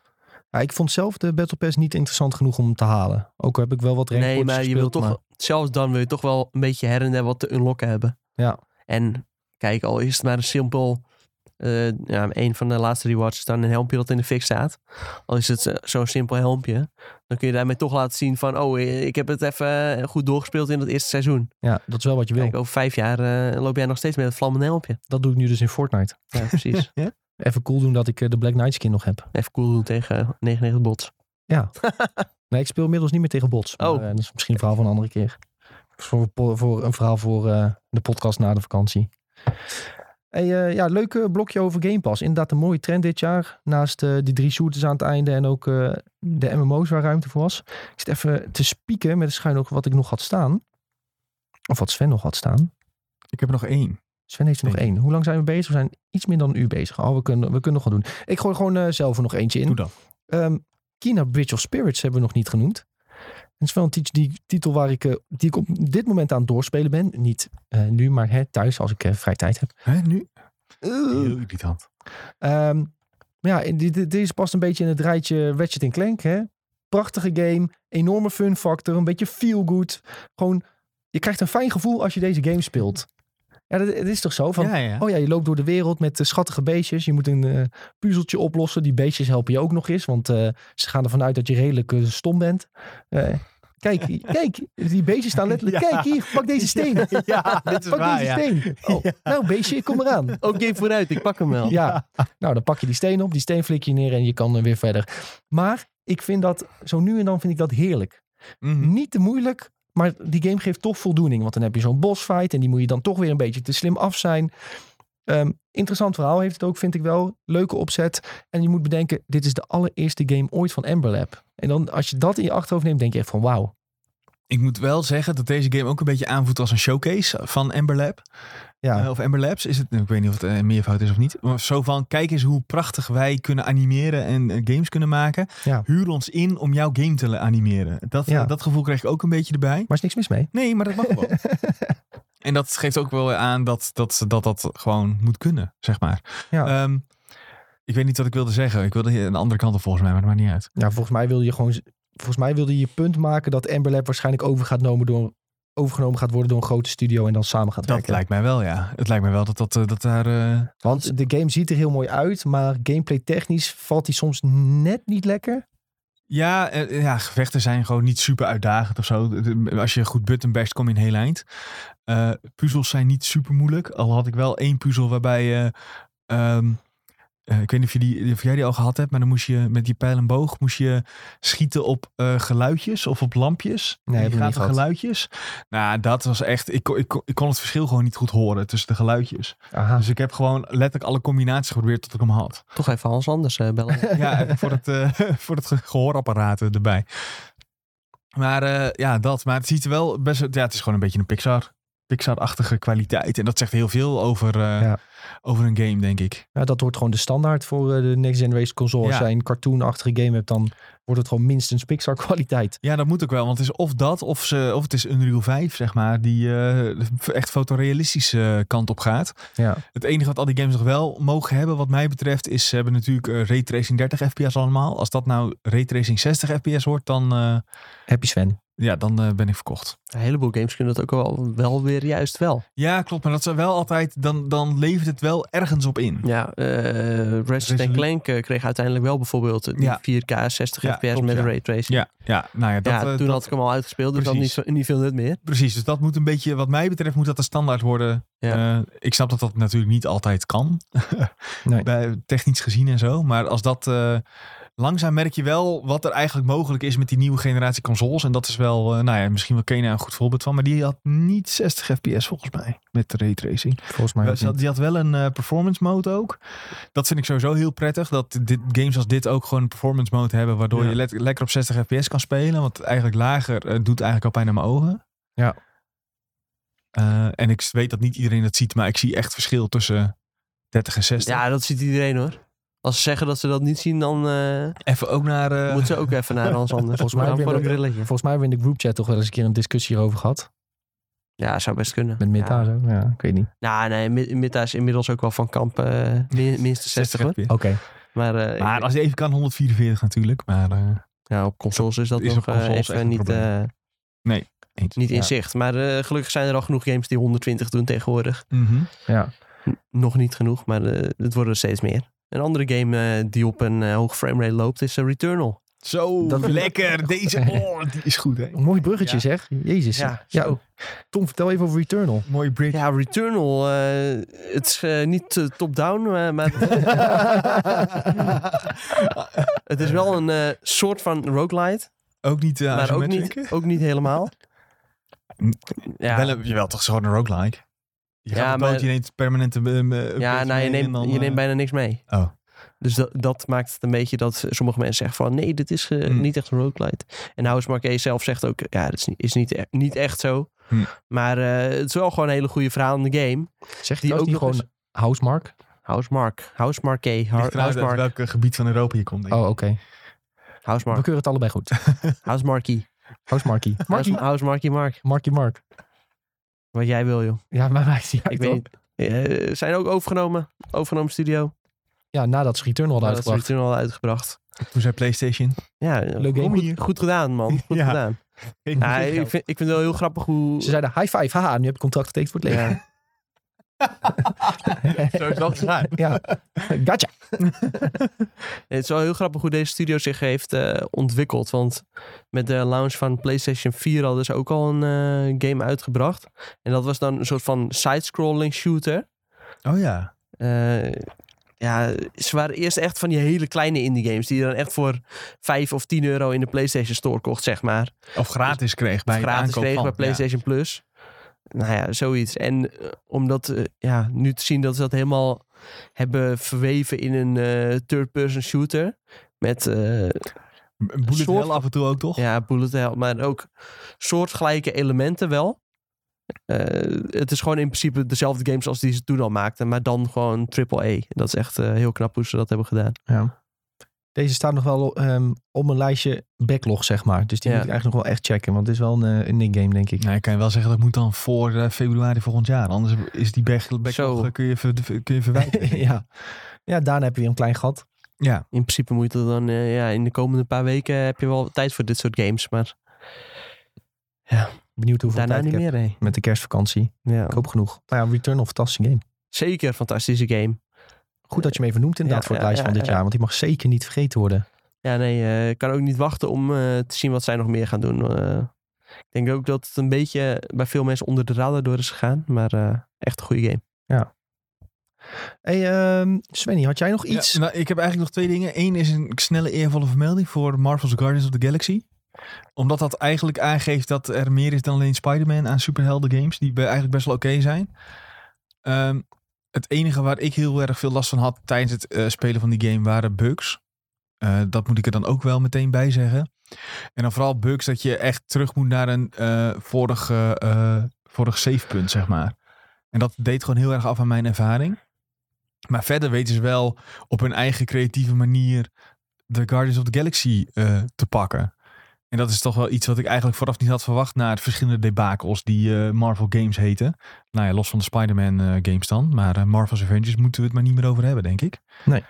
S1: ik vond zelf de Battle Pass niet interessant genoeg om te halen. Ook heb ik wel wat
S3: Nee,
S1: rankpotjes
S3: maar je wil toch, zelfs dan wil je toch wel een beetje her en der wat te unlocken hebben.
S1: Ja.
S3: En kijk, al is het maar een simpel, eh, ja, een van de laatste rewards is dan een helmpje dat in de fik staat. Al is het eh, zo'n simpel helmpje, dan kun je daarmee toch laten zien van, oh, eh, ik heb het even goed doorgespeeld in het eerste seizoen.
S1: Ja, dat is wel wat je wil.
S3: Kijk, over vijf jaar loop jij nog steeds met het vlammende helmpje.
S1: Dat doe ik nu dus in Fortnite.
S3: Ja, precies.
S1: Even cool doen dat ik de Black Knight skin nog heb.
S3: even cool doen tegen 99 bots.
S1: Ja. nee, ik speel inmiddels niet meer tegen bots. Maar,
S3: Oh.
S1: dat is misschien een verhaal van een andere keer. Voor, voor, voor een verhaal voor de podcast na de vakantie. Hey, eh, ja, leuk eh, blokje over Game Pass. Inderdaad een mooie trend dit jaar. Naast eh, die drie shooters aan het einde en ook de MMO's waar ruimte voor was. Ik zit even te spieken met de schuin ook wat ik nog had staan. Of wat Sven nog had staan.
S2: Ik heb er nog één.
S1: Sven heeft er nog één. Hoe lang zijn we bezig? We zijn iets meer dan een uur bezig. Oh, we kunnen, we kunnen nog wel doen. Ik gooi gewoon zelf er nog eentje in.
S2: Doe dan.
S1: Ehm Kina Bridge of Spirits hebben we nog niet genoemd. Het is wel een die, titel waar ik, eh, die ik op dit moment aan het doorspelen ben. Niet eh, nu, maar hè, thuis als ik eh, vrij tijd heb.
S2: Hè, nu? Heel irritant.
S1: Ehm, maar ja, deze past een beetje in het rijtje Ratchet Clank. Hè? prachtige game, enorme fun factor, een beetje feel good. Gewoon, je krijgt een fijn gevoel als je deze game speelt. Ja, dat, het is toch zo? Van,
S2: ja, ja.
S1: Oh ja, je loopt door de wereld met schattige beestjes. Je moet een eh, puzzeltje oplossen. Die beestjes helpen je ook nog eens. Want ze gaan ervan uit dat je redelijk stom bent. Kijk, kijk, die beestjes staan letterlijk.
S2: Ja.
S1: Kijk hier, pak deze steen.
S2: ja, dit is
S1: Pak
S2: waar,
S1: deze
S2: ja.
S1: steen. Oh, Nou, beestje, kom eraan.
S3: Oké, vooruit, ik pak hem wel.
S1: Ja, nou dan pak je die steen op. Die steen flik je neer en je kan weer verder. Maar ik vind dat, zo nu en dan vind ik dat heerlijk.
S2: Mhm.
S1: Niet te moeilijk, maar die game geeft toch voldoening. Want dan heb je zo'n bossfight en die moet je dan toch weer een beetje te slim af zijn. Ehm, interessant verhaal heeft het ook, vind ik wel. Leuke opzet. En je moet bedenken, dit is de allereerste game ooit van Ember Lab. En dan als je dat in je achterhoofd neemt, denk je echt van wauw.
S2: Ik moet wel zeggen dat deze game ook een beetje aanvoelt als een showcase van Ember Lab.
S1: Ja,
S2: Eh, of Ember Labs is het. Ik weet niet of het een meervoud is of niet. Maar zo van, kijk eens hoe prachtig wij kunnen animeren en eh, games kunnen maken.
S1: Ja.
S2: Huur ons in om jouw game te animeren. Dat,
S1: Ja.
S2: eh, dat gevoel kreeg ik ook een beetje erbij.
S1: maar is niks mis mee.
S2: Nee, maar dat mag wel. en dat geeft ook wel aan dat dat, dat, dat gewoon moet kunnen, zeg maar.
S1: Ja.
S2: Ehm, ik weet niet wat ik wilde zeggen. Ik wilde hier een andere kant op volgens mij, maar dat maakt niet uit.
S1: Ja, volgens mij wilde je gewoon, volgens mij wilde je je punt maken dat Ember Lab waarschijnlijk over gaat nomen door, overgenomen gaat worden door een grote studio en dan samen gaat
S2: Dat
S1: werken.
S2: lijkt mij wel, ja. Het lijkt mij wel dat, dat, eh, dat daar... eh,
S1: Want de game ziet er heel mooi uit, maar gameplay technisch valt die soms net niet lekker.
S2: Ja, eh, ja, gevechten zijn gewoon niet super uitdagend of zo. Als je goed button basht, kom je een heel eind. Eh, puzzels zijn niet super moeilijk. Al had ik wel één puzzel waarbij je... ehm, eh, ik weet niet of, je die, of jij die al gehad hebt, maar dan moest je met die pijl en boog moest je schieten op eh, geluidjes of op lampjes.
S1: Nee,
S2: gaven
S1: gehad.
S2: geluidjes. Nou, dat was echt. Ik, kon- ik, kon- ik kon het verschil gewoon niet goed horen tussen de geluidjes.
S1: Aha.
S2: Dus ik heb gewoon letterlijk alle combinaties geprobeerd tot ik hem had.
S3: Toch even Hans Anders eh, bellen.
S2: Ja, voor het, eh, voor het ge- gehoorapparaat eh, erbij. Maar eh, ja, dat. Maar het ziet er wel best... Ja, het is gewoon een beetje een Pixar. Pixar-achtige kwaliteit. En dat zegt heel veel over, eh,
S1: Ja.
S2: over een game, denk ik.
S1: Ja, dat wordt gewoon de standaard voor eh, de next generation console. Als
S2: Ja.
S1: jij een cartoonachtige game hebt, dan wordt het gewoon minstens Pixar kwaliteit.
S2: Ja, dat moet ook wel. Want het is of dat, of, ze, of het is Unreal 5, zeg maar. Die eh, echt fotorealistische kant op gaat.
S1: Ja.
S2: Het enige wat al die games nog wel mogen hebben, wat mij betreft, is ze hebben natuurlijk Raytracing 30 fps allemaal. Als dat nou Raytracing 60 fps wordt, dan, eh,
S1: Happy Sven.
S2: Ja, dan eh, ben ik verkocht.
S3: Een heleboel games kunnen dat ook wel, wel weer juist wel.
S2: Ja, klopt. Maar dat is wel altijd, dan, dan levert het wel ergens op in.
S3: Ja, eh Ratchet
S2: Resolu-
S3: Clank eh, kreeg uiteindelijk wel bijvoorbeeld eh, die
S2: Ja.
S3: 4K 60
S2: Ja,
S3: fps
S2: klopt,
S3: met
S2: ja.
S3: raytracing.
S2: Ja, ja, nou ja, dat,
S3: ja,
S2: eh,
S3: toen
S2: dat-
S3: had ik hem al uitgespeeld, dus dan niet,
S2: Precies.
S3: zo- niet veel nut meer.
S2: precies. Dus dat moet een beetje, wat mij betreft, moet dat de standaard worden.
S3: Ja.
S2: Eh, ik snap dat dat natuurlijk niet altijd kan,
S1: Nee.
S2: bij, technisch gezien en zo. Maar als dat eh, langzaam merk je wel wat er eigenlijk mogelijk is met die nieuwe generatie consoles. En dat is wel, eh, nou ja, misschien wel Kena een goed voorbeeld van. Maar die had niet 60 fps volgens mij met raytracing.
S1: Volgens mij
S2: Wel, ze had- die had wel een eh, performance mode ook. Dat vind ik sowieso heel prettig. Dat dit, games als dit ook gewoon een performance mode hebben. Waardoor
S3: Ja.
S2: je lekker op 60 fps kan spelen. Want eigenlijk lager eh, doet eigenlijk al pijn aan mijn ogen.
S1: Ja.
S2: Eh, en ik weet dat niet iedereen dat ziet. Maar ik zie echt verschil tussen 30 en 60.
S3: Ja, dat ziet iedereen hoor. Als ze zeggen dat ze dat niet zien, dan eh
S2: Even ook naar... eh,
S3: moeten ze ook even naar Hans Anders.
S1: Volgens mij
S3: voor een brilletje.
S1: Volgens mij hebben we in de groupchat toch wel eens een keer een discussie hierover gehad.
S3: Ja, zou best kunnen.
S1: Met Meta
S3: Ja.
S1: zo. Ja, ik weet niet.
S3: Nou, nee, Mi- Meta is inmiddels ook wel van kamp eh, min- minstens 60 hoor.
S2: fps.
S1: Oké.
S3: Maar, eh,
S2: Maar
S3: ik-
S2: als hij even kan, 144 natuurlijk. Maar eh,
S3: ja, op consoles is dat
S2: Is
S3: nog eh, even niet, eh,
S2: nee, eens.
S3: niet in
S1: Ja.
S3: zicht. Maar eh, gelukkig zijn er al genoeg games die 120 doen tegenwoordig.
S2: Mhm.
S1: Ja.
S3: N- nog niet genoeg, maar het worden er steeds meer. Een andere game eh, die op een eh, hoge framerate loopt is eh, Returnal.
S2: Zo,
S1: Dat-
S2: lekker. Deze, oh, die is goed hè.
S1: Een mooi bruggetje
S2: Ja.
S1: zeg. Jezus.
S3: Ja,
S1: Ja,
S3: zo.
S1: Tom, vertel even over Returnal.
S2: Mooie bridge.
S3: Ja, Returnal. eh, het is niet top-down, maar het is wel een soort van roguelite.
S2: Ook niet uh,
S3: maar ook niet, ook niet helemaal. Ja,
S2: Wel, een- jawel, toch is gewoon een roguelike. Je
S3: Ja,
S2: gaat
S3: maar-
S2: maar... je neemt permanente uh,
S3: ja nou, je, neemt, je neemt bijna niks mee.
S2: Oh.
S3: Dus dat, dat maakt het een beetje dat sommige mensen zeggen van... nee, dit is eh,
S2: Hmm.
S3: niet echt een roguelite. En House Marquet zelf zegt ook... ja, dat is niet, is niet, e- niet echt zo.
S2: Hmm.
S3: Maar eh, het is wel gewoon een hele goede verhalende game.
S1: Zeg
S3: Die
S1: die ook
S3: ook
S1: niet gewoon Housemark?
S3: Housemark. Housemarquet.
S2: Ligt
S3: Hou-
S2: eruit uit
S3: Housemark.
S2: welk gebied van Europa je komt. Denk ik.
S1: Oh, oké. We
S3: Housemark.
S1: keuren het allebei goed.
S3: Housemarkie.
S1: Housemarkie. Markie.
S3: Housemarkie Mark.
S1: Markie Mark.
S3: Wat jij wil, joh.
S1: Ja, maar wij zien
S3: Ik weet niet. Eh, zijn ook overgenomen. Overgenomen studio.
S1: Ja, nadat ze Returnal hadden
S3: Dat is
S1: uitgebracht.
S3: toen al uitgebracht.
S2: Toen zei PlayStation.
S3: Ja,
S1: Leuk
S3: goed,
S1: game.
S3: goed, goed gedaan, man. Goed
S2: Ja.
S3: gedaan. Ja, ik, vind, ik vind het wel heel grappig hoe...
S1: Ze zeiden high five, haha, nu heb je contract getekend voor het leven.
S3: Ja.
S2: Zo is dat.
S1: Ja, gotcha.
S3: Het is wel heel grappig hoe deze studio zich heeft eh, ontwikkeld. Want met de launch van PlayStation 4 hadden ze ook al een eh, game uitgebracht. En dat was dan een soort van side-scrolling shooter.
S2: Oh ja.
S3: Eh, ja, ze waren eerst echt van die hele kleine indie games. Die je dan echt voor 5 of 10 euro in de PlayStation Store kocht, zeg maar.
S2: Of gratis kreeg bij de
S3: gratis
S2: aankoop van.
S3: bij PlayStation Plus. Nou ja, zoiets. En eh, om dat eh, ja, nu te zien dat ze dat helemaal hebben verweven in een eh, third-person shooter. Met
S2: bullet
S3: soort-
S2: hell af en toe ook, toch?
S3: ja, bullet hell, maar ook soortgelijke elementen wel. Het is gewoon in principe dezelfde games als die ze toen al maakten, maar dan gewoon AAA. Dat is echt heel knap hoe ze dat hebben gedaan.
S1: Ja. Deze staat nog wel ehm, op mijn lijstje backlog, zeg maar. Dus die
S3: Ja.
S1: moet ik eigenlijk nog wel echt checken. Want het is wel een, eh, een nick game, denk ik.
S2: Nee, ik kan je wel zeggen dat moet dan voor eh, februari volgend jaar. Anders is die back, backlog, eh, kun je, ver, kun je verwijderen.
S1: ja. ja, daarna heb je weer een klein gat.
S2: ja.
S3: In principe moet je dat dan eh, ja, in de komende paar weken heb je wel tijd voor dit soort games, maar
S1: Benieuwd hoeveel
S3: daarna
S1: tijd
S3: niet
S1: ik heb
S3: meer. Nee.
S1: met de kerstvakantie.
S3: Ja.
S1: Ik hoop genoeg. Nou ja, Returnal, fantastische game.
S3: Zeker een fantastische game.
S1: Goed dat je hem even noemt inderdaad
S3: Ja,
S1: voor het
S3: ja,
S1: lijstje
S3: ja,
S1: van dit
S3: ja.
S1: jaar. Want die mag zeker niet vergeten worden.
S3: Ja, nee, eh, ik kan ook niet wachten om eh, te zien wat zij nog meer gaan doen. Eh, ik denk ook dat het een beetje bij veel mensen onder de radar door is gegaan. Maar eh, echt een goede game.
S1: hey, ehm Svenny, had jij nog
S2: Ja,
S1: iets?
S2: nou, ik heb eigenlijk nog twee dingen. Eén is een snelle eervolle vermelding voor Marvel's Guardians of the Galaxy. Omdat dat eigenlijk aangeeft dat er meer is dan alleen Spider-Man aan superhelden games. Die be- eigenlijk best wel oké zijn. Ehm, het enige waar ik heel erg veel last van had tijdens het eh, spelen van die game waren bugs. Eh, dat moet ik er dan ook wel meteen bij zeggen. En dan vooral bugs dat je echt terug moet naar een eh vorige, eh vorig savepunt, zeg maar. En dat deed gewoon heel erg af aan mijn ervaring. Maar verder weten ze wel op hun eigen creatieve manier de Guardians of the Galaxy te pakken. En dat is toch wel iets wat ik eigenlijk vooraf niet had verwacht na het verschillende debakels die eh, Marvel Games heten. Nou ja, los van de Spider-Man eh, games dan. Maar eh, Marvel's Avengers moeten we het maar niet meer over hebben, denk ik.
S1: Nee.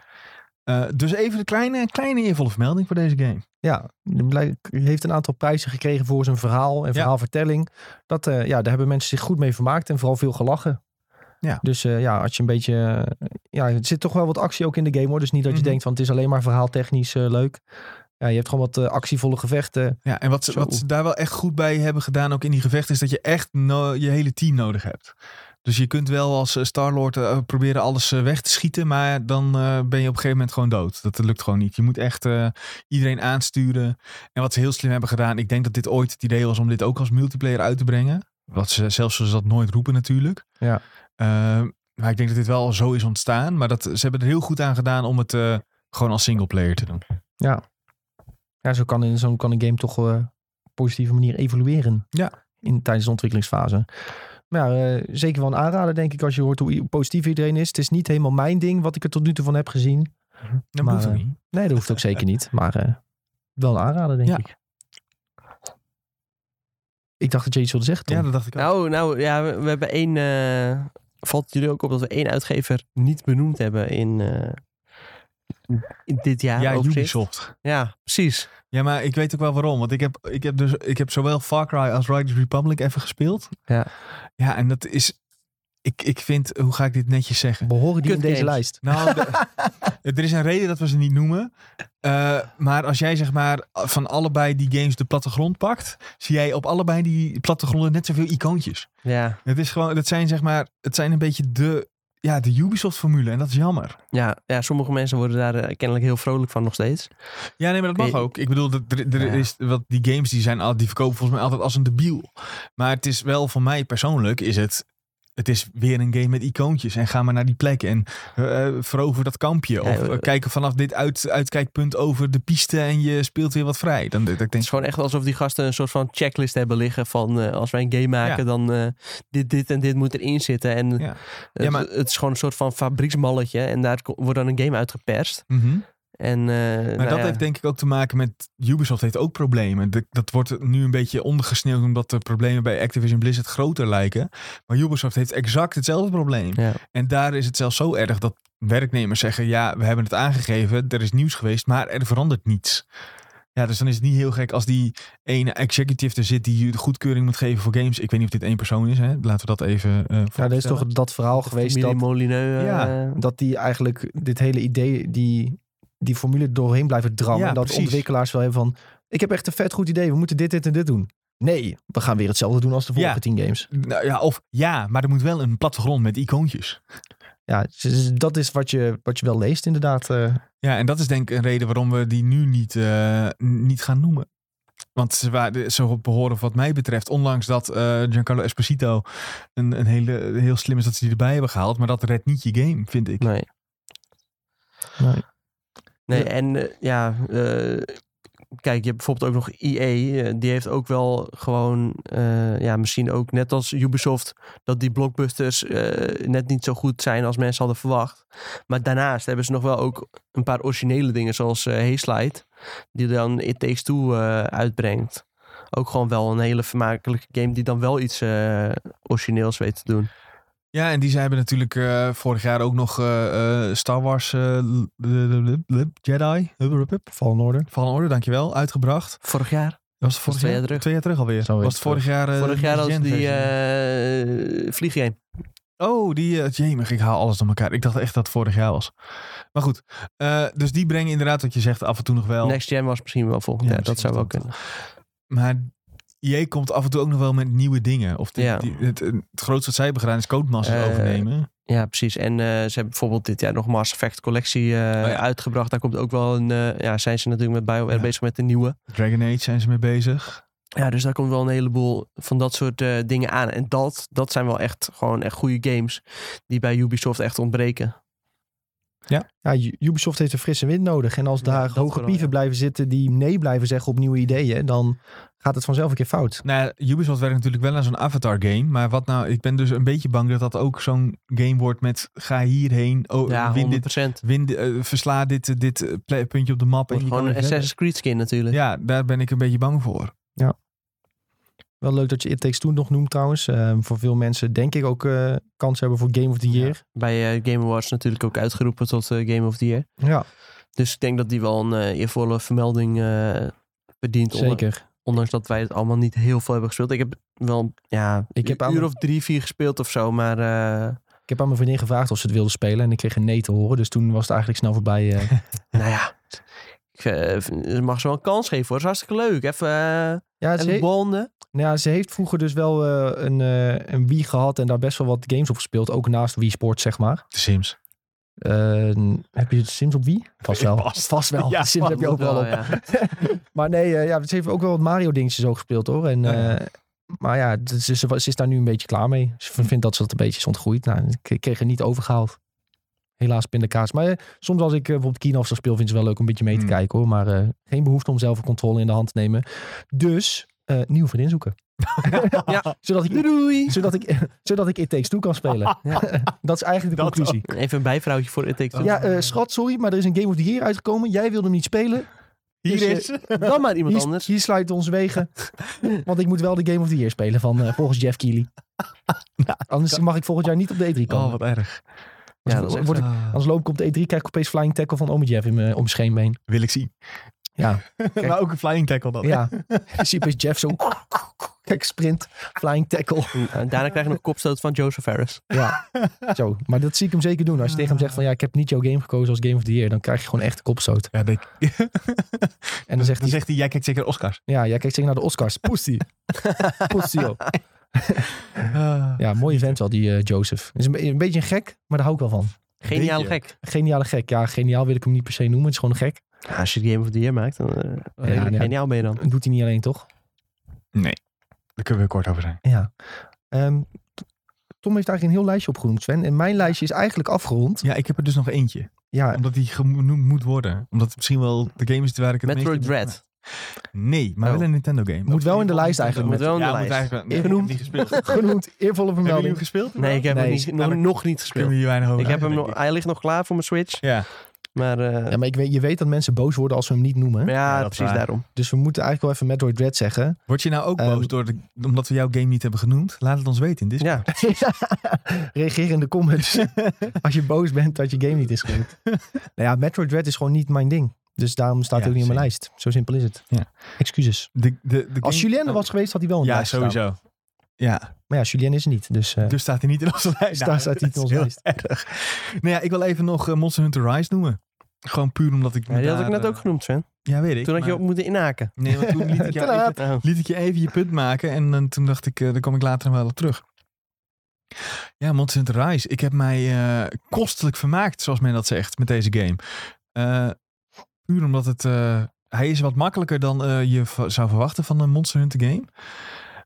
S2: Dus even een kleine, kleine eervolle vermelding voor deze game.
S1: Ja, die blijk- heeft een aantal prijzen gekregen voor zijn verhaal en
S2: Ja.
S1: verhaalvertelling. Dat, ja, daar hebben mensen zich goed mee vermaakt en vooral veel gelachen.
S2: Ja.
S1: Dus ja, als je een beetje... ja, er zit toch wel wat actie ook in de game hoor. Dus niet dat je
S2: Mhm.
S1: denkt van het is alleen maar verhaaltechnisch leuk. Ja, je hebt gewoon wat eh, actievolle gevechten.
S2: Ja, en wat ze,
S3: Zo.
S2: wat ze daar wel echt goed bij hebben gedaan, ook in die gevechten, is dat je echt no- je hele team nodig hebt. Dus je kunt wel als eh, Star-Lord eh, proberen alles weg te schieten, maar dan ben je op een gegeven moment gewoon dood. Dat lukt gewoon niet. Je moet echt iedereen aansturen. En wat ze heel slim hebben gedaan, ik denk dat dit ooit het idee was om dit ook als multiplayer uit te brengen. Wat ze zelfs ze dat nooit roepen natuurlijk.
S1: Ja.
S2: Ehm, maar ik denk dat dit wel zo is ontstaan. Maar dat, ze hebben er heel goed aan gedaan om het gewoon als singleplayer te doen.
S1: Ja, zo kan, in, zo kan een game toch eh, op positieve manier evolueren.
S2: Ja.
S1: In, tijdens de ontwikkelingsfase. Maar ja, eh, zeker wel een aanrader denk ik als je hoort hoe positief iedereen is. Het is niet helemaal mijn ding wat ik er tot nu toe van heb gezien.
S2: Dat
S1: Maar,
S2: hoeft ook
S1: eh,
S2: niet.
S1: Nee, dat hoeft ook zeker niet. Maar eh, wel een aanrader denk
S2: Ja.
S1: ik. Ik dacht dat je iets wilde zeggen, Tom.
S2: Ja, dat dacht ik ook.
S3: Nou, nou ja, we, we hebben één. eh, valt jullie ook op dat we één uitgever niet benoemd hebben in, eh, in dit jaar?
S2: ja,
S3: overzicht?
S2: Ubisoft.
S3: Ja, precies.
S2: Ja, maar ik weet ook wel waarom. Want ik heb, ik heb, dus, ik heb zowel Far Cry als Riders Republic even gespeeld.
S3: Ja.
S2: Ja, en dat is... Ik, ik vind... Hoe ga ik dit netjes zeggen?
S1: Behoren die
S3: Kut
S1: in deze
S3: games.
S1: lijst?
S2: Nou, de- er is een reden dat we ze niet noemen. Eh, maar als jij zeg maar van allebei die games de plattegrond pakt... zie jij op allebei die plattegronden net zoveel icoontjes.
S3: Ja,
S2: Het is gewoon... Dat zijn zeg maar... Het zijn een beetje de... Ja, de Ubisoft-formule. En dat is jammer.
S3: ja, ja, sommige mensen worden daar eh, kennelijk heel vrolijk van nog steeds.
S2: Ja, nee, maar dat mag ook. Ik bedoel, dat er, er
S3: Ja.
S2: is wat die games die zijn al, die verkopen volgens mij altijd als een debiel. Maar het is wel voor mij persoonlijk is het. Het is weer een game met icoontjes. En ga maar naar die plek en eh, verover dat kampje. Of
S3: eh,
S2: eh, kijken vanaf dit uit, uitkijkpunt over de piste en je speelt weer wat vrij. Dan dat ik
S3: Het
S2: denk,
S3: is gewoon echt alsof die gasten een soort van checklist hebben liggen van als wij een game maken,
S2: Ja.
S3: dan dit, dit en dit moet erin zitten. En
S2: Ja.
S3: het,
S2: Ja, maar-
S3: het is gewoon een soort van fabrieksmalletje en daar wordt dan een game uitgeperst.
S2: mhm.
S3: En, eh,
S2: Maar
S3: nou
S2: dat
S3: ja,
S2: heeft denk ik ook te maken met Ubisoft heeft ook problemen. De- dat wordt nu een beetje ondergesneeuwd omdat de problemen bij Activision Blizzard groter lijken. Maar Ubisoft heeft exact hetzelfde probleem.
S3: Ja.
S2: En daar is het zelfs zo erg dat werknemers zeggen: ja, we hebben het aangegeven, er is nieuws geweest, maar er verandert niets. Ja, dus dan is het niet heel gek als die ene executive er zit die de goedkeuring moet geven voor games. Ik weet niet of dit één persoon is, hè? laten we dat even. eh
S1: Ja, er is toch dat verhaal geweest dat,
S3: Molineux. eh,
S2: Ja.
S1: dat die eigenlijk dit hele idee, die, die formule doorheen blijven drammen.
S2: Ja,
S1: en dat
S2: precies.
S1: ontwikkelaars wel hebben van, ik heb echt een vet goed idee, we moeten dit, dit en dit doen. Nee, we gaan weer hetzelfde doen als de vorige
S2: Ja.
S1: tien games.
S2: Nou ja, of ja, maar er moet wel een plattegrond met icoontjes.
S1: Ja, dat is wat je, wat je wel leest inderdaad. eh.
S2: Ja, en dat is denk ik een reden waarom we die nu niet, eh, niet gaan noemen. Want ze waren, zo behoren wat mij betreft, ondanks dat eh, Giancarlo Esposito een, een hele, heel slim is dat ze die erbij hebben gehaald. Maar dat redt niet je game, vind ik.
S3: Nee.
S1: Nee.
S3: Nee,
S1: Ja.
S3: en eh, ja, eh, kijk, je hebt bijvoorbeeld ook nog EA. eh, die heeft ook wel gewoon, ja, misschien ook net als Ubisoft, dat die blockbusters net niet zo goed zijn als mensen hadden verwacht. Maar daarnaast hebben ze nog wel ook een paar originele dingen, zoals eh Hayslide, die dan It Takes Two uitbrengt. Ook gewoon wel een hele vermakelijke game die dan wel iets origineels weet te doen.
S2: Ja, en die ze hebben natuurlijk eh, vorig jaar ook nog eh, eh, Star Wars eh, Jedi
S1: Fallen Order.
S2: Fallen Order, dankjewel, uitgebracht.
S3: Vorig jaar?
S2: Was het vorig
S3: twee
S2: jaar?
S3: jaar terug.
S2: Twee jaar terug alweer.
S1: Zo
S2: was het vorig jaar? eh,
S3: Vorig jaar als
S2: gen
S3: die vlieggame.
S2: Oh, die, uh, jemig, ik haal alles door elkaar. Ik dacht echt dat het vorig jaar was. Maar goed, eh, dus die brengen inderdaad wat je zegt af en toe nog wel.
S3: Next Gen was misschien wel volgend
S2: Ja,
S3: jaar. Dat zou wel kunnen.
S2: Maar EA komt af en toe ook nog wel met nieuwe dingen. Of die,
S3: Ja.
S2: die- het, het grootste wat zij hebben gedaan is Codemasters
S3: Eh,
S2: overnemen.
S3: Ja, precies. En eh, ze hebben bijvoorbeeld dit jaar nog Mass Effect collectie eh,
S2: Oh ja.
S3: uitgebracht. Daar komt ook wel een... ja, zijn ze natuurlijk met BioWare
S2: Ja.
S3: bezig met de nieuwe.
S2: Dragon Age zijn ze mee bezig.
S3: Ja, dus daar komt wel een heleboel van dat soort dingen aan. En dat, dat zijn wel echt gewoon echt goede games die bij Ubisoft echt ontbreken.
S1: Ja, U- Ubisoft heeft een frisse wind nodig. En als
S3: Ja,
S1: daar
S3: dat
S1: hoge pieven
S3: ja.
S1: blijven zitten die nee blijven zeggen op nieuwe ideeën, dan gaat het vanzelf een keer fout.
S2: Nou, ja, Ubisoft werkt natuurlijk wel aan zo'n Avatar game. Maar wat nou, ik ben dus een beetje bang dat dat ook zo'n game wordt met ga hierheen, oh,
S3: ja,
S2: win
S3: 100%.
S2: dit, win, eh, versla dit, eh, dit eh, puntje op de map. en
S3: gewoon een. Assassin's Creed skin natuurlijk.
S2: Ja, daar ben ik een beetje bang voor.
S1: Wel leuk dat je It Takes Two nog noemt trouwens. Eh, voor veel mensen denk ik ook eh, kans hebben voor Game of the Year.
S3: Bij eh, Game Awards natuurlijk ook uitgeroepen tot eh, Game of the Year.
S1: Ja,
S3: Dus ik denk dat die wel een eervolle vermelding verdient. onder-
S1: zeker.
S3: Ondanks dat wij het allemaal niet heel veel hebben gespeeld. Ik heb wel ja,
S1: Ik heb
S3: een uur of drie, vier gespeeld of zo. Maar
S1: Ik heb aan mijn vriendin gevraagd of ze het wilde spelen en ik kreeg een nee te horen. Dus toen was het eigenlijk snel voorbij.
S3: nou ja, eh, v- mag ze wel een kans geven hoor. Dat is hartstikke leuk. Even, eh
S1: ja, ze,
S3: even bonden.
S1: nou ja, ze heeft vroeger dus wel eh, een, eh, een Wii gehad en daar best wel wat games op gespeeld. Ook naast Wii Sports, zeg maar.
S2: De Sims.
S1: Eh, heb je de Sims op Wii? Vast wel.
S2: Vast.
S1: Vast wel.
S2: Ja,
S1: de Sims heb je ook wel op.
S3: ja.
S1: Maar nee, eh, ja, ze heeft ook wel wat Mario dingetjes zo gespeeld hoor. En,
S2: Ja, ja.
S1: eh, maar ja, het- ze, ze, ze is daar nu een beetje klaar mee. Ze vindt dat ze dat een beetje is ontgroeid. Nou, ik, ik kreeg er niet overgehaald. Helaas pindakaas. Maar eh, soms als ik eh, bijvoorbeeld Kino of speel, vind ik het wel leuk om een beetje mee te
S2: Hmm.
S1: kijken hoor. Maar eh, geen behoefte om zelf een controle in de hand te nemen. Dus, nieuw vriendin zoeken.
S3: Ja.
S1: zodat ik,
S3: Doei.
S1: zodat ik, zodat ik It Takes Two kan spelen. dat is eigenlijk de
S2: Dat
S1: conclusie.
S3: Even een bijvrouwtje voor It Takes Two.
S1: Ja, schat, sorry, maar er is een Game of the Year uitgekomen. Jij wilde hem niet spelen.
S2: Hier
S1: Dus,
S2: is...
S3: Dan maar iemand
S1: Hier,
S3: anders.
S1: hier sluiten onze wegen. Want ik moet wel de Game of the Year spelen van volgens Jeff Keighley. Anders mag ik volgend jaar niet op de E3 komen.
S2: Oh, wat erg.
S3: Ja, dat is echt
S1: Word ik-
S2: Ah,
S1: Anders loop ik op de E3, krijg ik opeens flying tackle van ome Jeff in mijn, om mijn scheenbeen.
S2: wil ik zien.
S1: Ja,
S2: maar ook een flying tackle dan.
S1: ja. Je ziet opeens Jeff zo... Kijk, sprint, flying tackle.
S3: En daarna krijg je nog kopstoot van Joseph Harris.
S1: Ja, zo. Maar dat zie ik hem zeker doen. Als je tegen hem zegt van... Ja, ik heb niet jouw game gekozen als Game of the Year. Dan krijg je gewoon echt een kopstoot.
S2: Ja, dat-
S1: En dan zegt
S2: dan
S1: hij...
S2: zegt hij, jij kijkt zeker Oscars.
S1: Ja, jij kijkt zeker naar de Oscars. Pussy. Pussy, joh. Ja, mooie vent wel, die eh, Joseph. Is een, be- een beetje een gek, maar daar hou ik wel van.
S3: Geniaal
S2: Beetje.
S3: gek.
S1: Geniale gek. Ja, geniaal wil ik hem niet per se noemen. Het is gewoon een gek.
S3: Ja, als je de Game of the Year maakt, dan redelijk
S1: nee.
S3: geniaal ben je dan.
S1: Doet hij niet alleen, toch?
S2: Nee, daar kunnen we kort over zijn.
S1: Ja. Ehm, Tom heeft eigenlijk een heel lijstje opgenoemd, Sven. En mijn lijstje is eigenlijk afgerond.
S2: Ja, ik heb er dus nog eentje.
S1: Ja,
S2: Omdat die genoemd moet worden. Omdat het misschien wel de game is waar ik het
S3: Metroid
S2: meest...
S3: Dread.
S2: Nee, maar
S1: Oh.
S2: wel een Nintendo game.
S1: Moet wel in de lijst eigenlijk.
S3: Moet wel in de
S2: ja,
S3: lijst.
S2: Moet eigenlijk, nee,
S1: Genoemd.
S2: ik heb die gespeeld.
S1: genoemd. Eervolle
S2: Hebben jullie hem
S1: vermelding.
S2: gespeeld?
S3: Nee, ik heb
S1: Nee,
S3: hem niet, nog, nog niet
S2: Kunnen
S3: gespeeld.
S2: we hier weinig over
S3: Ik heb hem nog, hij ligt nog klaar voor mijn Switch.
S2: Ja,
S3: Maar eh,
S1: Ja, maar ik weet, je weet dat mensen boos worden als we hem niet noemen.
S3: ja,
S2: Ja, dat is
S3: precies
S2: waar.
S3: daarom.
S1: Dus we moeten eigenlijk wel even Metroid Dread zeggen.
S2: Word je nou ook
S1: Ehm,
S2: boos door de, omdat we jouw game niet hebben genoemd? Laat het ons weten in Discord.
S3: Ja,
S1: Reageer in de comments als je boos bent dat je game niet is genoemd. nou ja, Metroid Dread is gewoon niet mijn ding. Dus daarom staat hij
S2: Ja,
S1: ook niet op mijn lijst. Zo simpel is het.
S2: Ja.
S1: Excuses.
S2: De, de, de
S1: Als Julien er was geweest, had hij wel een
S2: Ja,
S1: lijst gestaan.
S2: sowieso. Ja,
S1: Maar ja, Julien is er niet. Dus eh,
S2: dus staat hij niet in onze lijst.
S1: Daar staat hij niet in onze
S2: heel Erg. Nou ja, ik wil even nog eh, Monster Hunter Rise noemen. Gewoon puur omdat ik...
S3: Ja, die had ik net
S2: eh,
S3: ook genoemd, Sven.
S2: Ja, weet ik.
S3: Toen had je ook moeten inhaken.
S2: Nee, want toen liet ik, jou
S1: Tadaa.
S2: even, liet ik je even je punt maken. En toen dacht ik, eh daar kom ik later nog wel op terug. Ja, Monster Hunter Rise. Ik heb mij eh, kostelijk vermaakt, zoals men dat zegt, met deze game. Puur omdat het... eh, hij is wat makkelijker dan eh, je zou verwachten van een Monster Hunter game.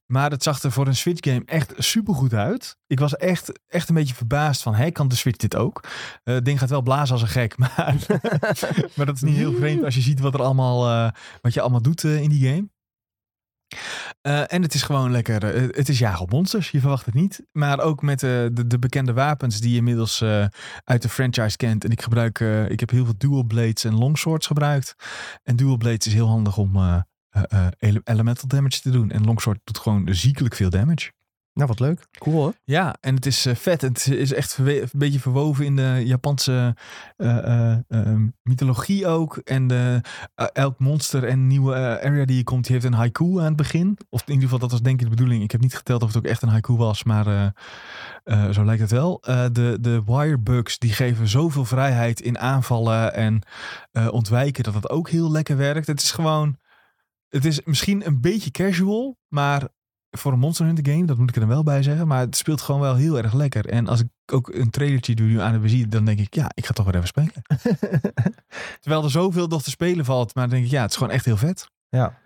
S2: Maar het zag er voor een Switch game echt supergoed uit. Ik was echt, echt een beetje verbaasd van, hey, kan de Switch dit ook? Eh, het ding gaat wel blazen als een gek, maar, maar dat is niet heel vreemd als je ziet wat, er allemaal, wat je allemaal doet in die game. Eh, en het is gewoon lekker. eh, het is jagen op monsters. Je verwacht het niet. Maar ook met eh, de, de bekende wapens die je inmiddels uit de franchise kent. En ik gebruik. ik heb heel veel dual blades en longswords gebruikt. En dual blades is heel handig om ele- elemental damage te doen. En longsword doet gewoon ziekelijk veel damage.
S1: Nou, wat leuk.
S3: Cool hoor.
S2: Ja, en het is eh, vet. Het is echt een beetje verwoven in de Japanse eh, eh, eh, mythologie ook. En de, elk monster en nieuwe area die je komt, die heeft een haiku aan het begin. Of in ieder geval, dat was denk ik de bedoeling. Ik heb niet geteld of het ook echt een haiku was, maar zo lijkt het wel. De, de wirebugs, die geven zoveel vrijheid in aanvallen en ontwijken, dat het ook heel lekker werkt. Het is gewoon, het is misschien een beetje casual, maar voor een Monster Hunter game, dat moet ik er dan wel bij zeggen. Maar het speelt gewoon wel heel erg lekker. En als ik ook een trailertje doe nu aan het bezien, dan denk ik, ja, ik ga toch weer even spelen. Terwijl er zoveel nog te spelen valt, maar dan denk ik, ja, het is gewoon echt heel vet.
S1: Ja.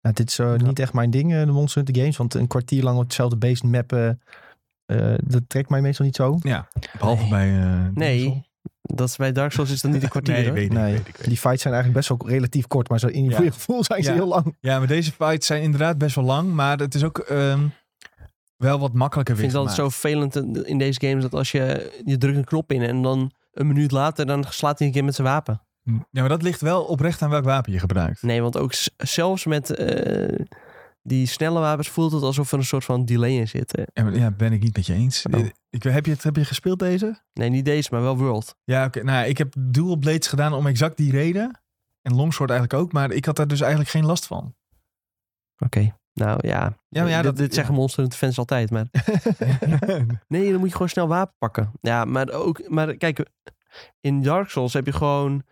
S1: Nou, dit is eh, niet echt mijn ding, eh, de Monster Hunter Games. Want een kwartier lang op hetzelfde beest mappen, eh, dat trekt mij meestal niet zo.
S2: Ja, behalve
S3: Nee.
S2: bij...
S3: Nee. Dat is bij Dark Souls is dat niet een kwartier
S2: Nee,
S3: hoor.
S2: weet ik,
S1: Nee,
S2: weet ik, weet ik.
S1: die fights zijn eigenlijk best wel relatief kort. Maar zo in
S2: Ja.
S1: je gevoel zijn ze
S2: Ja.
S1: heel lang.
S2: Ja, maar deze fights zijn inderdaad best wel lang, maar het is ook ehm, wel wat makkelijker
S3: Ik vind altijd zo vervelend in- deze games dat als je, je drukt een knop in en dan een minuut later dan slaat hij een keer met zijn wapen.
S2: Ja, maar dat ligt wel oprecht aan welk wapen je gebruikt.
S3: Nee, want ook zelfs met eh, die snelle wapens voelt het alsof er een soort van delay in zit.
S2: Ja, maar, ja, ben ik niet met je eens.
S3: Oh.
S2: Ik, heb, je het, heb je gespeeld deze?
S3: Nee, niet deze, maar wel World.
S2: Ja, oké. Nou, ik heb dual blades gedaan om exact die reden. En longsword eigenlijk ook, maar ik had daar dus eigenlijk geen last van.
S3: Oké. Nou ja,
S2: Ja, maar ja,
S3: dit,
S2: dat-
S3: dit
S2: ja.
S3: zeggen Monster Hunter fans altijd. Maar nee, dan moet je gewoon snel wapen pakken. Ja, maar ook, maar kijk, in Dark Souls heb je gewoon,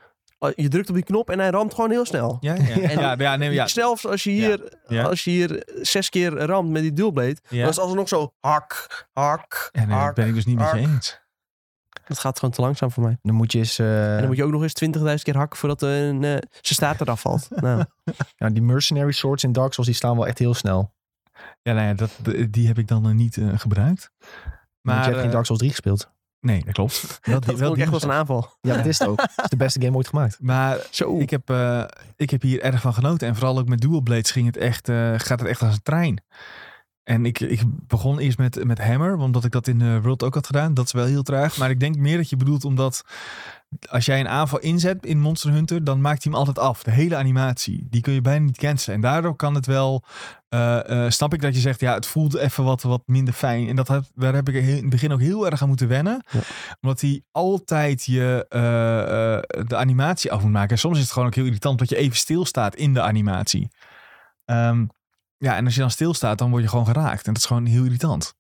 S3: je drukt op die knop en hij ramt gewoon heel snel.
S2: ja, ja.
S3: En-
S2: ja, ja, nee, ja.
S3: Zelfs als je hier,
S2: Ja.
S3: als je hier zes keer ramt met die dualblade,
S2: Ja.
S3: dan is het alsnog zo hak, hak,
S2: Ja, nee, dat ben ik dus niet met je eens.
S3: Dat gaat gewoon te langzaam voor mij.
S1: Dan moet je eens... eh,
S3: En dan moet je ook nog eens 20.000 keer hakken voordat een, eh, zijn staart eraf valt. nou,
S1: ja, die mercenary swords in Dark Souls die slaan wel echt heel snel.
S2: Ja, nou ja, dat, die heb ik dan eh, niet eh, gebruikt.
S1: Maar
S2: Maar
S1: je hebt geen Dark Souls 3 gespeeld.
S2: Nee, dat klopt. Wel,
S3: dat vond ik echt als een aanval.
S1: Ja, dat is het ook. Het is de beste game ooit gemaakt.
S2: Maar
S3: Zo.
S2: ik heb, eh, ik heb hier erg van genoten. En vooral ook met dual blades ging het echt, eh, gaat het echt als een trein. En ik, ik begon eerst met, met Hammer, omdat ik dat in World ook had gedaan. Dat is wel heel traag. Maar ik denk meer dat je bedoelt omdat als jij een aanval inzet in Monster Hunter, dan maakt hij hem altijd af. De hele animatie. Die kun je bijna niet cancelen. En daardoor kan het wel, eh, eh, snap ik dat je zegt, ja, het voelt even wat, wat minder fijn. En dat heb, daar heb ik in het begin ook heel erg aan moeten wennen.
S3: Ja.
S2: Omdat hij altijd je eh, de animatie af moet maken. En soms is het gewoon ook heel irritant dat je even stilstaat in de animatie. Ehm, ja, en als je dan stilstaat, dan word je gewoon geraakt. En dat is gewoon heel irritant.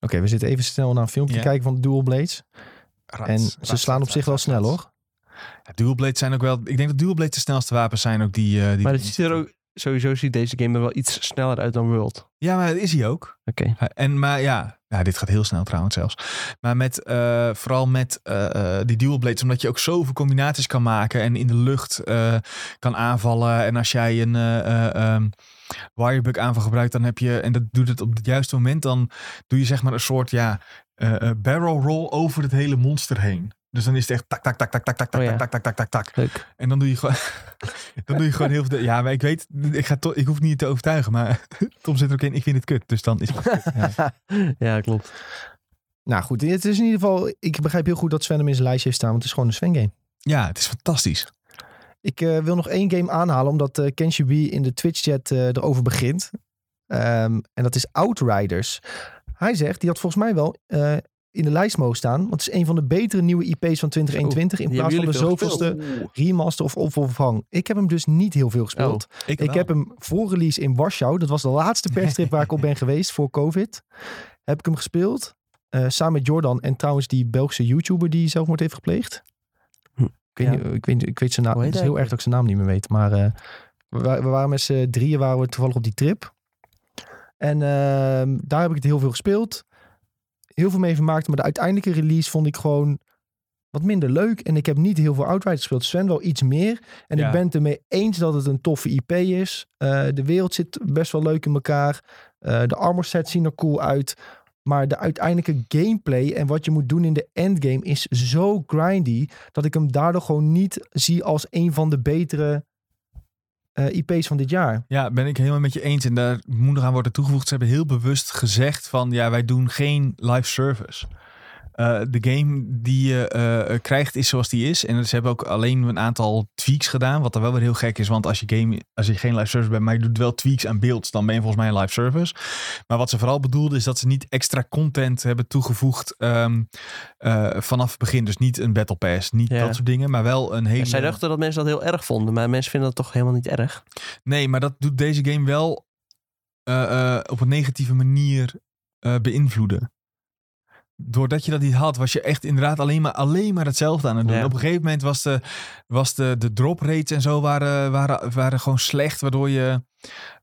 S1: Oké, we zitten even snel naar een filmpje
S2: Ja.
S1: kijken van de dual blades.
S2: Rats,
S1: En ze
S2: rats,
S1: slaan op
S2: rats,
S1: zich wel snel
S2: rats.
S1: hoor.
S2: Ja, dual blades zijn ook wel. Ik denk dat dual blades de snelste wapens zijn ook die. eh, die
S3: Maar het ziet er ook, sowieso ziet deze game er wel iets sneller uit dan World.
S2: Ja, maar dat is hij ook.
S3: Oké.
S2: En maar ja, ja, dit gaat heel snel trouwens zelfs. Maar met eh, vooral met eh, eh, die dual blades, omdat je ook zoveel combinaties kan maken en in de lucht eh, kan aanvallen. En als jij een eh, wirebug aanval gebruikt, dan heb je en dat doet het op het juiste moment, dan doe je zeg maar een soort ja eh, eh, barrel roll over het hele monster heen. Dus dan is het echt tak, tak, tak, tak, tak, tak, tak,
S3: Oh ja.
S2: tak, tak, tak, tak, tak.
S3: Leuk.
S2: En dan doe je gewoon, dan doe je gewoon heel veel. Ja, maar ik weet, ik, ga to, ik hoef niet te overtuigen, maar Tom zit er ook in. Ik vind het kut, dus dan is het kut. Ja.
S3: ja, klopt.
S1: Nou goed, het is in ieder geval... Ik begrijp heel goed dat Sven hem in zijn lijstje heeft staan. Want het is gewoon een Sven game.
S2: Ja, het is fantastisch.
S1: Ik eh, wil nog één game aanhalen, omdat uh, Kenshy B in de Twitch-chat eh, erover begint. Ehm, en dat is Outriders. Hij zegt, die had volgens mij wel eh, in de lijst mogen staan. Want het is een van de betere nieuwe IP's van 2021. in plaats van de zoveelste remaster of opvervang. Ik heb hem dus niet heel veel gespeeld.
S2: Ik,
S1: Ik heb hem voor release in Warschau. Dat was de laatste perstrip waar ik op ben geweest voor COVID. Heb ik hem gespeeld. eh, samen met Jordan en trouwens die Belgische YouTuber die zelfmoord heeft gepleegd. Ik, weet
S3: ja.
S1: niet, ik, weet, ik weet zijn naam. Het is heel erg dat ik zijn naam niet meer weet. Maar eh, we, wa- we waren met z'n drieën waren we toevallig op die trip. En ehm, daar heb ik het heel veel gespeeld. Heel veel mee vermaakt. Maar de uiteindelijke release vond ik gewoon wat minder leuk. En ik heb niet heel veel Outriders gespeeld. Sven wel iets meer. En
S2: Ja.
S1: ik ben het ermee eens dat het een toffe IP is. Eh, de wereld zit best wel leuk in elkaar. Eh, de armor sets zien er cool uit. Maar de uiteindelijke gameplay en wat je moet doen in de endgame is zo grindy. Dat ik hem daardoor gewoon niet zie als een van de betere eh, IP's van dit jaar.
S2: Ja, ben ik helemaal met je eens. En daar moet nog aan worden toegevoegd. Ze hebben heel bewust gezegd van ja, wij doen geen live service. Eh, de game die je eh, krijgt is zoals die is. En ze hebben ook alleen een aantal tweaks gedaan. Wat dan wel weer heel gek is. Want als je, game, als je geen live service bent, maar je doet wel tweaks aan beelds, dan ben je volgens mij een live service. Maar wat ze vooral bedoelden is dat ze niet extra content hebben toegevoegd ehm, eh, vanaf het begin. Dus niet een battle pass, niet
S3: Ja.
S2: dat soort dingen. Maar wel een hele...
S3: Ja, zij dachten dat mensen dat heel erg vonden, maar mensen vinden dat toch helemaal niet erg.
S2: Nee, maar dat doet deze game wel op een negatieve manier beïnvloeden. Doordat je dat niet had, was je echt inderdaad alleen maar, alleen maar hetzelfde aan het doen.
S3: Ja.
S2: Op een gegeven moment was de, was de, de drop rates en zo waren, waren, waren gewoon slecht, waardoor je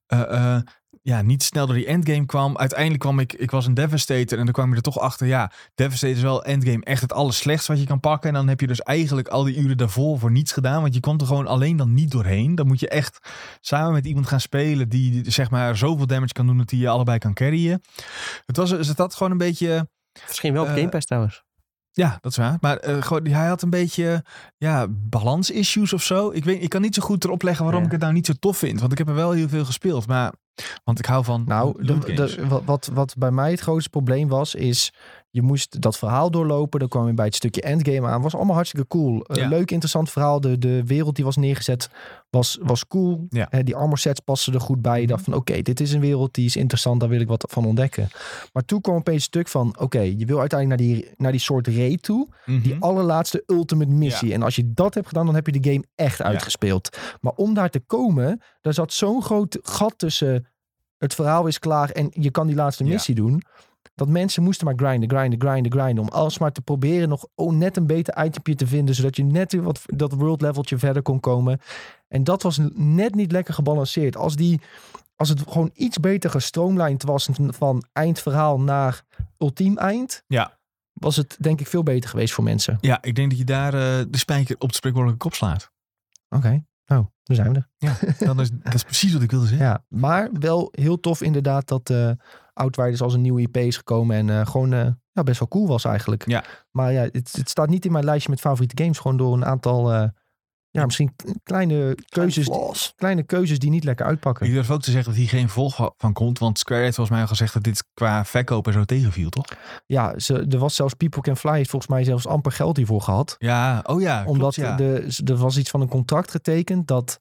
S2: eh, eh, ja, niet snel door die endgame kwam. Uiteindelijk kwam ik, ik was een Devastator en dan kwam je er toch achter, ja, Devastator is wel endgame echt het allerslechtst wat je kan pakken. En dan heb je dus eigenlijk al die uren daarvoor voor niets gedaan, want je komt er gewoon alleen dan niet doorheen. Dan moet je echt samen met iemand gaan spelen die die, zeg maar zoveel damage kan doen dat hij je allebei kan carryen. Het was het had gewoon een beetje
S3: Misschien wel op
S2: Eh,
S3: Game Pass trouwens.
S2: ja, dat is waar. Maar eh, gewoon, hij had een beetje ja, balans-issues of zo. Ik, weet, ik kan niet zo goed erop leggen waarom
S3: Ja.
S2: ik het nou niet zo tof vind. Want ik heb er wel heel veel gespeeld. Maar, want ik hou van
S1: Nou, de, wat, wat, wat bij mij het grootste probleem was, is je moest dat verhaal doorlopen. Dan kwam je bij het stukje endgame aan. Was allemaal hartstikke cool. Eh, leuk, interessant verhaal. De, de wereld die was neergezet was, was cool.
S2: Ja.
S1: Die armor sets passen er goed bij. Je dacht van oké, dit is een wereld die is interessant. Daar wil ik wat van ontdekken. Maar toen kwam opeens een stuk van oké, je wil uiteindelijk naar die, naar die soort raid toe.
S2: Mhm.
S1: Die allerlaatste ultimate missie. En als je dat hebt gedaan, dan heb je de game echt uitgespeeld. Maar om daar te komen, daar zat zo'n groot gat tussen het verhaal is klaar en je kan die laatste
S2: Ja.
S1: missie doen. Dat mensen moesten maar grinden, grinden, grinden, grinden. Om alles maar te proberen nog oh, net een beter itempje te vinden. Zodat je net weer wat, dat world leveltje verder kon komen. En dat was net niet lekker gebalanceerd. Als, die, als het gewoon iets beter gestroomlijnd was van eindverhaal naar ultiem eind.
S2: Ja.
S1: Was het denk ik veel beter geweest voor mensen.
S2: Ja, ik denk dat je daar eh, de spijker op de spreekwoordelijke kop slaat.
S1: Oké, daar zijn we er.
S2: Ja, dan is, dat is precies wat ik wilde zeggen.
S1: Ja, maar wel heel tof inderdaad dat eh Outriders als een nieuwe IP is gekomen. En eh, gewoon eh, ja, best wel cool was eigenlijk.
S2: Ja.
S1: Maar ja, het, het staat niet in mijn lijstje met favoriete games. Gewoon door een aantal, eh, ja, misschien kleine keuzes, kleine keuzes die niet lekker uitpakken.
S2: Ik durf ook te zeggen dat hier geen volg van komt. Want Square heeft volgens mij al gezegd dat dit qua verkoop en zo tegenviel, toch?
S1: Ja, ze, er was zelfs People Can Fly heeft volgens mij zelfs amper geld hiervoor gehad.
S2: Ja, oh ja,
S1: Omdat
S2: klopt, ja.
S1: de, er was iets van een contract getekend dat,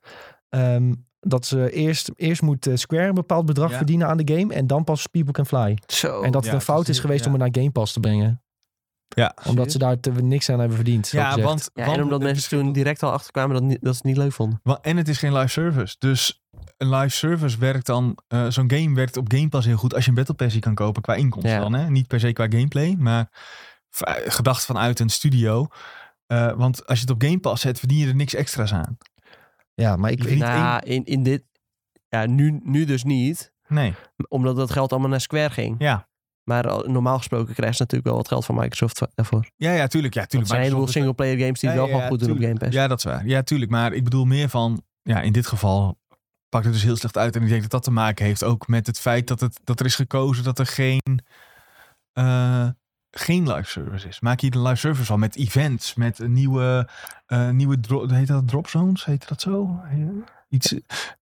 S1: ehm, dat ze eerst, eerst moet eh, Square een bepaald bedrag
S2: Ja.
S1: verdienen aan de game. En dan pas People Can Fly.
S3: Zo.
S1: en dat het
S2: ja,
S1: een fout
S2: is
S1: geweest
S2: ja.
S1: om het naar Game Pass te brengen.
S2: Ja.
S1: Omdat ze daar te, niks aan hebben verdiend.
S2: Ja, want,
S3: ja,
S2: want
S3: en omdat mensen toen direct al achterkwamen dat, niet- dat ze het niet leuk vonden.
S2: En het is geen live service. Dus een live service werkt dan... eh, Zo'n game werkt op Game Pass heel goed als je een Battle Passie kan kopen qua inkomsten
S3: Ja.
S2: dan. Hè? Niet per se qua gameplay, maar gedacht vanuit een studio. Eh, want als je het op Game Pass zet, verdien je er niks extra's aan.
S1: Ja, maar ik,
S2: Niet
S3: nou, in, in dit... Ja, nu, nu dus niet.
S2: Nee,
S3: Omdat dat geld allemaal naar Square ging.
S2: ja.
S3: Maar al- normaal gesproken krijgen ze natuurlijk wel wat geld van Microsoft daarvoor.
S2: Ja, ja, tuurlijk. Ja,
S3: Er
S2: tuurlijk.
S3: zijn een heleboel
S2: Microsoft is-
S3: single-player games die
S2: Ja,
S3: wel
S2: ja,
S3: gewoon
S2: ja,
S3: goed doen op Game. Pass.
S2: Ja, dat is waar. Ja, tuurlijk. Maar ik bedoel meer van... Ja, in dit geval pakt het dus heel slecht uit. En ik denk dat dat te maken heeft ook met het feit dat, het, dat er is gekozen dat er geen... eh, geen live service is. Maak je de live service van met events, met nieuwe, eh nieuwe heet dat drop zones? Heet dat zo? Iets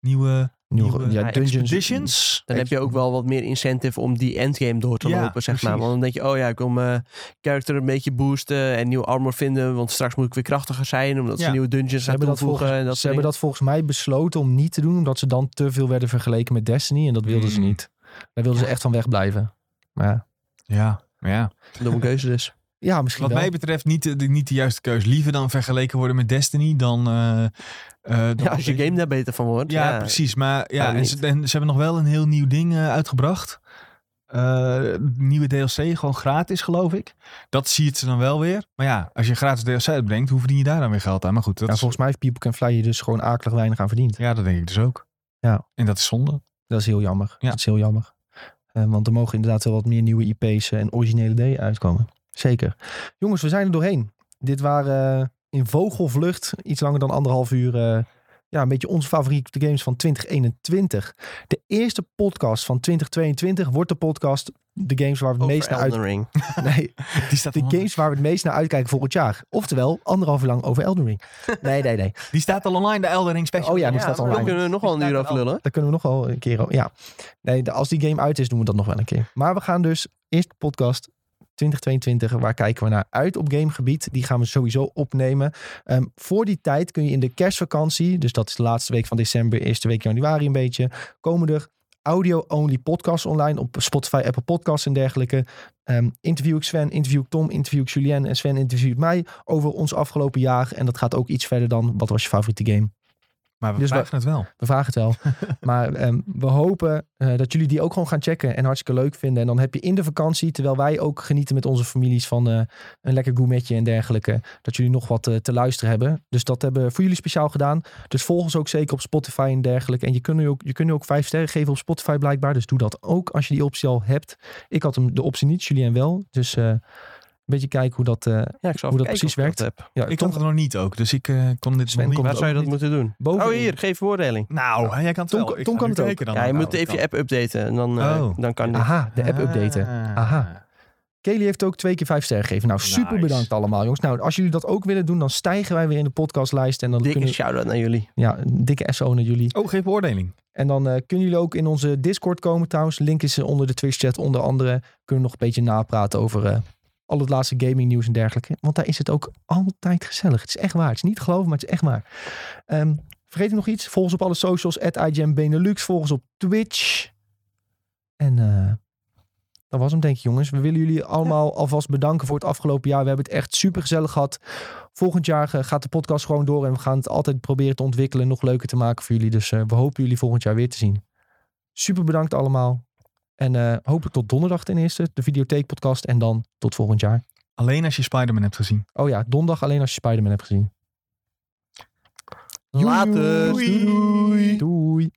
S2: nieuwe,
S1: Nieuwe, ja,
S3: Ja,
S1: dungeons.
S2: expeditions.
S3: Dan heb je ook wel wat meer incentive om die endgame door te
S2: Ja,
S3: lopen, zeg maar. Want dan denk je, oh ja, ik wil mijn character een beetje boosten en nieuwe armor vinden. Want straks moet ik weer krachtiger zijn, omdat ze nieuwe dungeons
S1: hebben, dat
S3: toevoegen.
S1: volgens,
S3: en dat
S1: ze hebben dat volgens mij besloten om niet te doen, omdat ze dan te veel werden vergeleken met Destiny. En dat wilden ze
S2: Mm.
S1: niet. Daar wilden ze echt van wegblijven. Maar ja,
S2: Ja, ja.
S3: Domme keuze dus.
S1: Ja misschien
S2: Wat
S1: wel.
S2: mij betreft niet de, de- niet de juiste keus. Liever dan vergeleken worden met Destiny dan... eh, eh,
S3: Ja, als je game daar beter van wordt.
S2: Ja,
S3: Ja,
S2: precies. Maar ja, en ze, en ze hebben nog wel een heel nieuw ding eh, uitgebracht. Eh, nieuwe DLC, gewoon gratis geloof ik. Dat ziet ze dan wel weer. Maar ja, als je gratis DLC uitbrengt, hoe verdien je daar dan weer geld aan? Maar goed, dat
S1: Ja,
S2: is,
S1: volgens mij heeft People Can Fly je dus gewoon akelig weinig aan verdiend.
S2: ja, dat denk ik dus ook.
S1: Ja.
S2: En dat is zonde.
S1: Dat is heel jammer.
S2: Ja.
S1: Dat is heel jammer. Eh, want er mogen inderdaad wel wat meer nieuwe IP's en originele dingen uitkomen. Zeker. Jongens, we zijn er doorheen. Dit waren eh, in vogelvlucht, iets langer dan anderhalf uur, eh, ja, een beetje onze favoriete games van 2021. De eerste podcast van 2022 wordt de podcast, de games waar we het
S3: Over
S1: meest naar uit...
S3: Elden Ring.
S1: Nee,
S2: Die staat,
S1: de games waar we het meest naar uitkijken volgend jaar. Oftewel, anderhalf uur lang over Elden Ring. Nee, nee, nee.
S2: die staat al online, de Elden Ring Special.
S1: Oh ja, die
S3: Ja,
S1: staat
S3: daar
S1: online.
S3: kunnen we nog wel een uur over lullen.
S1: Daar kunnen we nog wel een keer over. Ja. Nee, als die game uit is, doen we dat nog wel een keer. Maar we gaan dus eerst de podcast 2022. Waar kijken we naar uit op gamegebied? Die gaan we sowieso opnemen. Ehm, voor die tijd kun je in de kerstvakantie, dus dat is de laatste week van december, eerste week januari een beetje, komen er audio-only podcasts online op Spotify, Apple Podcasts en dergelijke. Ehm, interview ik Sven, interview ik Tom, interview ik Julien en Sven interviewt mij over ons afgelopen jaar. En dat gaat ook iets verder dan wat was je favoriete game?
S2: Maar we
S1: Dus we-
S2: vragen het wel.
S1: We vragen het wel. maar ehm, we hopen eh, dat jullie die ook gewoon gaan checken en hartstikke leuk vinden. En dan heb je in de vakantie, terwijl wij ook genieten met onze families van eh, een lekker gourmetje en dergelijke, dat jullie nog wat eh, te luisteren hebben. Dus dat hebben we voor jullie speciaal gedaan. Dus volg ons ook zeker op Spotify en dergelijke. En je kunt nu ook, je kunt nu ook vijf sterren geven op Spotify blijkbaar. Dus doe dat ook als je die optie al hebt. Ik had hem de optie niet, Julien wel. Dus beetje kijken hoe dat... eh,
S3: Ja, ik zal
S1: Hoe dat
S3: kijken
S1: precies werkt.
S3: Heb.
S1: ja,
S2: Ik had het nog niet ook, dus ik eh, kon dit
S1: Sven
S2: nog niet.
S3: Waar zou je dat moeten doen?
S1: boven-
S3: Oh, hier, geef veroordeling.
S2: Nou, jij kan het
S1: Tom-
S2: wel. Ik
S1: Tom kan het ook.
S2: dan.
S3: Ja, je
S2: Nou,
S3: moet even
S2: kan.
S3: je app updaten en dan, eh,
S2: Oh.
S3: dan kan dit.
S1: Aha, de app updaten.
S2: Ah.
S1: Aha. Kelly heeft ook twee keer vijf sterren gegeven. Nou, super
S2: Nice.
S1: bedankt allemaal, jongens. Nou, als jullie dat ook willen doen, dan stijgen wij weer in de podcastlijst. En dan
S3: Dikke
S1: kunnen
S3: shout-out naar jullie.
S1: ja, een dikke SO naar jullie.
S2: Oh, geef beoordeling.
S1: En dan eh, kunnen jullie ook in onze Discord komen trouwens. Link is onder de Twitch chat onder andere. Kunnen we nog een beetje napraten over eh, al het laatste gaming nieuws en dergelijke. Want daar is het ook altijd gezellig. Het is echt waar. Het is niet geloven, maar het is echt waar. Ehm, vergeet nog iets? Volg ons op alle socials. At Benelux. Volg ons op Twitch. En eh, dat was hem denk ik jongens. We willen jullie allemaal alvast bedanken voor het afgelopen jaar. We hebben het echt super gezellig gehad. Volgend jaar eh, gaat de podcast gewoon door. En we gaan het altijd proberen te ontwikkelen. Nog leuker te maken voor jullie. Dus eh, we hopen jullie volgend jaar weer te zien. Super bedankt allemaal. En eh, hopelijk tot donderdag ten eerste. De Videotheek podcast. En dan tot volgend jaar.
S2: Alleen als je Spider-Man hebt gezien.
S1: Oh ja, donderdag alleen als je Spider-Man hebt gezien.
S3: Later.
S1: Doei. Doei.